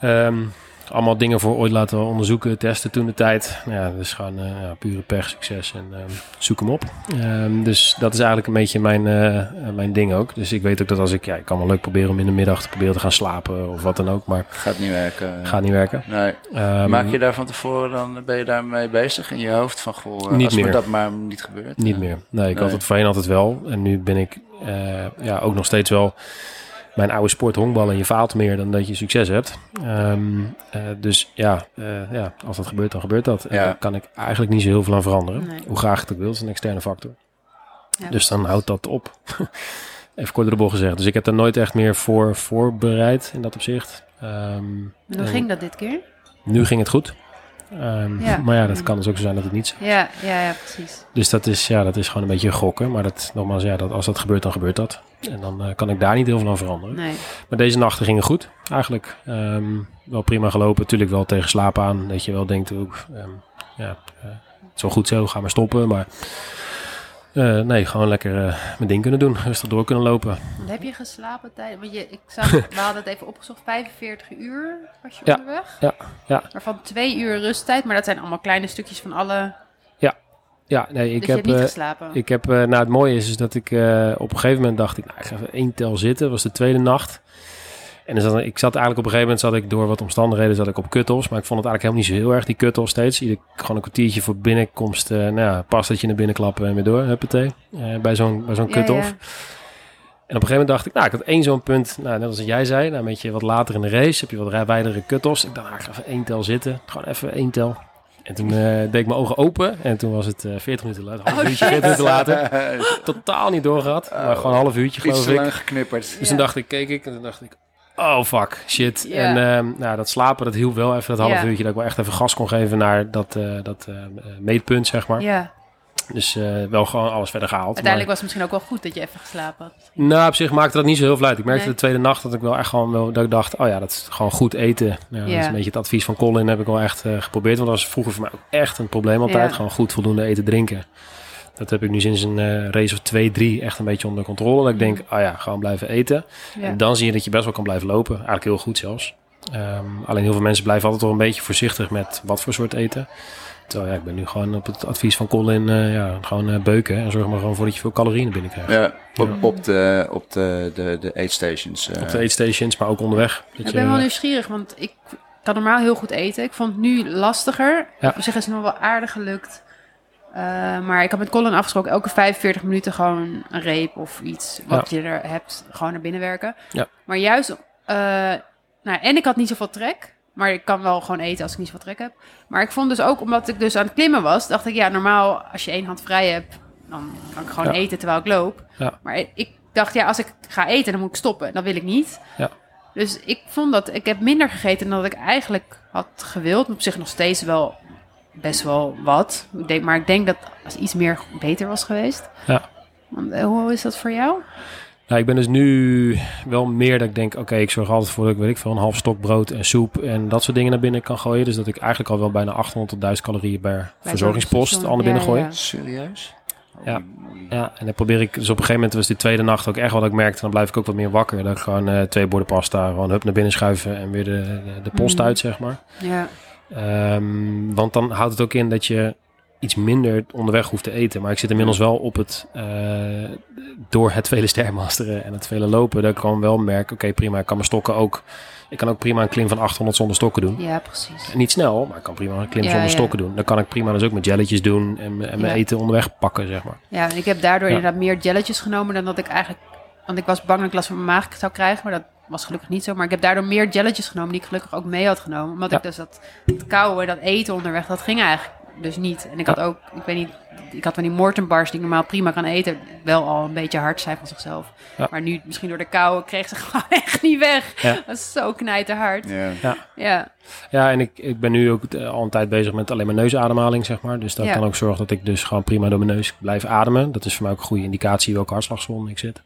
wauw. Ehm, allemaal dingen voor ooit laten onderzoeken, testen toen de tijd. Nou ja, dus gewoon uh, ja, pure pech, succes en um, zoek hem op. Um, dus dat is eigenlijk een beetje mijn, uh, mijn ding ook. Dus ik weet ook dat als ik, ja, ik kan wel leuk proberen om in de middag te proberen te gaan slapen of wat dan ook. Maar gaat niet werken. Gaat niet werken. Nee. Maak je daar van tevoren, dan ben je daarmee bezig in je hoofd van, goh, niet als meer. dat maar niet gebeurt. Niet meer. Nee, ik nee. had het voorheen altijd wel. En nu ben ik ja, ook nog steeds wel mijn oude sport honkballen. Je faalt meer dan dat je succes hebt. Um, uh, dus ja, uh, ja, als dat gebeurt, dan gebeurt dat. En Ja. daar kan ik eigenlijk niet zo heel veel aan veranderen. Nee. Hoe graag ik het ook wil, dat is een externe factor. Ja, dus dan houdt dat op. Even kort door de bocht gezegd. Dus ik heb daar nooit echt meer voor voorbereid in dat opzicht. Um, En hoe en ging dat dit keer? Nu ging het goed. Um, Ja. Maar ja, dat kan dus ook zo zijn dat het niet zo is. Ja, ja, ja, precies. Dus dat is, ja, dat is gewoon een beetje gokken. Maar dat, nogmaals, ja, dat, als dat gebeurt, dan gebeurt dat. En dan eh, kan ik daar niet heel veel aan veranderen. Nee. Maar deze nachten gingen goed, eigenlijk. Ehm, wel prima gelopen. Natuurlijk wel tegen slaap aan. Dat je wel denkt, ook, ehm, ja, eh, wel goed zo, ga maar stoppen. Maar eh, nee, gewoon lekker eh, mijn ding kunnen doen. Rustig door kunnen lopen. Heb je geslapen tijdens... Want je, ik zag, we hadden het even opgezocht, 45 uur was je Ja, onderweg. ja, ja. Waarvan twee uur rusttijd, maar dat zijn allemaal kleine stukjes van alle... Ja, nee, ik dus heb... niet eh, geslapen. Ik heb, nou het mooie is, is dat ik op een gegeven moment dacht ik, nou, ik ga even één tel zitten. Dat was de tweede nacht. En dan zat, ik zat eigenlijk op een gegeven moment, zat ik door wat omstandigheden, zat ik op cut-offs. Maar ik vond het eigenlijk helemaal niet zo heel erg, die cut-offs steeds. Ieder, gewoon een kwartiertje voor binnenkomst, eh nou ja, pas dat je naar binnen klappen en weer door, huppatee. eh bij zo'n bij zo'n Ja, cut-off. ja. En op een gegeven moment dacht ik, nou, ik had één zo'n punt, nou, net als jij zei, nou, een beetje wat later in de race heb je wat wijdere cut-offs. Ik dacht, nou, ik ga even één tel zitten, gewoon even één tel. En toen eh, deed ik mijn ogen open en toen was het eh 40 minuten later, half Oh, uurtje, shit. 40 minuten later. Totaal niet doorgehad, maar gewoon een half uurtje geloof ik. lang geknipperd. Dus Ja. toen dacht ik, keek ik en toen dacht ik, oh fuck, shit. En ehm, nou, dat slapen, dat hielp wel even dat half uurtje, dat ik wel echt even gas kon geven naar dat, eh, dat eh, meetpunt, zeg maar. Ja, Dus eh, wel gewoon alles verder gehaald. uiteindelijk maar- was het misschien ook wel goed dat je even geslapen had. nou, op zich maakte dat niet zo heel veel uit. Ik merkte Nee. de tweede nacht dat ik wel echt gewoon wel, dat ik dacht, oh ja, dat is gewoon goed eten. Ja, Dat is een beetje het advies van Colin, heb ik wel echt geprobeerd. Want dat was vroeger voor mij ook echt een probleem altijd. Gewoon goed voldoende eten, drinken. Dat heb ik nu sinds een eh, race of twee, drie echt een beetje onder controle. Dat ik denk, oh ja, gewoon blijven eten. Ja. En dan zie je dat je best wel kan blijven lopen. Eigenlijk heel goed zelfs. Ehm, alleen heel veel mensen blijven altijd wel een beetje voorzichtig met wat voor soort eten. Terwijl ja, ik ben nu gewoon op het advies van Colin eh, ja, gewoon eh, beuken. En zorg maar gewoon voor dat je veel calorieën binnen krijgt. Ja, op, op de, op de, de, de eetstations. eh. Op de eetstations, maar ook onderweg. Dat Ik je- ben wel nieuwsgierig, want ik kan normaal heel goed eten. Ik vond het nu lastiger. Ja. Op zich is het nog wel aardig gelukt. Eh, maar ik had met Colin afgesproken elke 45 minuten gewoon een reep of iets wat je er hebt, gewoon naar binnen werken. Ja. Maar juist, eh, nou, en ik had niet zoveel trek. Maar ik kan wel gewoon eten als ik niet zoveel trek heb. Maar ik vond dus ook, omdat ik dus aan het klimmen was, dacht ik, ja, normaal als je één hand vrij hebt, dan kan ik gewoon Ja. eten terwijl ik loop. Ja. Maar ik dacht, ja, als ik ga eten, dan moet ik stoppen. Dat wil ik niet. Ja. Dus ik vond dat ik heb minder gegeten dan dat ik eigenlijk had gewild. Op zich nog steeds wel best wel wat. Ik denk, maar ik denk dat als iets meer beter was geweest. Ja. Want, eh, hoe is dat voor jou? Nou, ik ben dus nu wel meer dat ik denk, oké, ik zorg altijd voor dat ik, weet ik veel, een half stok brood en soep en dat soort dingen naar binnen kan gooien. Dus dat ik eigenlijk al wel bijna 800 tot 1000 calorieën per verzorgingspost al naar binnen ja, gooi. ja. Serieus? Ja. Oei. Ja, en dan probeer ik, dus op een gegeven moment was die tweede nacht ook echt wat ik merkte, dan blijf ik ook wat meer wakker. Dat ik gewoon eh, twee borden pasta, gewoon hup naar binnen schuiven en weer de, de, de post Mhm. uit, zeg maar. Ja, Ehm, want dan houdt het ook in dat je iets minder onderweg hoeft te eten. Maar ik zit inmiddels wel op het, eh, door het vele stermasteren en het vele lopen, dat ik gewoon wel merk, oké prima, ik kan mijn stokken ook, ik kan ook prima een klim van 800 zonder stokken doen. ja, precies. Niet snel, maar ik kan prima een klim Ja, zonder ja. stokken doen. Dan kan ik prima dus ook met jelletjes doen en, en mijn Ja. eten onderweg pakken, zeg maar. Ja, en ik heb daardoor inderdaad meer jelletjes genomen dan dat ik eigenlijk... Want ik was bang dat ik last van mijn maag zou krijgen, maar dat was gelukkig niet zo. Maar ik heb daardoor meer jelletjes genomen die ik gelukkig ook mee had genomen. Omdat Ja. ik dus dat, dat kauwen, dat eten onderweg, dat ging eigenlijk dus niet. En ik had ook, ik weet niet, ik had van die Morton bars die ik normaal prima kan eten, wel al een beetje hard zijn van zichzelf. Ja. Maar nu, misschien door de kou, kreeg ze gewoon echt niet weg. Ja. Dat is zo knijterhard. Ja. Ja, Ja, en ik, ik ben nu ook eh, al een tijd bezig met alleen maar neusademhaling, zeg maar. Dus dat Ja. kan ook zorgen dat ik dus gewoon prima door mijn neus blijf ademen. Dat is voor mij ook een goede indicatie welke hartslagzone ik zit.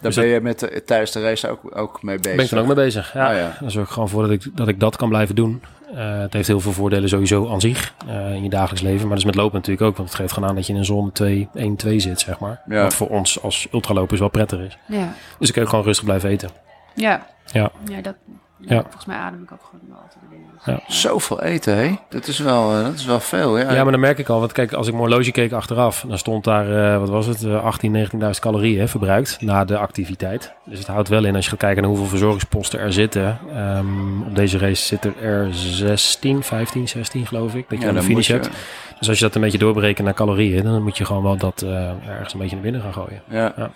Daar Dus ben je met de, tijdens de race ook, ook mee bezig. ben ik er ook mee bezig. Ja, Ah, ja. Dan zorg ik gewoon voor dat ik, dat ik dat kan blijven doen. Eh, het heeft heel veel voordelen sowieso aan zich eh, in je dagelijks leven. Maar dat is met lopen natuurlijk ook. Want het geeft gewoon aan dat je in een zone 2, 1, 2 zit, zeg maar. Ja. Wat voor ons als ultralopers wel prettig is. ja, Dus ik kan ook gewoon rustig blijven eten. ja. Ja. Ja, dat, Ja. Volgens mij adem ik ook gewoon wel altijd. Ja. Zoveel eten, hè? Dat is wel, dat is wel veel. Ja. ja, maar dan merk ik al. Want kijk, als ik mijn horloge keek achteraf, dan stond daar, wat was het, uh, 18, 19.000 calorieën verbruikt na de activiteit. Dus het houdt wel in als je gaat kijken naar hoeveel verzorgingsposten er zitten. Um, op deze race zitten er 16, 15, 16 geloof ik. Dat je aan de finish hebt. Dus als je dat een beetje doorberekent naar calorieën, dan moet je gewoon wel dat uh, ergens een beetje naar binnen gaan gooien. Ja. ja.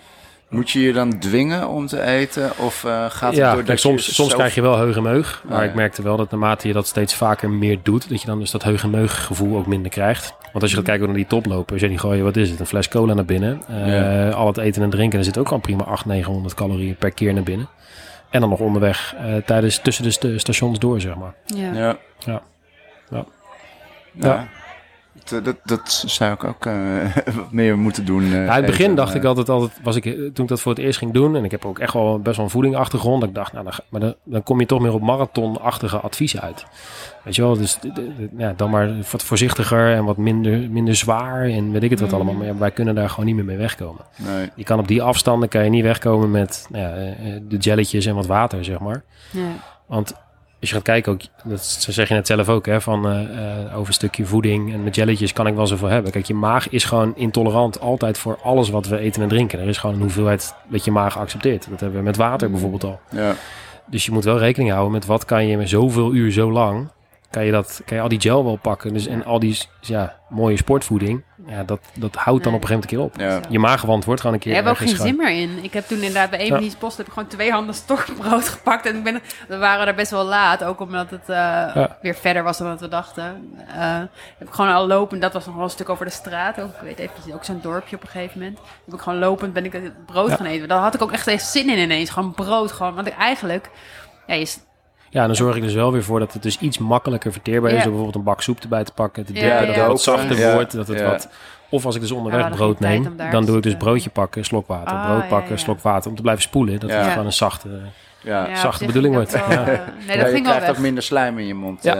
Moet je je dan dwingen om te eten? Of uh, gaat het ja, door kijk, soms, soms krijg je wel heugenmeug. Maar oh, ik merkte wel dat naarmate je dat steeds vaker meer doet, dat je dan dus dat heugenmeug gevoel ook minder krijgt. Want als je gaat kijken naar die toplopers, ja, die gooien, wat is het? Een fles cola naar binnen. Uh, Al het eten en drinken, er zit ook al prima 800, 900 calorieën per keer naar binnen. En dan nog onderweg uh, tijdens tussen de stations door, zeg maar. Ja. Ja. ja. ja. Eh, dat, dat zou ik ook uh, wat meer moeten doen. Uh, ja, in het begin dacht ik altijd, altijd was ik, toen ik dat voor het eerst ging doen, en ik heb ook echt wel best wel een voedingachtergrond, dat ik dacht, nou, dan, maar dan, dan kom je toch meer op marathonachtige adviezen uit. Weet je wel, dus ja, dan maar wat voorzichtiger en wat minder, minder zwaar en weet ik het wat mm. allemaal. Maar ja, wij kunnen daar gewoon niet meer mee wegkomen. Nee. Je kan op die afstanden kan je niet wegkomen met nou ja, de jelletjes en wat water, zeg maar. Ja. Want als je gaat kijken, ook, dat zeg je net zelf ook, hè, van uh, over een stukje voeding en met jelletjes kan ik wel zoveel hebben. Kijk, je maag is gewoon intolerant altijd voor alles wat we eten en drinken. Er is gewoon een hoeveelheid dat je maag accepteert. Dat hebben we met water bijvoorbeeld al. Ja. Dus je moet wel rekening houden met wat kan je met zoveel uur zo lang kan je, dat, kan je al die gel wel pakken. Dus, en al die ja, mooie sportvoeding, ja, dat, dat houdt dan op een gegeven moment een keer op. Je maagwand wordt gewoon een keer... Je hebt ook geen zin meer in. Ik heb toen inderdaad bij een van die posten heb ik gewoon twee handen stokbrood gepakt. En ik ben, we waren er best wel laat, ook omdat het uh, weer verder was dan wat we dachten. Uh, heb ik gewoon al lopend, dat was nog wel een stuk over de straat. Ook, ik weet even, ook zo'n dorpje op een gegeven moment. Heb ik gewoon lopend, ben ik het brood gaan eten. Daar had ik ook echt zin in ineens. Gewoon brood, gewoon. Want ik eigenlijk... Ja, je, ja, dan zorg ik dus wel weer voor dat het dus iets makkelijker verteerbaar is. Door bijvoorbeeld een bak soep erbij te pakken. Te dippen, dat het wat zachter wordt. Dat het wat... Of als ik dus onderweg brood neem, dan doe ik dus broodje pakken, slok water. Ah, brood pakken, slok water. Om te blijven spoelen. Dat het gewoon een zachte, ja. zachte bedoeling wordt. Wel, uh, nee, dat je krijgt ook minder slijm in je mond uh,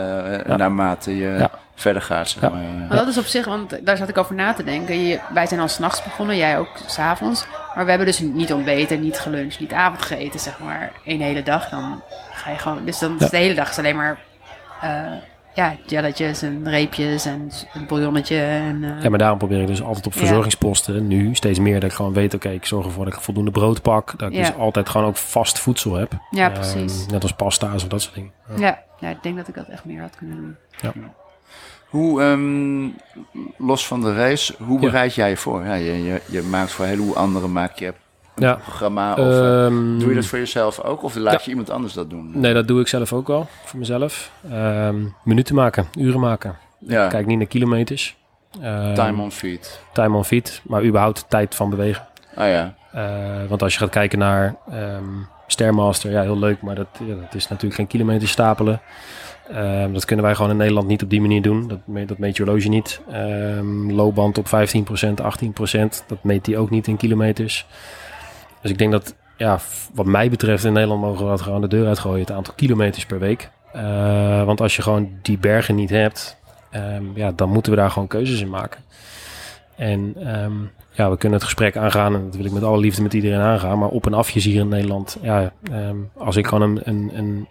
naarmate je verder gaat. Zeg maar. maar. dat is op zich, want daar zat ik over na te denken. Je, wij zijn al s'nachts begonnen, jij ook s'avonds. Maar we hebben dus niet ontbeten, niet geluncht, niet avond gegeten, zeg maar. Een hele dag. Dan ga je gewoon. Dus dan is de hele dag is alleen maar. Uh, ja, jelletjes en reepjes en een bouillonnetje. En, uh, ja, maar daarom probeer ik dus altijd op verzorgingsposten nu steeds meer dat ik gewoon weet, oké, ik zorg ervoor dat ik voldoende brood pak. Dat ik dus altijd gewoon ook vast voedsel heb. Ja, um, precies. Net als pasta's of dat soort dingen. Ja. ja, ik denk dat ik dat echt meer had kunnen doen. Ja. Hoe, um, los van de race, hoe bereid jij je voor? Ja, je, je, je maakt voor heel hoe anderen maak je ja. programma? Of, um, doe je dat voor jezelf ook? Of laat je iemand anders dat doen? Nee, dat doe ik zelf ook wel. Voor mezelf. Um, minuten maken, uren maken. Ja. Kijk niet naar kilometers. Um, time on feet. Time on feet, maar überhaupt tijd van bewegen. Ah ja. Uh, want als je gaat kijken naar Stairmaster, ja, heel leuk, maar dat, ja, dat is natuurlijk geen kilometers stapelen. Um, dat kunnen wij gewoon in Nederland niet op die manier doen. Dat, meet, dat meet je horloge niet. Um, loopband op 15%, 18%. Dat meet die ook niet in kilometers. Dus ik denk dat, ja, wat mij betreft in Nederland mogen we dat gewoon de deur uitgooien. Het aantal kilometers per week. Uh, want als je gewoon die bergen niet hebt, um, ja, dan moeten we daar gewoon keuzes in maken. En um, ja, we kunnen het gesprek aangaan. En dat wil ik met alle liefde met iedereen aangaan. Maar op en afjes hier in Nederland. Ja, um, als ik gewoon een, een,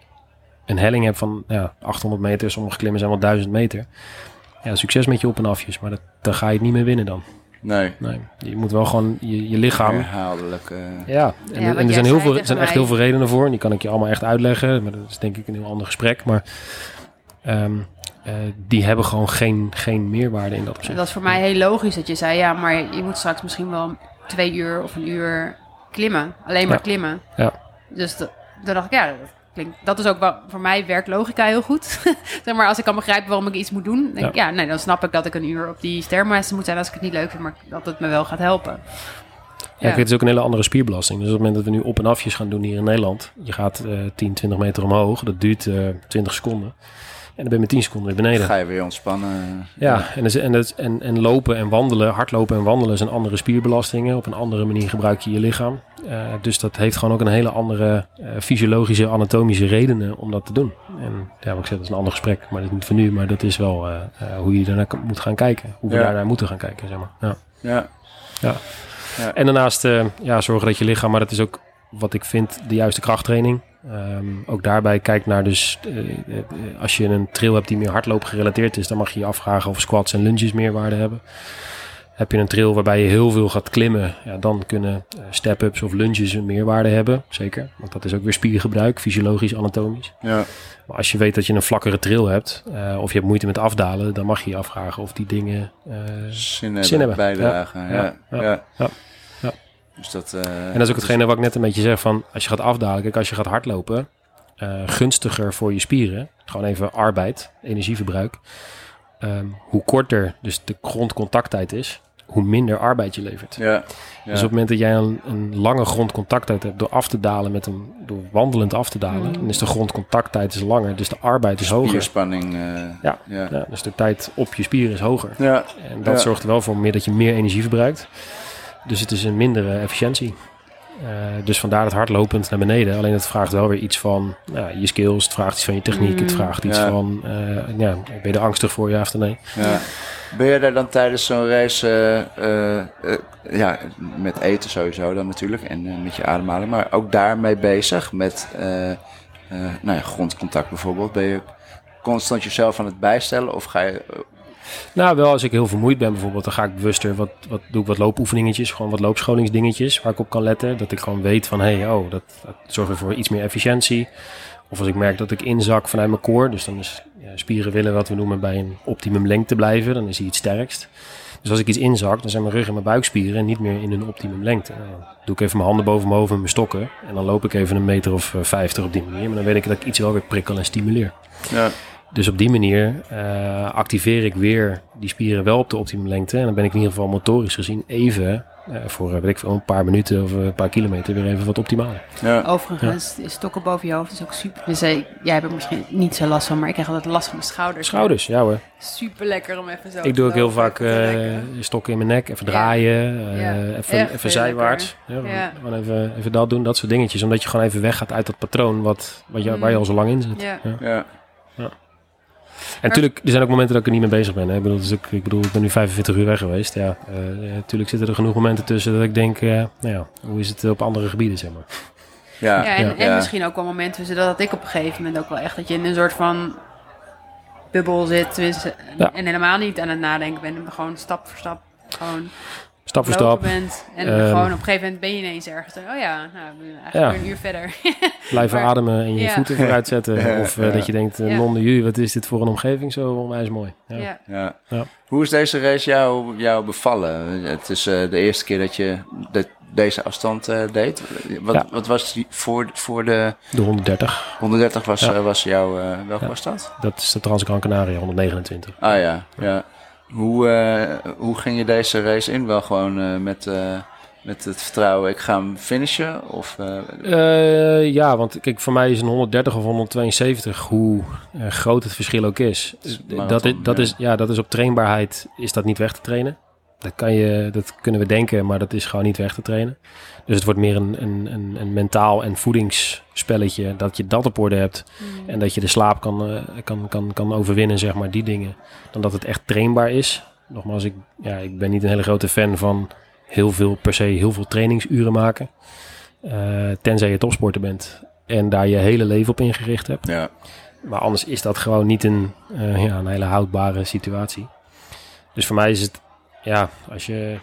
een, helling heb van ja, 800 meter. Sommige klimmen zijn wel 1000 meter. Ja, succes met je op en afjes. Maar dat, dan ga je het niet meer winnen dan. Nee. nee. Je moet wel gewoon je, je lichaam. Herhaaldelijk. Uh... Ja, en, ja, en er zijn, heel veel, er zijn echt heel veel redenen voor. En die kan ik je allemaal echt uitleggen. Maar dat is denk ik een heel ander gesprek. Maar um, uh, die hebben gewoon geen, geen meerwaarde in dat opzicht. Dat is voor mij heel logisch dat je zei: ja, maar je moet straks misschien wel twee uur of een uur klimmen. Alleen maar ja. klimmen. Ja. Dus dat, toen dacht ik, ja, dat klinkt, dat is ook wel, voor mij werkt logica heel goed. zeg maar, als ik kan begrijpen waarom ik iets moet doen, denk ja. ja, nee, dan snap ik dat ik een uur op die stermassen moet zijn als ik het niet leuk vind, maar dat het me wel gaat helpen. Ja, het is ook een hele andere spierbelasting. Dus op het moment dat we nu op- en afjes gaan doen hier in Nederland, je gaat uh, 10, 20 meter omhoog, dat duurt uh, 20 seconden. En dan ben je met 10 seconden weer beneden. Ga je weer ontspannen. Ja, En, dus, en, en, en lopen en wandelen, hardlopen en wandelen zijn andere spierbelastingen. Op een andere manier gebruik je je lichaam. Uh, dus dat heeft gewoon ook een hele andere uh, fysiologische, anatomische redenen om dat te doen. En ja, wat ik zeg, dat is een ander gesprek. Maar dat is niet voor nu, maar dat is wel uh, hoe je daarnaar moet gaan kijken. Hoe we ja. daarnaar moeten gaan kijken, zeg maar. Ja. Ja. ja. ja. En daarnaast ja, zorgen dat je lichaam, maar dat is ook wat ik vind de juiste krachttraining. Ehm, ook daarbij kijk naar dus, als je een trail hebt die meer hardloop gerelateerd is, dan mag je je afvragen of squats en lunges meerwaarde hebben. Heb je een trail waarbij je heel veel gaat klimmen, ja, dan kunnen uh, step-ups of lunges een meerwaarde hebben. Zeker, want dat is ook weer spiergebruik, fysiologisch, anatomisch. Ja. Maar als je weet dat je een vlakkere trail hebt, uh, of je hebt moeite met afdalen, dan mag je je afvragen of die dingen uh, zin, hebben, zin hebben. bijdragen. Ja. Ja. ja. ja. Dus dat, en dat is ook hetgene wat ik net een beetje zeg van, als je gaat afdalen, kijk, als je gaat hardlopen, gunstiger voor je spieren, gewoon even arbeid, energieverbruik. Um, hoe korter dus de grondcontacttijd is, hoe minder arbeid je levert. Ja, ja. Dus op het moment dat jij een, een, lange grondcontacttijd hebt door af te dalen met een door wandelend af te dalen, mm. dan is de grondcontacttijd is langer, dus de arbeid is hoger. Spierspanning. Uh, ja, ja. ja, dus de tijd op je spieren is hoger. Ja, en dat zorgt er wel voor meer dat je meer energie verbruikt. Dus het is een mindere efficiëntie. Uh, dus vandaar het hardlopend naar beneden. Alleen het vraagt wel weer iets van nou, je skills. Het vraagt iets van je techniek. Het mm. vraagt iets van, uh, ja, ben je er angstig voor, ja of nee? Ja. Ben je daar dan tijdens zo'n reis, uh, ja, met eten sowieso dan natuurlijk en met je ademhaling, maar ook daarmee bezig met nou ja, grondcontact bijvoorbeeld? Ben je constant jezelf aan het bijstellen of ga je nou, wel als ik heel vermoeid ben bijvoorbeeld, dan ga ik bewuster wat, wat doe ik wat loopoefeningetjes, gewoon wat loopscholingsdingetjes waar ik op kan letten. Dat ik gewoon weet van, hé, hey, oh, dat, dat zorgt voor iets meer efficiëntie. Of als ik merk dat ik inzak vanuit mijn core, dus dan is ja, spieren willen wat we noemen bij een optimum lengte blijven, dan is hij het sterkst. Dus als ik iets inzak, dan zijn mijn rug en mijn buikspieren niet meer in hun optimum lengte. Dan doe ik even mijn handen boven mijn hoofd en mijn stokken. En dan loop ik even een meter of eh, vijftig op die manier. Maar dan weet ik dat ik iets wel weer prikkel en stimuleer. Ja. Dus op die manier uh, activeer ik weer die spieren wel op de optimum lengte. En dan ben ik in ieder geval motorisch gezien even uh, voor weet ik veel, een paar minuten of een paar kilometer weer even wat optimaler. Ja. Overigens, ja. stokken boven je hoofd is ook super. Dus jij hebt er misschien niet zo last van, maar ik krijg altijd last van mijn schouders. Schouders, ja hoor. Super lekker om even zo Ik doe ook heel vaak uh, stokken in mijn nek, even draaien, uh, even, even zijwaarts. Gewoon even, even dat doen, dat soort dingetjes. Omdat je gewoon even weggaat uit dat patroon wat, wat je, mm. waar je al zo lang in zit. ja. En natuurlijk, er zijn ook momenten dat ik er niet mee bezig ben. Hè. Ik, bedoel, dus ik, ik, bedoel, ik ben nu 45 uur weg geweest. Ja, natuurlijk uh, zitten er genoeg momenten tussen dat ik denk, uh, nou ja, hoe is het op andere gebieden, zeg maar. Ja, ja en, en misschien ook wel momenten tussen dat ik op een gegeven moment ook wel echt dat je in een soort van bubbel zit. En helemaal niet aan het nadenken ben. Gewoon stap voor stap gewoon stap voor stap. Bent, en um, gewoon op een gegeven moment ben je ineens ergens. Oh ja, nou, eigenlijk ja. een uur verder. Blijven ademen en je voeten vooruit zetten. of uh, dat je denkt, uh, non de wat is dit voor een omgeving zo onwijs mooi. Ja. Ja. Hoe is deze race jou, jou bevallen? Het is uh, de eerste keer dat je de, deze afstand deed. Wat, wat was die voor, voor de... De 130. 130 was, was jouw... welke was dat? Dat is de Transgran Canaria, 129. Ah ja, ja. Hoe, uh, hoe ging je deze race in? Wel gewoon uh, met, uh, met het vertrouwen, ik ga hem finishen? Of, ja, want kijk, voor mij is een 130 of 172, hoe groot het verschil ook is. dat, is, dat, is, ja, dat is op trainbaarheid, is dat niet weg te trainen. Dat, kan je, dat kunnen we denken, maar dat is gewoon niet weg te trainen. Dus het wordt meer een, een, een, een mentaal en voedingsspelletje. Dat je dat op orde hebt. Mm. En dat je de slaap kan, uh, kan, kan, kan overwinnen, zeg maar, die dingen. Dan dat het echt trainbaar is. Nogmaals, ik, ja, ik ben niet een hele grote fan van heel veel, per se heel veel trainingsuren maken. Uh, tenzij je topsporter bent en daar je hele leven op ingericht hebt. Ja. Maar anders is dat gewoon niet een, uh, ja, een hele houdbare situatie. Dus voor mij is het, ja, als je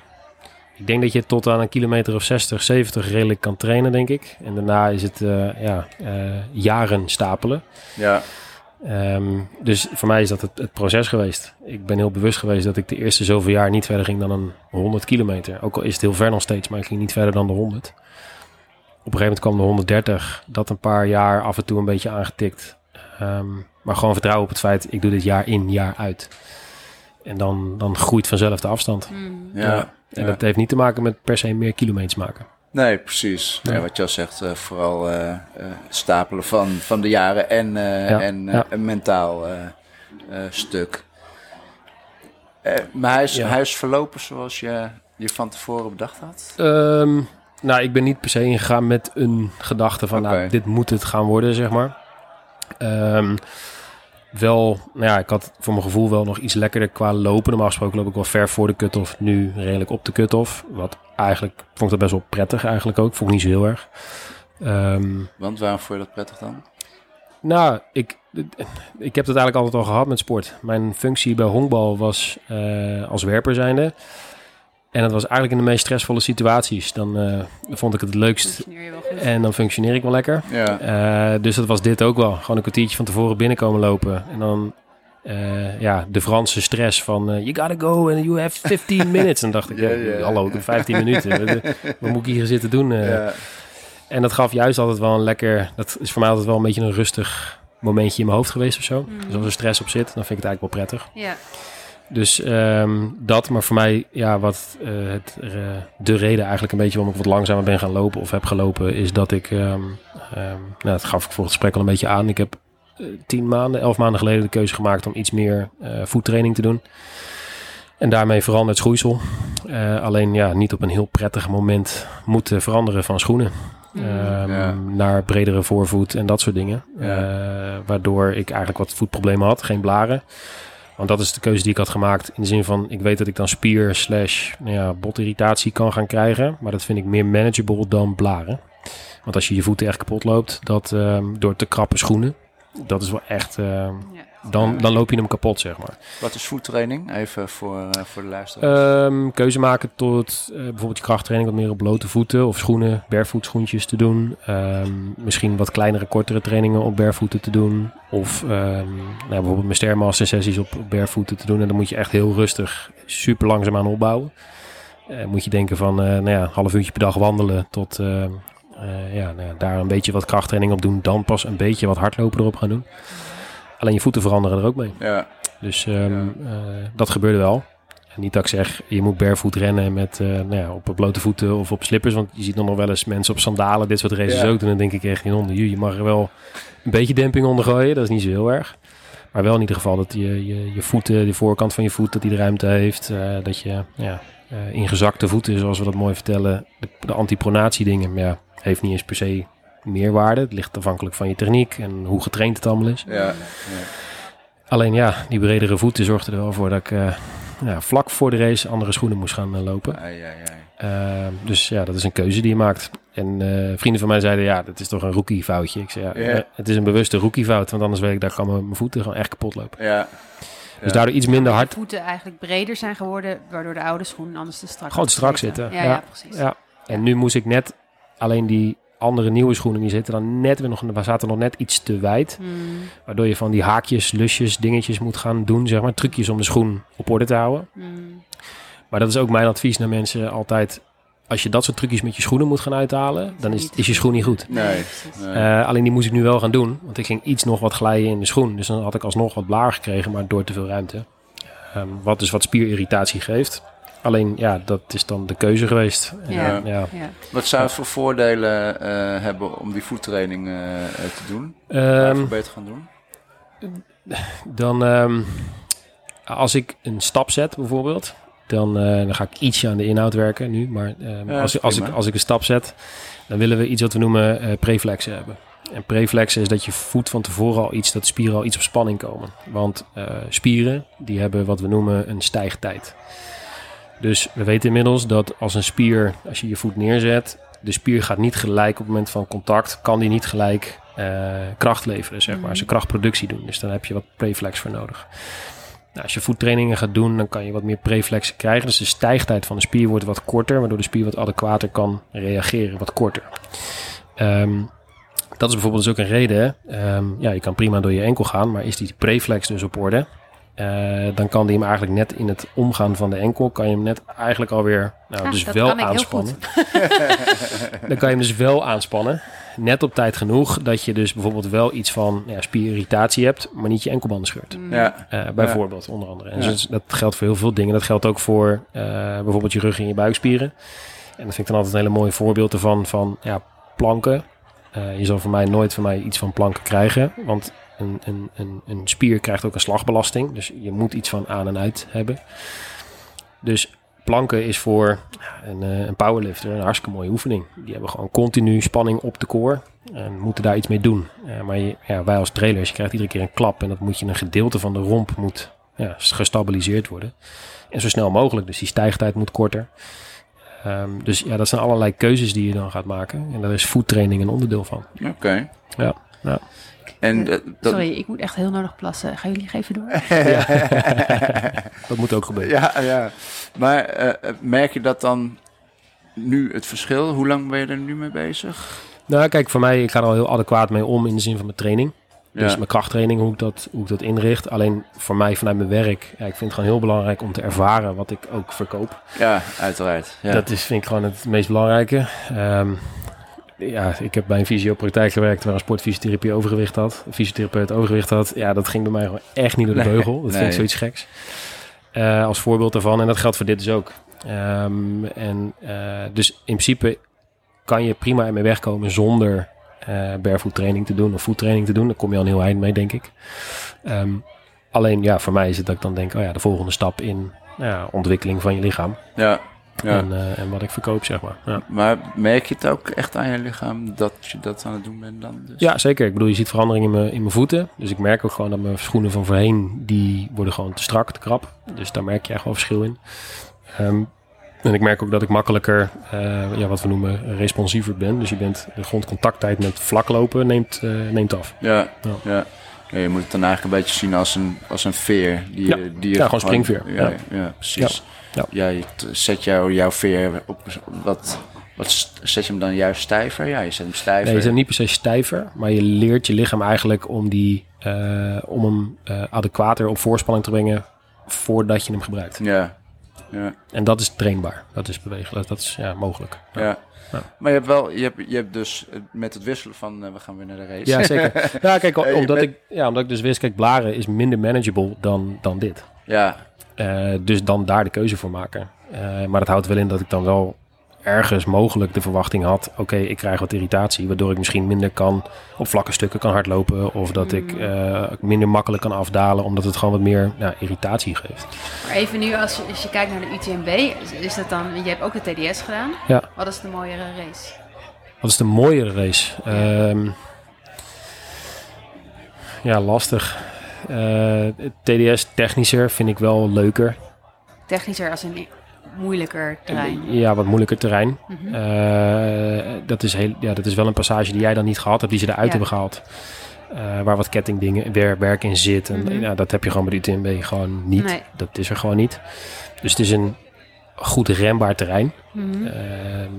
ik denk dat je tot aan een kilometer of 60, 70 redelijk kan trainen, denk ik. En daarna is het uh, ja, uh, jaren stapelen. Ja. Um, dus voor mij is dat het, het, proces geweest. Ik ben heel bewust geweest dat ik de eerste zoveel jaar niet verder ging dan een 100 kilometer. Ook al is het heel ver nog steeds, maar ik ging niet verder dan de 100. Op een gegeven moment kwam de 130. Dat een paar jaar af en toe een beetje aangetikt. Um, maar gewoon vertrouwen op het feit, ik doe dit jaar in, jaar uit. En dan, dan groeit vanzelf de afstand. Mm. Ja. En dat heeft niet te maken met per se meer kilometers maken. Nee, precies. Ja. wat je al zegt, uh, vooral uh, uh, stapelen van, van de jaren en, ja. en ja. een mentaal stuk. maar hij is, hij is verlopen zoals je je van tevoren bedacht had? Um, nou, ik ben niet per se ingegaan met een gedachte van, okay. nou, dit moet het gaan worden, zeg maar. Um, wel, nou ja, ik had voor mijn gevoel wel nog iets lekkerder qua lopen. Normaal gesproken loop ik wel ver voor de cut-off, nu redelijk op de cut-off. Wat eigenlijk, vond ik dat best wel prettig eigenlijk ook. Vond ik niet zo heel erg. Um, Want waarom vond je dat prettig dan? Nou, ik, ik heb het eigenlijk altijd al gehad met sport. Mijn functie bij honkbal was uh, als werper zijnde. En dat was eigenlijk in de meest stressvolle situaties. Dan uh, vond ik het het leukst. En dan functioneer ik wel lekker. Ja. Uh, dus dat was dit ook wel. Gewoon een kwartiertje van tevoren binnenkomen lopen. En dan uh, ja, de Franse stress van uh, you gotta go and you have 15 minutes. En dacht ik, ja, ja, hallo, ik heb 15 minuten. Wat moet ik hier zitten doen? Uh, en dat gaf juist altijd wel een lekker... Dat is voor mij altijd wel een beetje een rustig momentje in mijn hoofd geweest of zo. Mm. Dus als er stress op zit, dan vind ik het eigenlijk wel prettig. Ja. Dus um, dat, maar voor mij, ja, wat uh, het, uh, de reden eigenlijk een beetje waarom ik wat langzamer ben gaan lopen of heb gelopen, is dat ik, um, um, nou, dat gaf ik voor het gesprek al een beetje aan. Ik heb uh, tien maanden, elf maanden geleden de keuze gemaakt om iets meer voettraining te doen. En daarmee verandert schoeisel. alleen ja, niet op een heel prettig moment moeten veranderen van schoenen. Um, ja. Naar bredere voorvoet en dat soort dingen. Ja. waardoor ik eigenlijk wat voetproblemen had, geen blaren. Want dat is de keuze die ik had gemaakt. In de zin van, ik weet dat ik dan spier slash nou ja, botirritatie kan gaan krijgen. Maar dat vind ik meer manageable dan blaren. Want als je je voeten echt kapot loopt, dat um, door te krappe schoenen, dat is wel echt... Ja dan, dan loop je hem kapot, zeg maar. Wat is voettraining? Even voor, uh, voor de luisteraars. Um, keuze maken tot uh, bijvoorbeeld je krachttraining wat meer op blote voeten of schoenen, barefoot te doen. Um, misschien wat kleinere, kortere trainingen op barevoeten te doen. Of um, nou, bijvoorbeeld mijn Stairmaster sessies op barevoeten te doen. En dan moet je echt heel rustig, super langzaam aan opbouwen. Uh, moet je denken van, nou ja, een half uurtje per dag wandelen tot... ja, nou ja, daar een beetje wat krachttraining op doen. Dan pas een beetje wat hardlopen erop gaan doen. Alleen je voeten veranderen er ook mee. Ja. Dus um, ja. Uh, dat gebeurde wel. En niet dat ik zeg, je moet barefoot rennen met, uh, nou ja, op blote voeten of op slippers. Want je ziet nog wel eens mensen op sandalen dit soort races ook doen. En dan denk ik echt, in onder je mag er wel een beetje demping onder gooien. Dat is niet zo heel erg. Maar wel in ieder geval dat je, je, je voeten, de voorkant van je voet, dat die de ruimte heeft. Uh, dat je ja, uh, ingezakte voeten, zoals we dat mooi vertellen. De, de antipronatie dingen, ja, heeft niet eens per se meerwaarde. Het ligt afhankelijk van je techniek en hoe getraind het allemaal is. Ja, ja. Alleen ja, die bredere voeten zorgden er wel voor dat ik uh, ja, vlak voor de race andere schoenen moest gaan uh, lopen. Ai, ai, ai. Uh, dus ja, dat is een keuze die je maakt. En vrienden van mij zeiden, ja, dat is toch een rookie foutje. Ik zei, ja, yeah. het is een bewuste rookie fout, want anders weet ik, daar kan mijn voeten gewoon echt kapot lopen. Ja. Dus ja. daardoor iets minder hard. De voeten eigenlijk breder zijn geworden, waardoor de oude schoenen anders te strak Gewoon strak zitten. Ja, ja, ja, precies. Ja. En nu moest ik net alleen die andere nieuwe schoenen die zitten dan net weer nog, we zaten nog net iets te wijd. Hmm. Waardoor je van die haakjes, lusjes, dingetjes moet gaan doen, zeg maar. Trucjes om de schoen op orde te houden. Hmm. Maar dat is ook mijn advies naar mensen altijd. Als je dat soort trucjes met je schoenen moet gaan uithalen, dan is, is je schoen niet goed. Nee. nee. Uh, alleen die moest ik nu wel gaan doen. Want ik ging iets nog wat glijden in de schoen. Dus dan had ik alsnog wat blaar gekregen, maar door te veel ruimte. Um, wat dus wat spierirritatie geeft. Alleen ja, dat is dan de keuze geweest. Ja. En, ja. ja. Wat zou het voor voordelen uh, hebben om die voettraining uh, te doen? Um, beter gaan doen? Dan um, als ik een stap zet bijvoorbeeld, dan, uh, dan ga ik ietsje aan de inhoud werken nu. Maar um, ja, als, als, ik, als ik een stap zet, dan willen we iets wat we noemen preflexen hebben. En preflexen is dat je voet van tevoren al iets, dat spieren al iets op spanning komen. Want spieren, die hebben wat we noemen een stijgtijd. Dus we weten inmiddels dat als een spier, als je je voet neerzet, de spier gaat niet gelijk op het moment van contact, kan die niet gelijk uh, kracht leveren, zeg maar. Ze krachtproductie doen. Dus dan heb je wat preflex voor nodig. Nou, als je voettrainingen gaat doen, dan kan je wat meer preflexen krijgen. Dus de stijgtijd van de spier wordt wat korter, waardoor de spier wat adequater kan reageren, wat korter. Um, dat is bijvoorbeeld dus ook een reden. Um, ja, je kan prima door je enkel gaan, maar is die preflex dus op orde? Uh, dan kan die hem eigenlijk net in het omgaan van de enkel, kan je hem net eigenlijk alweer, nou, ja, dus wel aanspannen. dan kan je hem dus wel aanspannen. Net op tijd genoeg dat je dus bijvoorbeeld wel iets van ja, spierirritatie hebt, maar niet je enkelbanden scheurt. Ja. Uh, bijvoorbeeld, ja. onder andere. En dus dat geldt voor heel veel dingen. Dat geldt ook voor uh, bijvoorbeeld je rug en je buikspieren. En dat vind ik dan altijd een hele mooie voorbeeld ervan van ja, planken. je zal van mij nooit van mij iets van planken krijgen, want een, een, een, een spier krijgt ook een slagbelasting. Dus je moet iets van aan en uit hebben. Dus planken is voor een, een powerlifter een hartstikke mooie oefening. Die hebben gewoon continu spanning op de core en moeten daar iets mee doen. Uh, maar je, ja, wij als trailers, je krijgt iedere keer een klap en dat moet je een gedeelte van de romp moet ja, gestabiliseerd worden. En zo snel mogelijk, dus die stijgtijd moet korter. Ehm, dus ja, dat zijn allerlei keuzes die je dan gaat maken. En daar is foodtraining een onderdeel van. Oké. Ja, ja. En dat- Sorry, ik moet echt heel nodig plassen. Gaan jullie even door? dat moet ook gebeuren. Ja, ja. Maar eh, merk je dat dan nu het verschil? Hoe lang ben je er nu mee bezig? Nou, kijk, voor mij, ik ga er al heel adequaat mee om in de zin van mijn training. Dus Ja. mijn krachttraining, hoe ik, dat, hoe ik dat inricht. Alleen voor mij vanuit mijn werk, ja, ik vind het gewoon heel belangrijk om te ervaren wat ik ook verkoop. Ja, uiteraard. Ja. Dat is, vind ik gewoon het meest belangrijke. Ehm, ja, ik heb bij een fysiopraktijk gewerkt waar een sportfysiotherapie overgewicht had. Een fysiotherapeut overgewicht had. Ja, dat ging bij mij gewoon echt niet door de beugel. Dat vind ik zoiets geks. Eh, als voorbeeld daarvan. En dat geldt voor dit dus ook. Ehm, en eh, dus in principe kan je prima ermee wegkomen zonder eh barefoot training te doen of voettraining te doen. Daar kom je al een heel eind mee, denk ik. Ehm, alleen ja, voor mij is het dat ik dan denk, oh ja, de volgende stap in ja, ontwikkeling van je lichaam. ja. Ja. En, eh, en wat ik verkoop, zeg maar. Ja. Maar merk je het ook echt aan je lichaam dat je dat aan het doen bent dan? Dus? ja, zeker. Ik bedoel, je ziet verandering in mijn, in mijn voeten. Dus ik merk ook gewoon dat mijn schoenen van voorheen, die worden gewoon te strak, te krap. Dus daar merk je echt wel verschil in. Ehm, en ik merk ook dat ik makkelijker, eh, ja, wat we noemen, responsiever ben. Dus je bent, de grondcontacttijd met vlaklopen neemt, eh, neemt af. Ja, Ja. ja. Ja, je moet het dan eigenlijk een beetje zien als een, als een veer. Die, je- Ja. die je Ja, gewoon springveer. Ja. ja. precies. Ja. T- zet jou, jouw veer op wat, wat zet je hem dan juist stijver? Ja, je zet hem stijver. Nee, je bent niet per se stijver, maar je leert je lichaam eigenlijk om, die, eh, om hem eh, adequater op voorspanning te brengen voordat je hem gebruikt. Ja, ja, En dat is trainbaar. Dat is bewegelijk. Dat is ja, mogelijk. ja. Ja. Maar je hebt wel, je hebt, je hebt dus met het wisselen van, eh, we gaan weer naar de race. Ja, zeker. Ja, kijk, omdat, bent- ik, ja, omdat ik dus wist, kijk, blaren is minder manageable dan, dan dit. Ja, Eh, dus dan daar de keuze voor maken. Eh, maar dat houdt wel in dat ik dan wel ergens mogelijk de verwachting had... oké, ik krijg wat irritatie, waardoor ik misschien minder kan... op vlakke stukken kan hardlopen... of dat ik eh, minder makkelijk kan afdalen... omdat het gewoon wat meer nou, irritatie geeft. Maar even nu, als je, als je kijkt naar de UTMB, is, dat dan... Je hebt ook de TDS gedaan. Ja. Wat is de mooiere race? Wat is de mooiere race? Ehm, ja, lastig. Eh, TDS technischer vind ik wel leuker. Technischer als een moeilijker terrein. Ja, wat moeilijker terrein. Mhm. Eh, dat, is heel, ja, dat is wel een passage die jij dan niet gehad hebt, die ze eruit Ja. hebben gehaald. Eh, waar wat kettingdingen, wer, werk in zit. En Mhm. ja, dat heb je gewoon bij de UTMB gewoon niet. Nee. Dat is er gewoon niet. Dus het is een goed rembaar terrein. Mhm. Ehm,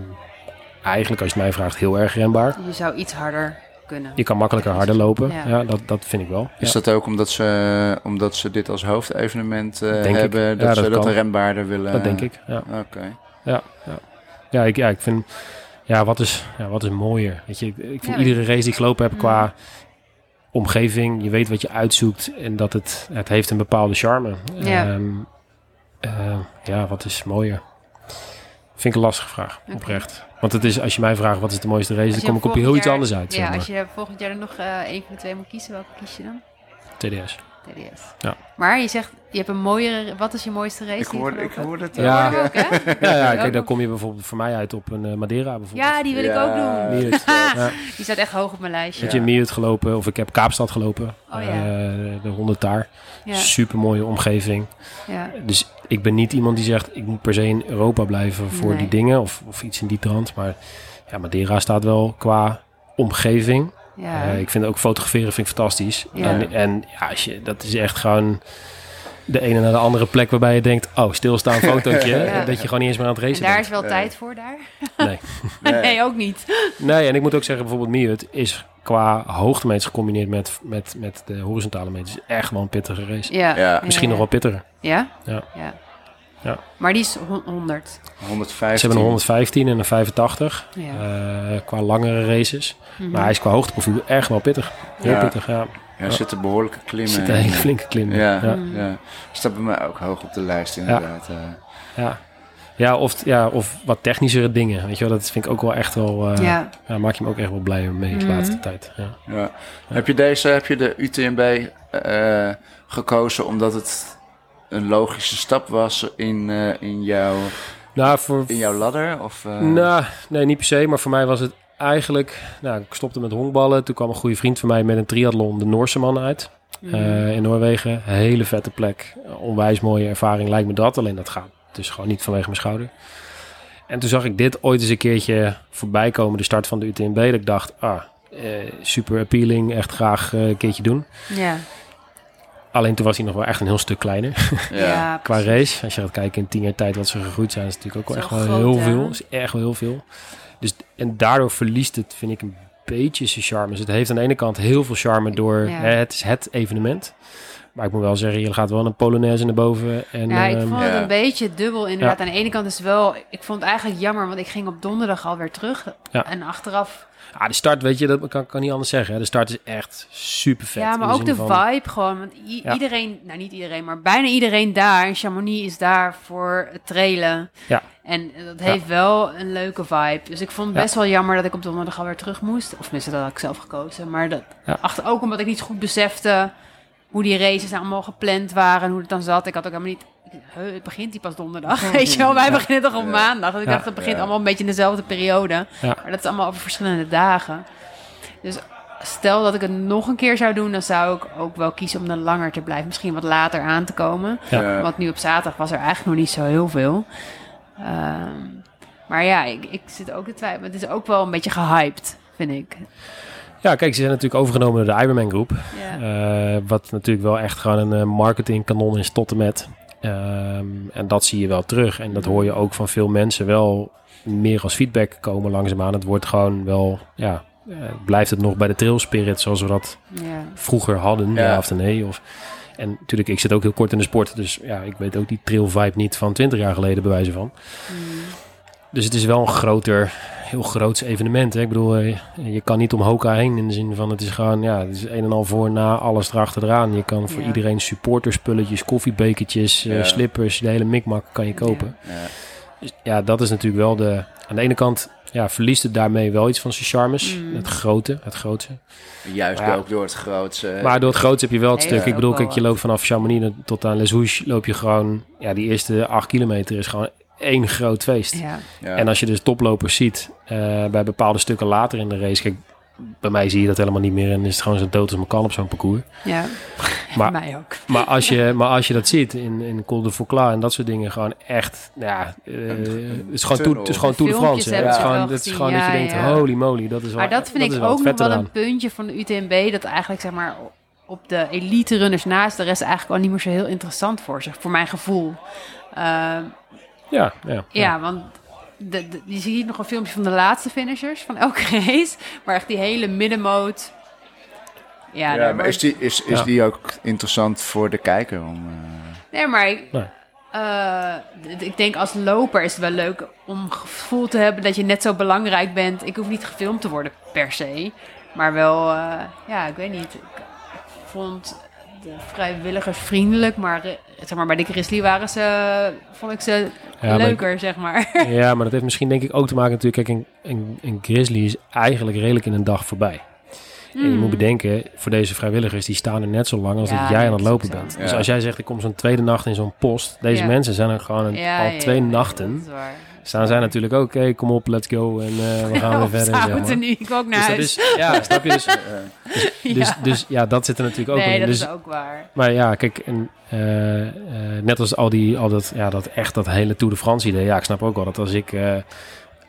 eigenlijk, als je mij vraagt, heel erg rembaar. Je zou iets harder kunnen. Je kan makkelijker harder lopen. Ja. Ja, dat, dat vind ik wel. is Ja. dat ook omdat ze, omdat ze dit als hoofdevenement eh, ik. hebben? Ja, Dat dat ze dat een rembaarder willen? Dat denk ik. Ja, Oké. ja, ja. ja, ik, ja ik vind... Ja, wat is, ja, wat is mooier? Weet je, ik, ik vind Ja, iedere race die ik gelopen heb Mm. qua omgeving, je weet wat je uitzoekt en dat het, het heeft een bepaalde charme. Ja. Ehm, eh, ja, wat is mooier? Vind ik een lastige vraag, oprecht. Want het is, als je mij vraagt wat is de mooiste race, dan kom ik op heel iets anders uit. Ja, zeg maar. als je volgend jaar er nog eh één van de twee moet kiezen, welke kies je dan? TDS. TDS. Ja. Maar je zegt, je hebt een mooiere... Wat is je mooiste race? Ik hoorde, ik hoorde het. Ja. ook. Hoor hè? Ja, ja kijk, dan nog- kom je bijvoorbeeld voor mij uit op een eh, Madeira bijvoorbeeld. Ja, die wil ik ook doen. Miert. Die staat echt hoog op mijn lijstje. Weet je, Miert gelopen, of ik heb Kaapstad gelopen. Oh ja. Eh, de 100 daar. Ja, Super mooie omgeving. ja. Dus ik ben niet iemand die zegt, ik moet per se in Europa blijven voor Nee. die dingen. Of, of iets in die trant. Maar ja, Madeira staat wel qua omgeving. Ja. Eh, ik vind ook fotograferen vind ik fantastisch. Ja. En, en ja, als je, dat is echt gewoon de ene naar de andere plek waarbij je denkt, oh, stilstaan fotootje. Ja. Dat je gewoon niet eens meer aan het en racen daar bent. is wel tijd voor, daar? Nee. Nee. Nee, ook niet. Nee, en ik moet ook zeggen, bijvoorbeeld Miut is qua hoogtemeters gecombineerd met, met, met de horizontale meters echt wel een pittige race. Ja. Ja. Misschien nog wel pittiger. Ja? Ja. ja. Ja. Maar die is hon- 100. 115. Ze hebben een 115 en een 85 Ja. eh, qua langere races. Mhm. Maar hij is qua hoogteprofiel echt wel pittig. Heel Ja. pittig, ja. Ja, er zitten behoorlijke klimmen. zit een hele flinke klim. Ja, Ja. ja. Staat bij mij ook hoog op de lijst inderdaad. eh. Ja. Ja, of, ja, of wat technischere dingen. Weet je wel, dat vind ik ook wel echt wel... eh, ja. ja, maak je me ook echt wel blij mee de Mhm. laatste tijd. Ja. Ja. Heb je deze, heb je de UTMB eh, gekozen omdat het een logische stap was in, eh, in, jouw, Nou, voor, in jouw ladder? Of, eh, Nou, nee, niet per se. Maar voor mij was het eigenlijk... Nou, ik stopte met honkballen. Toen kwam een goede vriend van mij met een triathlon de Noorse man uit. Mhm. eh, in Noorwegen. Hele vette plek. Onwijs mooie ervaring lijkt me dat. Alleen dat gaat dus gewoon niet vanwege mijn schouder. En toen zag ik dit ooit eens een keertje voorbij komen, de start van de UTMB. Dat ik dacht, ah, eh, super appealing, echt graag een keertje doen. Ja. Alleen toen was hij nog wel echt een heel stuk kleiner Ja, qua precies. race. Als je gaat kijken in tien jaar tijd wat ze gegroeid zijn, is natuurlijk ook wel echt wel groot, heel veel. is echt wel heel veel. Dus, en daardoor verliest het, vind ik, een beetje zijn charme. Dus het heeft aan de ene kant heel veel charme door Ja. hè, het is het evenement. Maar ik moet wel zeggen, je gaat wel een Polonaise naar boven. En, Ja, ik ehm, vond het Ja. een beetje dubbel inderdaad. Aan de ene kant is het wel... Ik vond het eigenlijk jammer, want ik ging op donderdag alweer terug. Ja. En achteraf... ah, de start, weet je, dat kan, kan niet anders zeggen. hè. De start is echt super vet. ja, maar ook de van- vibe gewoon. Want Ja. iedereen... Nou, niet iedereen, maar bijna iedereen daar in Chamonix is daar voor het trailen. Ja. En dat heeft wel een leuke vibe. Dus ik vond het Ja. best wel jammer dat ik op donderdag alweer terug moest. Of tenminste, dat had ik zelf gekozen. Maar dat, achter, ook omdat ik niet goed besefte hoe die races nou allemaal gepland waren en hoe het dan zat. Ik had ook helemaal niet... Het begint die pas donderdag, weet je wel. Wij beginnen toch op Ja. maandag. Dus ik Ja. dacht, het begint Ja. allemaal een beetje in dezelfde periode. Ja. Maar dat is allemaal over verschillende dagen. Dus stel dat ik het nog een keer zou doen, dan zou ik ook wel kiezen om dan langer te blijven. Misschien wat later aan te komen. Ja. Want nu op zaterdag was er eigenlijk nog niet zo heel veel. Ehm, maar ja, ik, ik zit ook te twijfelen. Het is ook wel een beetje gehyped, vind ik. Ja, kijk, ze zijn natuurlijk overgenomen door de Ironman Groep. Ja. Eh, wat natuurlijk wel echt gewoon een eh, marketingkanon is tot en met. Ehm, en dat zie je wel terug. En dat hoor je ook van veel mensen wel meer als feedback komen langzaamaan. Het wordt gewoon wel, ja, eh, blijft het nog bij de trail spirit zoals we dat ja. vroeger hadden, ja, Ja. of nee. Of, en natuurlijk, ik zit ook heel kort in de sport, dus ja, ik weet ook die trail vibe niet van 20 jaar geleden, bij wijze van. Mm. Dus het is wel een groter, heel groots evenement. Hè? Ik bedoel, eh, je kan niet om Hoka heen in de zin van het is gewoon, ja, het is een en al voor, na, alles erachteraan. Je kan voor Ja. iedereen supporterspulletjes, koffiebekertjes, eh, Ja. slippers, de hele mikmak kan je kopen. Ja. Dus ja, dat is natuurlijk wel de, aan de ene kant, ja, verliest het daarmee wel iets van zijn charmes. Mm. Het grote, het grootste. Juist Ja. ook door het grootste. Maar door het grootste heb je wel het stuk. Ik bedoel, kijk, je loopt vanaf Chamonix tot aan Les Houches, loop je gewoon, ja, die eerste acht kilometer is gewoon één groot feest. Ja. ja. En als je dus toplopers ziet eh, bij bepaalde stukken later in de race, kijk, bij mij zie je dat helemaal niet meer en is het gewoon zo dood als mijn kan op zo'n parcours. ja. Maar- Mij ook. Maar als je, maar als je dat ziet in, in Col de Fauclas en dat soort dingen, gewoon echt, ja, eh, het is gewoon, Tour, het is gewoon Tour de France. Het is gewoon, het is gewoon dat je ja, denkt, ja. holy moly, dat is wel Maar dat vind ik ook nog wel een puntje van de UTMB. Dat eigenlijk zeg maar op de elite runners naast de rest eigenlijk al niet meer zo heel interessant voor zich. Voor mijn gevoel. Ehm, Ja, ja, ja, want de, de- je ziet nog een filmpje van de laatste finishers van elke race. Maar echt die hele middenmoot. Ja, Ja, maar wordt- is die, is, is Ja. die ook interessant voor de kijker? Om, eh, Nee, maar ik, Nee. eh, ik denk als loper is het wel leuk om gevoel te hebben dat je net zo belangrijk bent. Ik hoef niet gefilmd te worden per se, maar wel, eh, ja, ik weet niet. Ik vond de vrijwilligers vriendelijk, maar, eh, zeg maar bij de Grizzly waren ze, vond ik ze leuker, zeg maar. Ja, maar dat heeft misschien denk ik ook te maken natuurlijk. Kijk, een, een, een grizzly is eigenlijk redelijk in een dag voorbij. En je Mm. moet bedenken, voor deze vrijwilligers, die staan er net zo lang als Ja, dat jij aan het lopen bent. Ja. Dus als jij zegt, ik kom zo'n tweede nacht in zo'n post. Deze Ja. mensen zijn er gewoon een- Ja, al ja, twee ja, nachten. dat is waar. Staan zij natuurlijk ook, oké, kom op, let's go. En eh, we gaan weer verder. ze Zeg moeten maar. nu, ik ook naar Dus dat huis. is, ja, snap je? Dus, dus, Ja. dus ja, dat zit er natuurlijk ook nee, in. dat Dus, is ook waar. maar ja, kijk, en, eh, eh, net als al die, al dat, ja, dat echt dat hele Tour de France idee. Ja, ik snap ook wel dat als ik eh,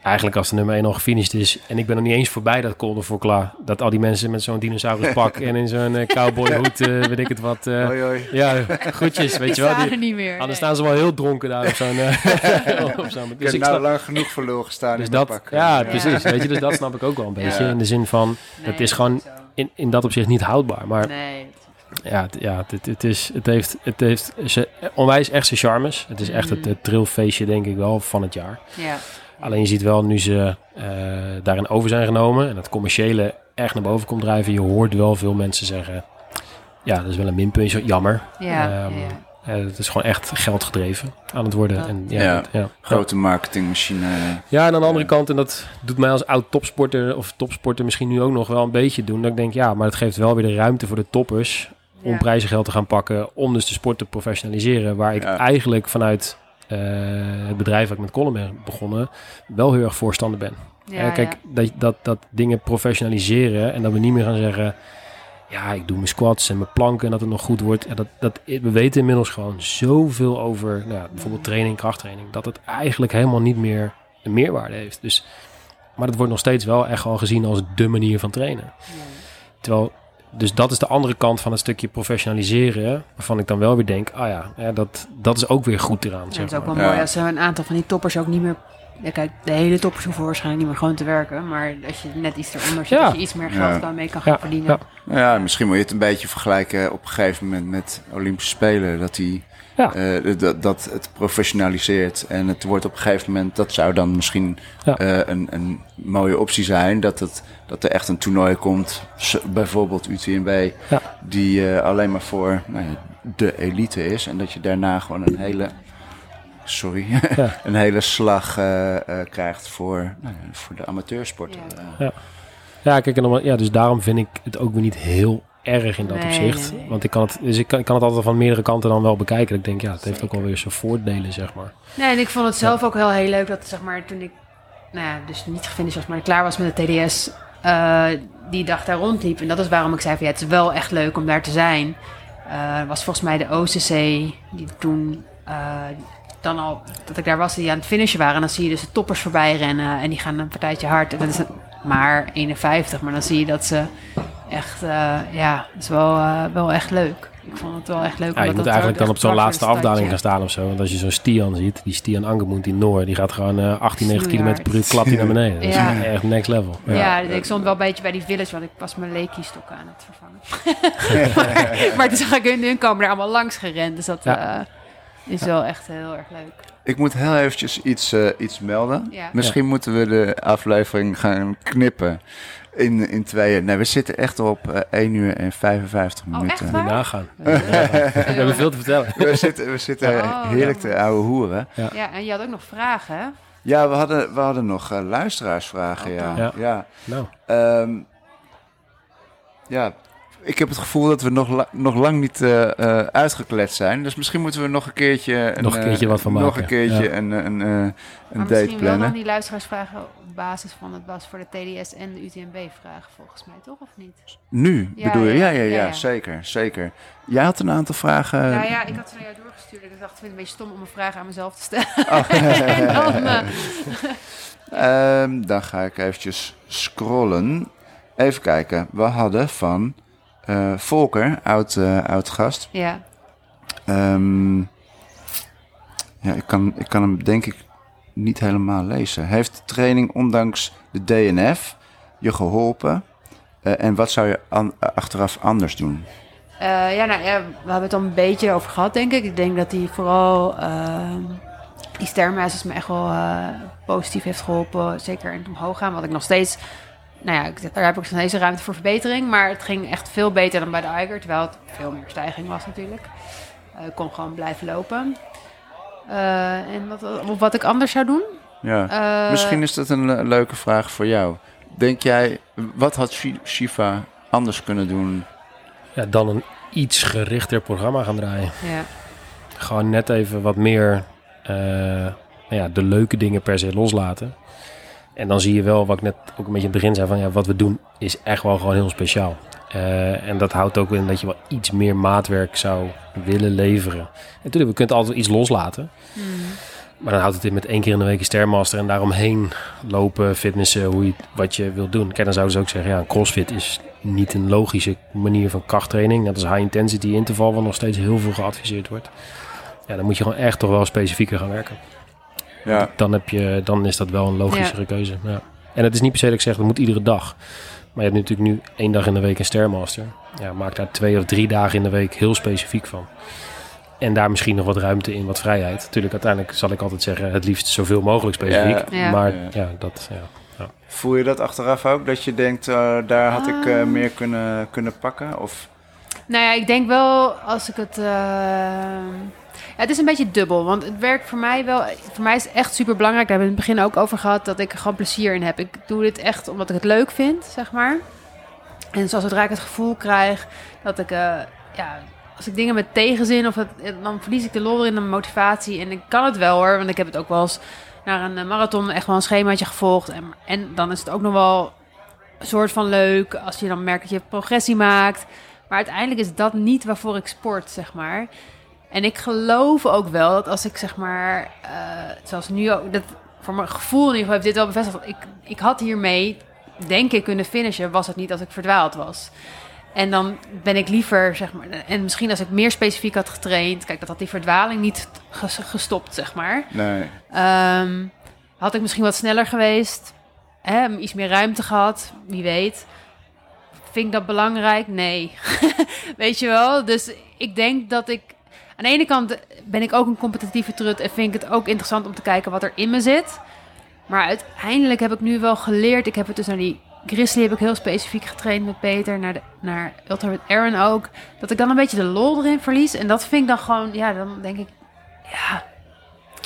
eigenlijk als de nummer 1 al gefinished is en ik ben nog niet eens voorbij dat Col de Fauclas, dat al die mensen met zo'n dinosauruspak en in zo'n eh, cowboyhoed, eh, weet ik het wat. eh, hoi, hoi. ja, groetjes, weet je wel. Die, er niet meer. anders nee. staan ze wel heel dronken daar op zo'n... op zo'n Ik dus heb ik nou lang genoeg voor lul gestaan dus in dat, pak. ja, Ja. precies. Weet je, dus dat snap ik ook wel een beetje. Ja. In de zin van, Nee, het is gewoon in, in dat opzicht niet houdbaar. Maar Nee, ja, het, ja het, het, is, het heeft, het heeft ze, onwijs echt zijn charmes. Het is echt het, het trillfeestje, denk ik wel, van het jaar. ja. Alleen je ziet wel, nu ze eh, daarin over zijn genomen... en het commerciële echt naar boven komt drijven... je hoort wel veel mensen zeggen... ja, dat is wel een minpuntje, jammer. Ja, Ehm, ja. eh, het is gewoon echt geld gedreven aan het worden. Dat- En, ja, Ja. dat- ja. Grote marketingmachine. Ja, en aan de andere kant, en dat doet mij als oud topsporter of topsporter misschien nu ook nog wel een beetje doen. Dat ik denk, ja, maar het geeft wel weer de ruimte voor de toppers om prijzengeld te gaan pakken. Om dus de sport te professionaliseren. Waar ik Ja. eigenlijk vanuit het bedrijf waar ik met Colin ben begonnen, wel heel erg voorstander ben. Ja, kijk, ja. Dat, dat, dat dingen professionaliseren en dat we niet meer gaan zeggen... Ja, ik doe mijn squats en mijn planken en dat het nog goed wordt. Ja, dat, dat, we weten inmiddels gewoon zoveel over nou, ja, bijvoorbeeld training, krachttraining. Dat het eigenlijk helemaal niet meer een meerwaarde heeft. Dus, maar dat wordt nog steeds wel echt gewoon gezien als de manier van trainen. Terwijl, dus dat is de andere kant van het stukje professionaliseren. Waarvan ik dan wel weer denk, ah ja, ja dat, dat is ook weer goed eraan. Ja, zeg het is ook wel Ja. mooi als er een aantal van die toppers ook niet meer... Ja, kijk, de hele toppers hoeven waarschijnlijk niet meer gewoon te werken. Maar als je net iets eronder zit, Ja. dat je iets meer geld Ja. daarmee kan gaan Ja, verdienen. ja. Nou ja, misschien moet je het een beetje vergelijken op een gegeven moment met Olympische Spelen. Dat, die, Ja. eh, dat, dat het professionaliseert. En het wordt op een gegeven moment, dat zou dan misschien Ja. eh, een, een mooie optie zijn. Dat, het, dat er echt een toernooi komt, bijvoorbeeld UTMB, Ja. die eh, alleen maar voor nou ja, de elite is. En dat je daarna gewoon een hele, sorry, Ja. een hele slag eh, eh, krijgt voor, nou ja, voor de amateursport. Ja. Eh, Ja, kijk, en dan, ja, dus daarom vind ik het ook weer niet heel erg in dat Nee, opzicht. nee, nee. Want ik kan, het, dus ik, kan, ik kan het altijd van meerdere kanten dan wel bekijken. Dat ik denk, ja, het heeft ook wel weer zijn voordelen, zeg maar. Nee, en ik vond het zelf ook heel, heel leuk dat, zeg maar, toen ik, nou ja, dus niet gefinished was, maar klaar was met de TDS, eh, die dag daar rondliep. En dat is waarom ik zei van, ja, het is wel echt leuk om daar te zijn. Eh was volgens mij de OCC, die toen eh, dan al, dat ik daar was, die aan het finishen waren. En dan zie je dus de toppers voorbij rennen en die gaan een partijtje hard. En dat is maar 51, maar dan zie je dat ze echt, eh, ja, het is wel, eh, wel echt leuk. Ik vond het wel echt leuk. Ja, je moet eigenlijk dan op zo'n laatste afdaling gaan staan of zo. Want als je zo'n Stian ziet, die Stian Angemoent in Noor, die gaat gewoon eh 18, 19 km per uur klapt hij naar beneden. Dat is Ja. echt next level. Ja, Ja. ik stond wel een beetje bij die village, want ik was mijn Leaky-stokken aan het vervangen. maar, maar toen zag ik hun, hun komen er allemaal langs gerend. Dus dat Ja. eh, is wel echt heel erg leuk. Ik moet heel eventjes iets, iets melden. Ja. Misschien moeten we de aflevering gaan knippen in, in tweeën. Nee, we zitten echt op eh 1 uur en 55 Oh, echt minuten. waar? Moet je nagaan. We hebben veel te vertellen. We zitten, we zitten Oh, heerlijk te ouwe hoeren. Ja, en je had ook nog vragen, hè? Ja, we hadden, we hadden nog eh, luisteraarsvragen. Ja. Oh, Ja. Ja. Nou, Ehm, ja, ik heb het gevoel dat we nog, la- nog lang niet eh, eh, uitgekletst zijn. Dus misschien moeten we nog een keertje... Nog een keertje eh, wat van Nog maken. een keertje Ja. een, een, eh, een maar date misschien wel plannen. dan die luisteraarsvragen op basis van het was voor de TDS en de UTMB-vragen, volgens mij, toch? Of niet? Nu Ja, bedoel je? Ja, ja, ja, ja, ja, ja. zeker, zeker. Jij had een aantal vragen. nou ja, ik had ze naar jou doorgestuurd. Ik dacht, ik vind het een beetje stom om een vraag aan mezelf te stellen. Oh. en dan, eh, Ehm, dan ga ik eventjes scrollen. Even kijken. We hadden van eh, Volker, oud, eh, oud gast. ja. Ehm, ja, ik kan, ik kan hem denk ik niet helemaal lezen. Heeft de training ondanks de DNF je geholpen? Eh, en wat zou je an- achteraf anders doen? Ja, nou ja, we hebben het al een beetje over gehad, denk ik. Ik denk dat hij vooral uh, die sterrenmeisjes me echt wel positief heeft geholpen. Zeker in het omhoog gaan, wat ik nog steeds... Nou ja, ik- daar heb ik nog steeds ruimte voor verbetering. Maar het ging echt veel beter dan bij de Eiger. Terwijl het veel meer stijging was natuurlijk. Eh, ik kon gewoon blijven lopen. Eh, en wat, of wat ik anders zou doen? Ja. Eh, Misschien is dat een le- leuke vraag voor jou. Denk jij, wat had Shi- Shiva anders kunnen doen? ja, dan een iets gerichter programma gaan draaien. Ja. Gewoon net even wat meer eh, nou ja, de leuke dingen per se loslaten. En dan zie je wel, wat ik net ook een beetje in het begin zei, van ja, wat we doen is echt wel gewoon heel speciaal. Eh, en dat houdt ook in dat je wel iets meer maatwerk zou willen leveren. En natuurlijk, we kunnen altijd iets loslaten. Maar dan houdt het in met één keer in de week een Stairmaster en daaromheen lopen, fitnessen, hoe je, wat je wilt doen. Kijk, dan zouden ze ook zeggen, ja, een crossfit is niet een logische manier van krachttraining. Net als high intensity interval, wat nog steeds heel veel geadviseerd wordt. Ja, dan moet je gewoon echt toch wel specifieker gaan werken. Ja, Dan, heb je, dan is dat wel een logischere keuze. Ja. En het is niet per se dat ik zeg, dat moet iedere dag. Maar je hebt natuurlijk nu één dag in de week een Stairmaster. Ja, maak daar twee of drie dagen in de week heel specifiek van. En daar misschien nog wat ruimte in, wat vrijheid. Natuurlijk, uiteindelijk zal ik altijd zeggen, het liefst zoveel mogelijk specifiek. Ja. Ja. Maar Ja. ja, dat, ja. voel je dat achteraf ook? Dat je denkt, eh, daar had ik eh, Ah. meer kunnen, kunnen pakken? Of, Nou ja, ik denk wel als ik het. eh, het is een beetje dubbel, want het werkt voor mij wel. Voor mij is het echt super belangrijk. Daar hebben we in het begin ook over gehad dat ik er gewoon plezier in heb. Ik doe dit echt omdat ik het leuk vind, zeg maar. En zoals zodra ik het gevoel krijg dat ik, eh, ja, als ik dingen met tegenzin of het, dan verlies ik de lol in de motivatie. En ik kan het wel hoor, want ik heb het ook wel eens naar een eh, marathon echt wel een schemaatje gevolgd. En, en dan is het ook nog wel een soort van leuk als je dan merkt dat je progressie maakt. Maar uiteindelijk is dat niet waarvoor ik sport, zeg maar. En ik geloof ook wel dat als ik zeg maar, eh, zoals nu ook, dat voor mijn gevoel in ieder geval heeft dit wel bevestigd. Ik, ik had hiermee, denk ik, kunnen finishen, was het niet dat ik verdwaald was. En dan ben ik liever, zeg maar, en misschien als ik meer specifiek had getraind, kijk, dat had die verdwaling niet gestopt, zeg maar. Nee. Ehm, had ik misschien wat sneller geweest, hè, iets meer ruimte gehad, wie weet. Vind ik dat belangrijk? Nee. weet je wel? Dus ik denk dat ik aan de ene kant ben ik ook een competitieve trut en vind ik het ook interessant om te kijken wat er in me zit. Maar uiteindelijk heb ik nu wel geleerd. Ik heb het dus naar die Grizzly heb ik heel specifiek getraind met Peter. Naar, de, naar Ultra met Aaron ook. Dat ik dan een beetje de lol erin verlies. En dat vind ik dan gewoon, ja, dan denk ik, ja.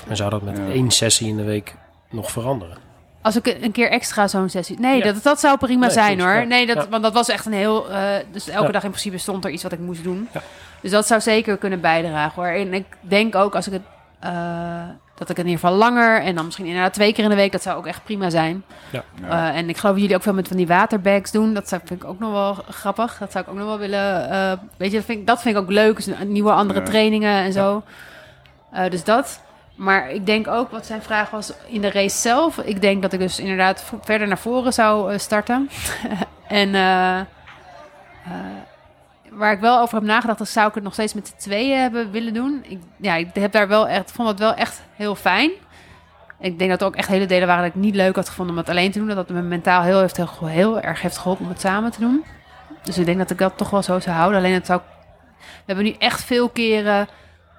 En zou dat met één sessie in de week nog veranderen? Als ik een keer extra zo'n sessie. Nee, dat, dat zou prima zijn hoor. Nee, dat, want dat was echt een heel. Uh, dus elke dag in principe stond er iets wat ik moest doen. Dus dat zou zeker kunnen bijdragen hoor. En ik denk ook als ik het. Uh, dat ik in ieder geval langer en dan misschien inderdaad twee keer in de week, dat zou ook echt prima zijn. Ja. Uh, en ik geloof dat jullie ook veel met van die waterbags doen. Dat zou, vind ik ook nog wel grappig. Dat zou ik ook nog wel willen. Uh, weet je, dat vind, ik, dat vind ik ook leuk. Dus nieuwe andere trainingen en zo. Uh, dus dat. Maar ik denk ook, wat zijn vraag was in de race zelf. Ik denk dat ik dus inderdaad verder naar voren zou starten. en waar ik wel over heb nagedacht, dan zou ik het nog steeds met de tweeën hebben willen doen. Ik, ja, ik heb daar wel echt, vond het wel echt heel fijn. Ik denk dat er ook echt hele delen waren dat ik niet leuk had gevonden om het alleen te doen. Dat het me mentaal heel, heeft, heel, heel erg heeft geholpen om het samen te doen. Dus ik denk dat ik dat toch wel zo zou houden. Alleen het zou. We hebben nu echt veel keren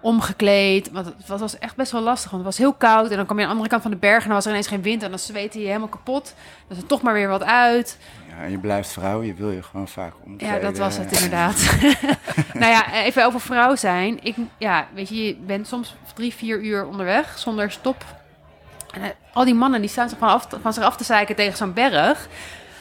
omgekleed. Want het was echt best wel lastig. Want het was heel koud. En dan kwam je aan de andere kant van de berg. En dan was er ineens geen wind. En dan zweette je helemaal kapot. Dan is er toch maar weer wat uit. Ja, en je blijft vrouw. Je wil je gewoon vaak omkleden. Ja, dat was het inderdaad. nou ja, even over vrouw zijn. Ik, ja, weet je, je bent soms drie, vier uur onderweg zonder stop. En eh, al die mannen die staan zich van, af, van zich af te zeiken tegen zo'n berg.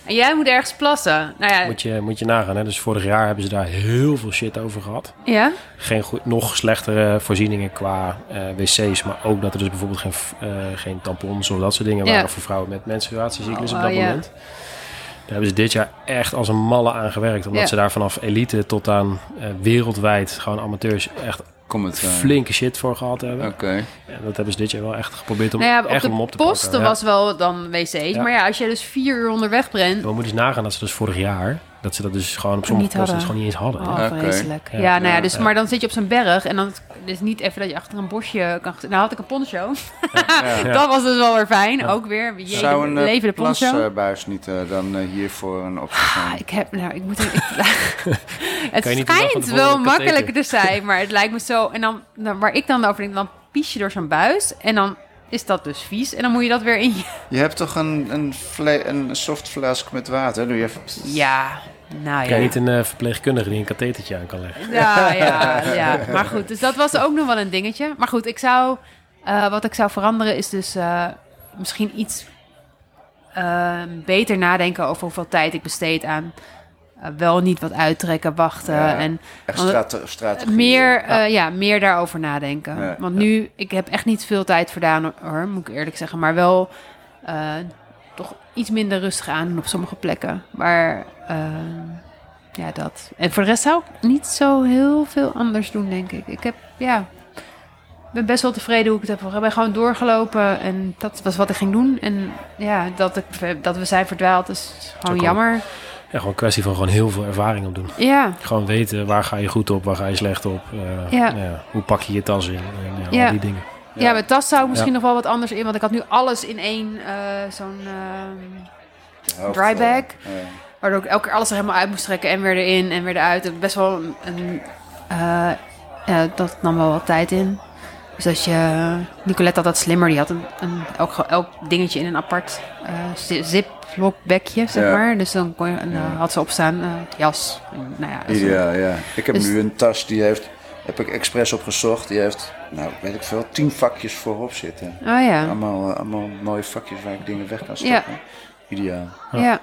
En jij moet ergens plassen. Nou ja, moet, je, moet je nagaan. Hè? Dus vorig jaar hebben ze daar heel veel shit over gehad. Ja? Geen goed, nog slechtere voorzieningen qua uh, wc's. Maar ook dat er dus bijvoorbeeld geen, uh, geen tampons of dat soort dingen waren voor vrouwen met menstruatiecyclus oh, op dat oh, moment. Daar hebben ze dit jaar echt als een malle aan gewerkt. Omdat ze daar vanaf elite tot aan uh, wereldwijd gewoon amateurs echt het, uh... flinke shit voor gehad hebben. Oké. En dat hebben ze dit jaar wel echt geprobeerd om nou ja, echt om op te posten pakken. was wel dan wc's. Maar ja, als je dus vier uur onderweg bent... We moeten eens nagaan dat ze dus vorig jaar... dat ze dat dus gewoon op sommige posten dus gewoon niet eens hadden. Oh, ja. vreselijk. Ja, ja, nou ja, dus, maar dan zit je op zo'n berg... en dan is niet even dat je achter een bosje kan... Nou had ik een poncho. dat was dus wel weer fijn. Ook weer. Je Zou een leven de poncho. buis niet uh, dan uh, hiervoor een optie ah, ik heb... Nou, ik moet... Ik, het schijnt wel makkelijker te zijn, maar het lijkt me zo... En dan, dan waar ik dan over denk, dan pies je door zo'n buis en dan is dat dus vies. En dan moet je dat weer in je... Je hebt toch een, een, een soft flask met water? Doe je even... Ja, nou ja. Kan je niet een uh, verpleegkundige die een kathetertje aan kan leggen? Ja, ja, ja. Maar goed, dus dat was ook nog wel een dingetje. Maar goed, ik zou... Uh, wat ik zou veranderen is dus uh, misschien iets beter nadenken over hoeveel tijd ik besteed aan uh, wel niet wat uittrekken, wachten. Ja, en strategie. Meer, uh, ja. meer daarover nadenken. Ja, want nu, ik heb echt niet veel tijd verdaan hoor, moet ik eerlijk zeggen. Maar wel uh, toch iets minder rustig aan op sommige plekken. Maar ja, dat. En voor de rest zou ik niet zo heel veel anders doen, denk ik. Ik heb, ja, ben best wel tevreden hoe ik het heb. Ik ben gewoon doorgelopen en dat was wat ik ging doen. En ja, dat, ik, dat we zijn verdwaald is gewoon jammer ja, gewoon een kwestie van gewoon heel veel ervaring op doen. Ja. Gewoon weten waar ga je goed op, waar ga je slecht op. Uh, ja. ja. Hoe pak je je tas in en ja, al die dingen. Ja, ja mijn tas zou ik misschien nog wel wat anders in, want ik had nu alles in één uh, zo'n uh, dry bag. Waardoor ik elke keer alles er helemaal uit moest trekken en weer erin en weer eruit. Best wel een, een ja, dat nam wel wat tijd in. Dus dat je, Nicolette had dat slimmer, die had een, een elk, elk dingetje in een apart uh, ziplokbekje, zeg maar. Dus dan, kon je, en, uh, had ze opstaan, jas. En, nou ja, ja, ja. Ik heb dus, nu een tas, die heeft, heb ik expres opgezocht. Die heeft, nou weet ik veel, tien vakjes voorop zitten. Oh ja. Allemaal, allemaal mooie vakjes waar ik dingen weg kan stoppen. Ja. Ideaal. Ja. ja.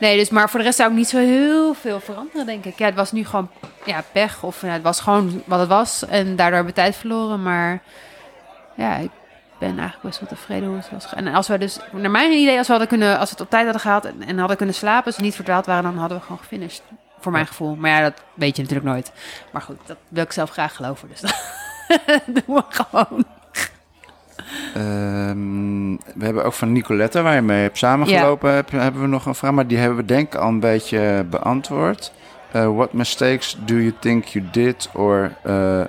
Nee, dus maar voor de rest zou ik niet zo heel veel veranderen, denk ik. Ja, het was nu gewoon ja, pech. Of ja, het was gewoon wat het was. En daardoor hebben we tijd verloren. Maar ja, ik ben eigenlijk best wel tevreden hoe het was. En als we dus, naar mijn idee, als we, hadden kunnen, als we het op tijd hadden gehaald en, en hadden kunnen slapen, als we niet verdwaald waren, dan hadden we gewoon gefinished. Voor mijn gevoel. Maar ja, dat weet je natuurlijk nooit. Maar goed, dat wil ik zelf graag geloven. Dus dat doen we gewoon. Ehm, we hebben ook van Nicolette, waar je mee hebt samengelopen, heb, hebben we nog een vraag. Maar die hebben we denk ik al een beetje beantwoord. Uh, what mistakes do you think you did? Or uh, uh,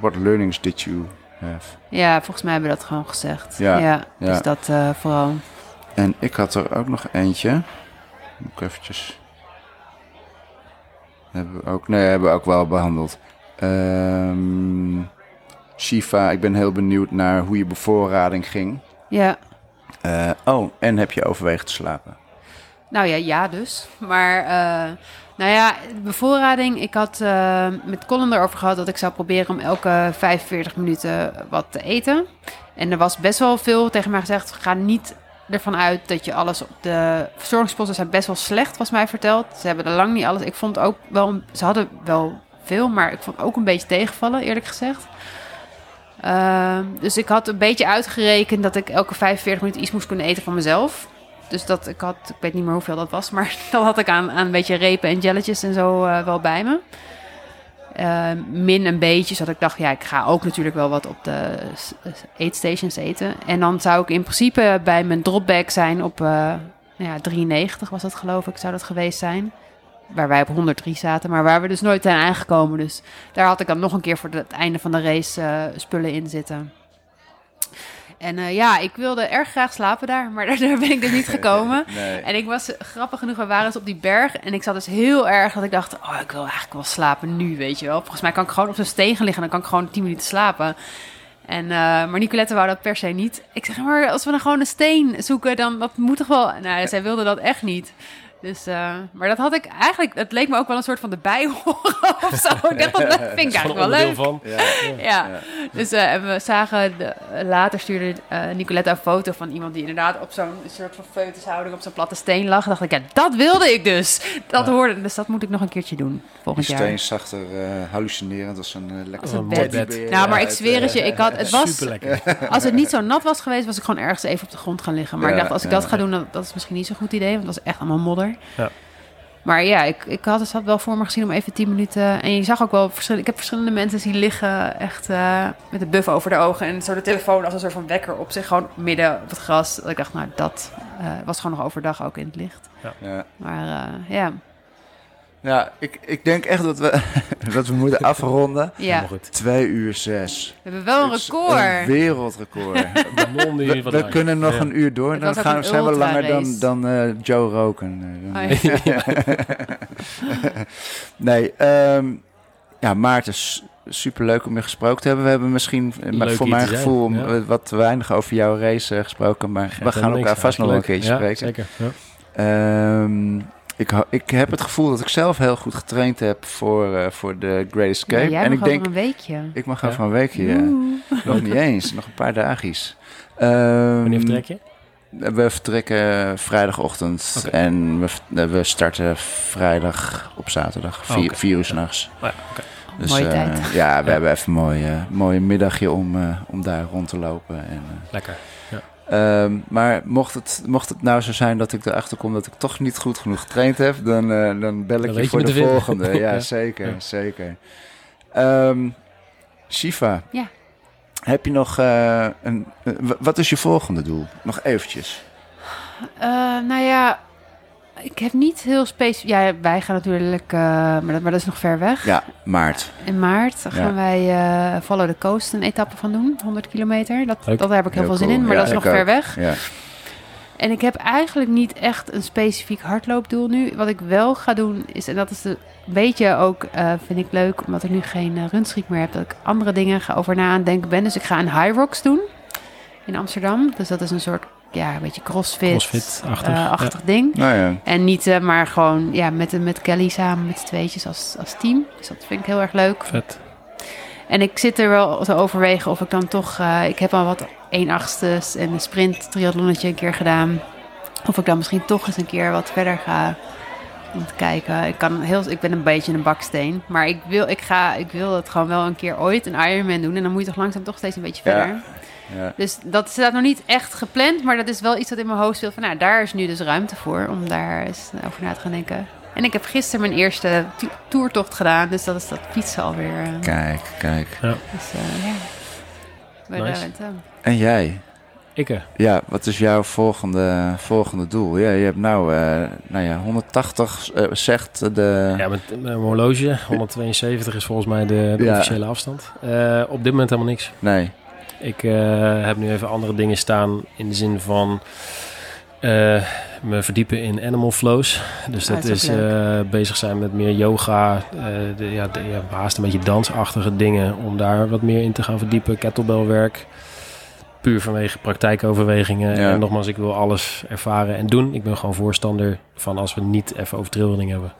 what learnings did you have? Ja, volgens mij hebben we dat gewoon gezegd. Ja, ja, dus dat vooral. En ik had er ook nog eentje. Moet ik eventjes... Hebben we ook, nee, hebben we ook wel behandeld. Um, Shiva, ik ben heel benieuwd naar hoe je bevoorrading ging. Ja. Uh, oh, en heb je overwegen te slapen? Nou ja, ja dus. Maar uh, nou ja, bevoorrading. Ik had uh, met Colin erover gehad dat ik zou proberen om elke 45 minuten wat te eten. En er was best wel veel tegen mij gezegd. Ga niet ervan uit dat je alles op de verzorgingsposten zijn best wel slecht, was mij verteld. Ze hebben er lang niet alles. Ik vond ook wel, ze hadden wel veel, maar ik vond ook een beetje tegenvallen, eerlijk gezegd. Uh, dus ik had een beetje uitgerekend dat ik elke 45 minuten iets moest kunnen eten van mezelf. Dus dat ik had, ik weet niet meer hoeveel dat was, maar dat had ik aan, een beetje repen en jelletjes en zo uh, wel bij me. Uh, min een beetje, zodat ik dacht, ja, ik ga ook natuurlijk wel wat op de eetstations eten. En dan zou ik in principe bij mijn dropback zijn op uh, ja, 93 was dat geloof ik, zou dat geweest zijn waar wij op 103 zaten, maar waar we dus nooit zijn aangekomen. Dus daar had ik dan nog een keer voor het einde van de race uh, spullen in zitten. En uh, ja, ik wilde erg graag slapen daar, maar daar, ben ik dus niet gekomen. nee. En ik was grappig genoeg, we waren dus op die berg. En ik zat dus heel erg dat ik dacht, oh, ik wil eigenlijk wel slapen nu, weet je wel. Volgens mij kan ik gewoon op zo'n steen liggen en dan kan ik gewoon 10 minuten slapen. En, uh, maar Nicolette wou dat per se niet. Ik zeg, maar als we dan gewoon een steen zoeken, dan dat moet toch wel... Nou, zij wilde dat echt niet. Dus, uh, maar dat had ik eigenlijk, het leek me ook wel een soort van de bijhoren of zo. ik dacht, dat vind ik eigenlijk wel leuk. Van. Ja, ja. ja. Dus uh, we zagen, de, later stuurde uh, Nicolette een foto van iemand die inderdaad op zo'n soort van feutushouding op zo'n platte steen lag. dacht ik, ja, dat wilde ik dus. Dat hoorde, dus dat moet ik nog een keertje doen volgend Die jaar. steen zag er hallucinerend als een lekker een bed. bed. Nou, maar ik zweer het je, ik had, het was, als het niet zo nat was geweest, was ik gewoon ergens even op de grond gaan liggen. Maar ik dacht, als ik dat ga doen, dat, dat is misschien niet zo'n goed idee, want het was echt allemaal modder. Ja. Maar ja, ik, ik had het wel voor me gezien om even 10 minuten. En je zag ook wel verschillende. Ik heb verschillende mensen zien liggen echt uh, met de buff over de ogen. En zo de telefoon als een soort van wekker op zich. Gewoon midden op het gras. Dat ik dacht, nou, dat uh, was gewoon nog overdag ook in het licht. Ja. ja. Maar uh, ja. Ja, ik, ik denk echt dat we, dat we moeten afronden. Ja. Twee uur zes. We hebben wel een record. Een wereldrecord. we, we kunnen nog een uur door. Dan gaan, zijn we langer dan, dan uh, Joe Roken. Oh, ja. nee, um, ja, Maarten, super leuk om je gesproken te hebben. We hebben misschien, leuk voor mijn gevoel, ja. wat te weinig over jouw race gesproken. Maar we gaan elkaar vast nog een keertje spreken. Zeker. Um, ik, ik heb het gevoel dat ik zelf heel goed getraind heb voor, uh, voor de Great Escape. Ja, jij en mag ik denk, een weekje. Ik mag over een weekje, ja. Nog niet eens, nog een paar dagjes. Um, Wanneer vertrek je? We vertrekken vrijdagochtend okay. en we, we starten vrijdag op zaterdag, vier, oh, okay. vier uur s'nachts. Oh, ja, okay. Dus, mooie uh, tijd. Ja, we ja. hebben even een mooie, mooie middagje om, uh, om daar rond te lopen. En, Lekker. Um, maar mocht het, mocht het nou zo zijn dat ik erachter kom dat ik toch niet goed genoeg getraind heb, dan, uh, dan bel ik dan je voor de volgende. ja, ja, zeker, ja. zeker. Um, Shiva, ja. heb je nog uh, een. Uh, wat is je volgende doel? Nog eventjes. nou ja, ik heb niet heel specifiek. Ja, wij gaan natuurlijk, uh, maar, dat, maar dat is nog ver weg. Ja, maart. In maart gaan ja. wij uh, Follow the Coast een etappe van doen, 100 kilometer. Dat, dat daar heb ik heel, heel veel cool. zin in, maar ja, dat is nog ook. ver weg. Ja. En ik heb eigenlijk niet echt een specifiek hardloopdoel nu. Wat ik wel ga doen is, en dat is een beetje ook, uh, vind ik leuk, omdat ik nu geen uh, runstreak meer heb, dat ik andere dingen ga over na aan denken ben. Dus ik ga een High Rocks doen in Amsterdam. Dus dat is een soort ja, een beetje crossfit-achtig uh, ja. ding. Nou ja. En niet uh, maar gewoon ja, met, met Kelly samen met z'n tweetjes als, als team. Dus dat vind ik heel erg leuk. Vet. En ik zit er wel te overwegen of ik dan toch... Uh, ik heb al wat 1 achtste en een sprint triathlonnetje een keer gedaan. Of ik dan misschien toch eens een keer wat verder ga om te kijken. Ik, kan heel, ik ben een beetje een baksteen. Maar ik wil, ik, ga, ik wil het gewoon wel een keer ooit een Ironman doen. En dan moet je toch langzaam toch steeds een beetje verder. Ja. Dus dat staat nog niet echt gepland, maar dat is wel iets wat in mijn hoofd speelt. Van nou, daar is nu dus ruimte voor om daar eens over na te gaan denken. En ik heb gisteren mijn eerste toertocht gedaan, dus dat is dat fietsen alweer. Uh, kijk, kijk. Ja. Dus uh, ja. Nice. En jij? Ik Ja, wat is jouw volgende, volgende doel? Ja, je hebt nou, uh, nou ja, 180 uh, zegt de... Ja, met, met mijn horloge. 172 is volgens mij de, de ja. officiële afstand. Uh, op dit moment helemaal niks. Nee. Ik heb nu even andere dingen staan in de zin van me verdiepen in animal flows. Dus dat, is uh, bezig zijn met meer yoga, uh, de, ja, de, ja, haast een beetje dansachtige dingen. Om daar wat meer in te gaan verdiepen. Kettlebellwerk. Puur vanwege praktijkoverwegingen. Ja. En nogmaals, ik wil alles ervaren en doen. Ik ben gewoon voorstander van als we niet even over trailrunning hebben.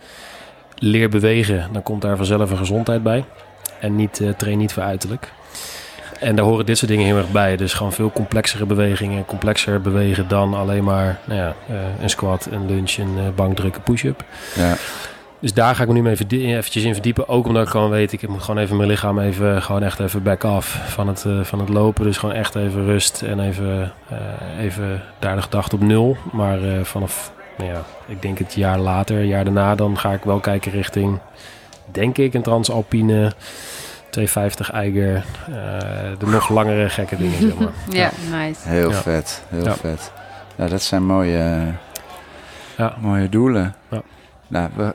Leer bewegen, dan komt daar vanzelf een gezondheid bij. En niet, uh, train niet voor uiterlijk. En daar horen dit soort dingen heel erg bij. Dus gewoon veel complexere bewegingen. Complexer bewegen dan alleen maar nou ja, uh, een squat, een lunge, een uh, bankdrukken, push-up. Ja. Dus daar ga ik me nu mee eventjes in verdiepen. Ook omdat ik gewoon weet, ik moet gewoon even mijn lichaam even, gewoon echt even back off van het, uh, van het lopen. Dus gewoon echt even rust en even, even daar de gedachte op nul. Maar vanaf, nou ja, ik denk het jaar later, jaar daarna, dan ga ik wel kijken richting, denk ik, een transalpine 250 Eiger, uh, de nog langere gekke dingen, zeg maar. ja, nice. Heel vet, heel ja. vet. Ja, dat zijn mooie, ja. mooie doelen. Ja. Nou, we,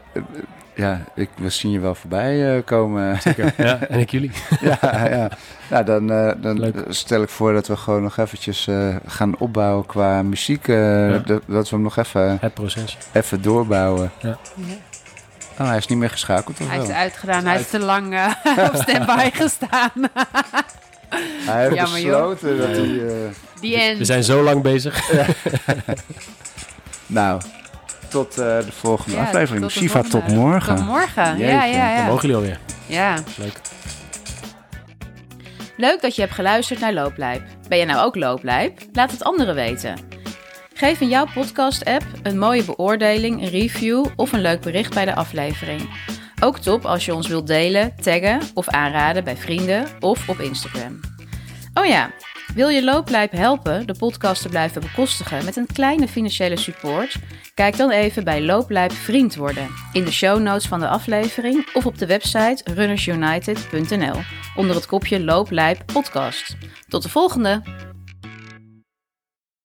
ja, ik, we zien je wel voorbij uh, komen. Zeker. Ja, en ik jullie. ja, ja. Nou, dan, uh, dan stel ik voor dat we gewoon nog eventjes uh, gaan opbouwen qua muziek. Ja. dat, dat, we hem nog even... Het proces. Even doorbouwen. Ja. Oh, hij is niet meer geschakeld, of Hij wel? is uitgedaan. Hij is te lang uh, op standby gestaan. hij heeft Jammer, besloten joh. dat hij... Uh... Die end. We zijn zo lang bezig. nou, tot uh, de volgende ja, aflevering. Tot Shiva, tot morgen. Tot morgen, ja, ja, ja. Dan mogen jullie alweer. Ja. Leuk. Leuk dat je hebt geluisterd naar Looplijp. Ben je nou ook Looplijp? Laat het anderen weten. Geef in jouw podcast-app een mooie beoordeling, een review of een leuk bericht bij de aflevering. Ook top als je ons wilt delen, taggen of aanraden bij vrienden of op Instagram. Oh ja, wil je Looplijp helpen de podcast te blijven bekostigen met een kleine financiële support? Kijk dan even bij Looplijp Vriend worden in de show notes van de aflevering of op de website runnersunited.nl onder het kopje Looplijp podcast. Tot de volgende!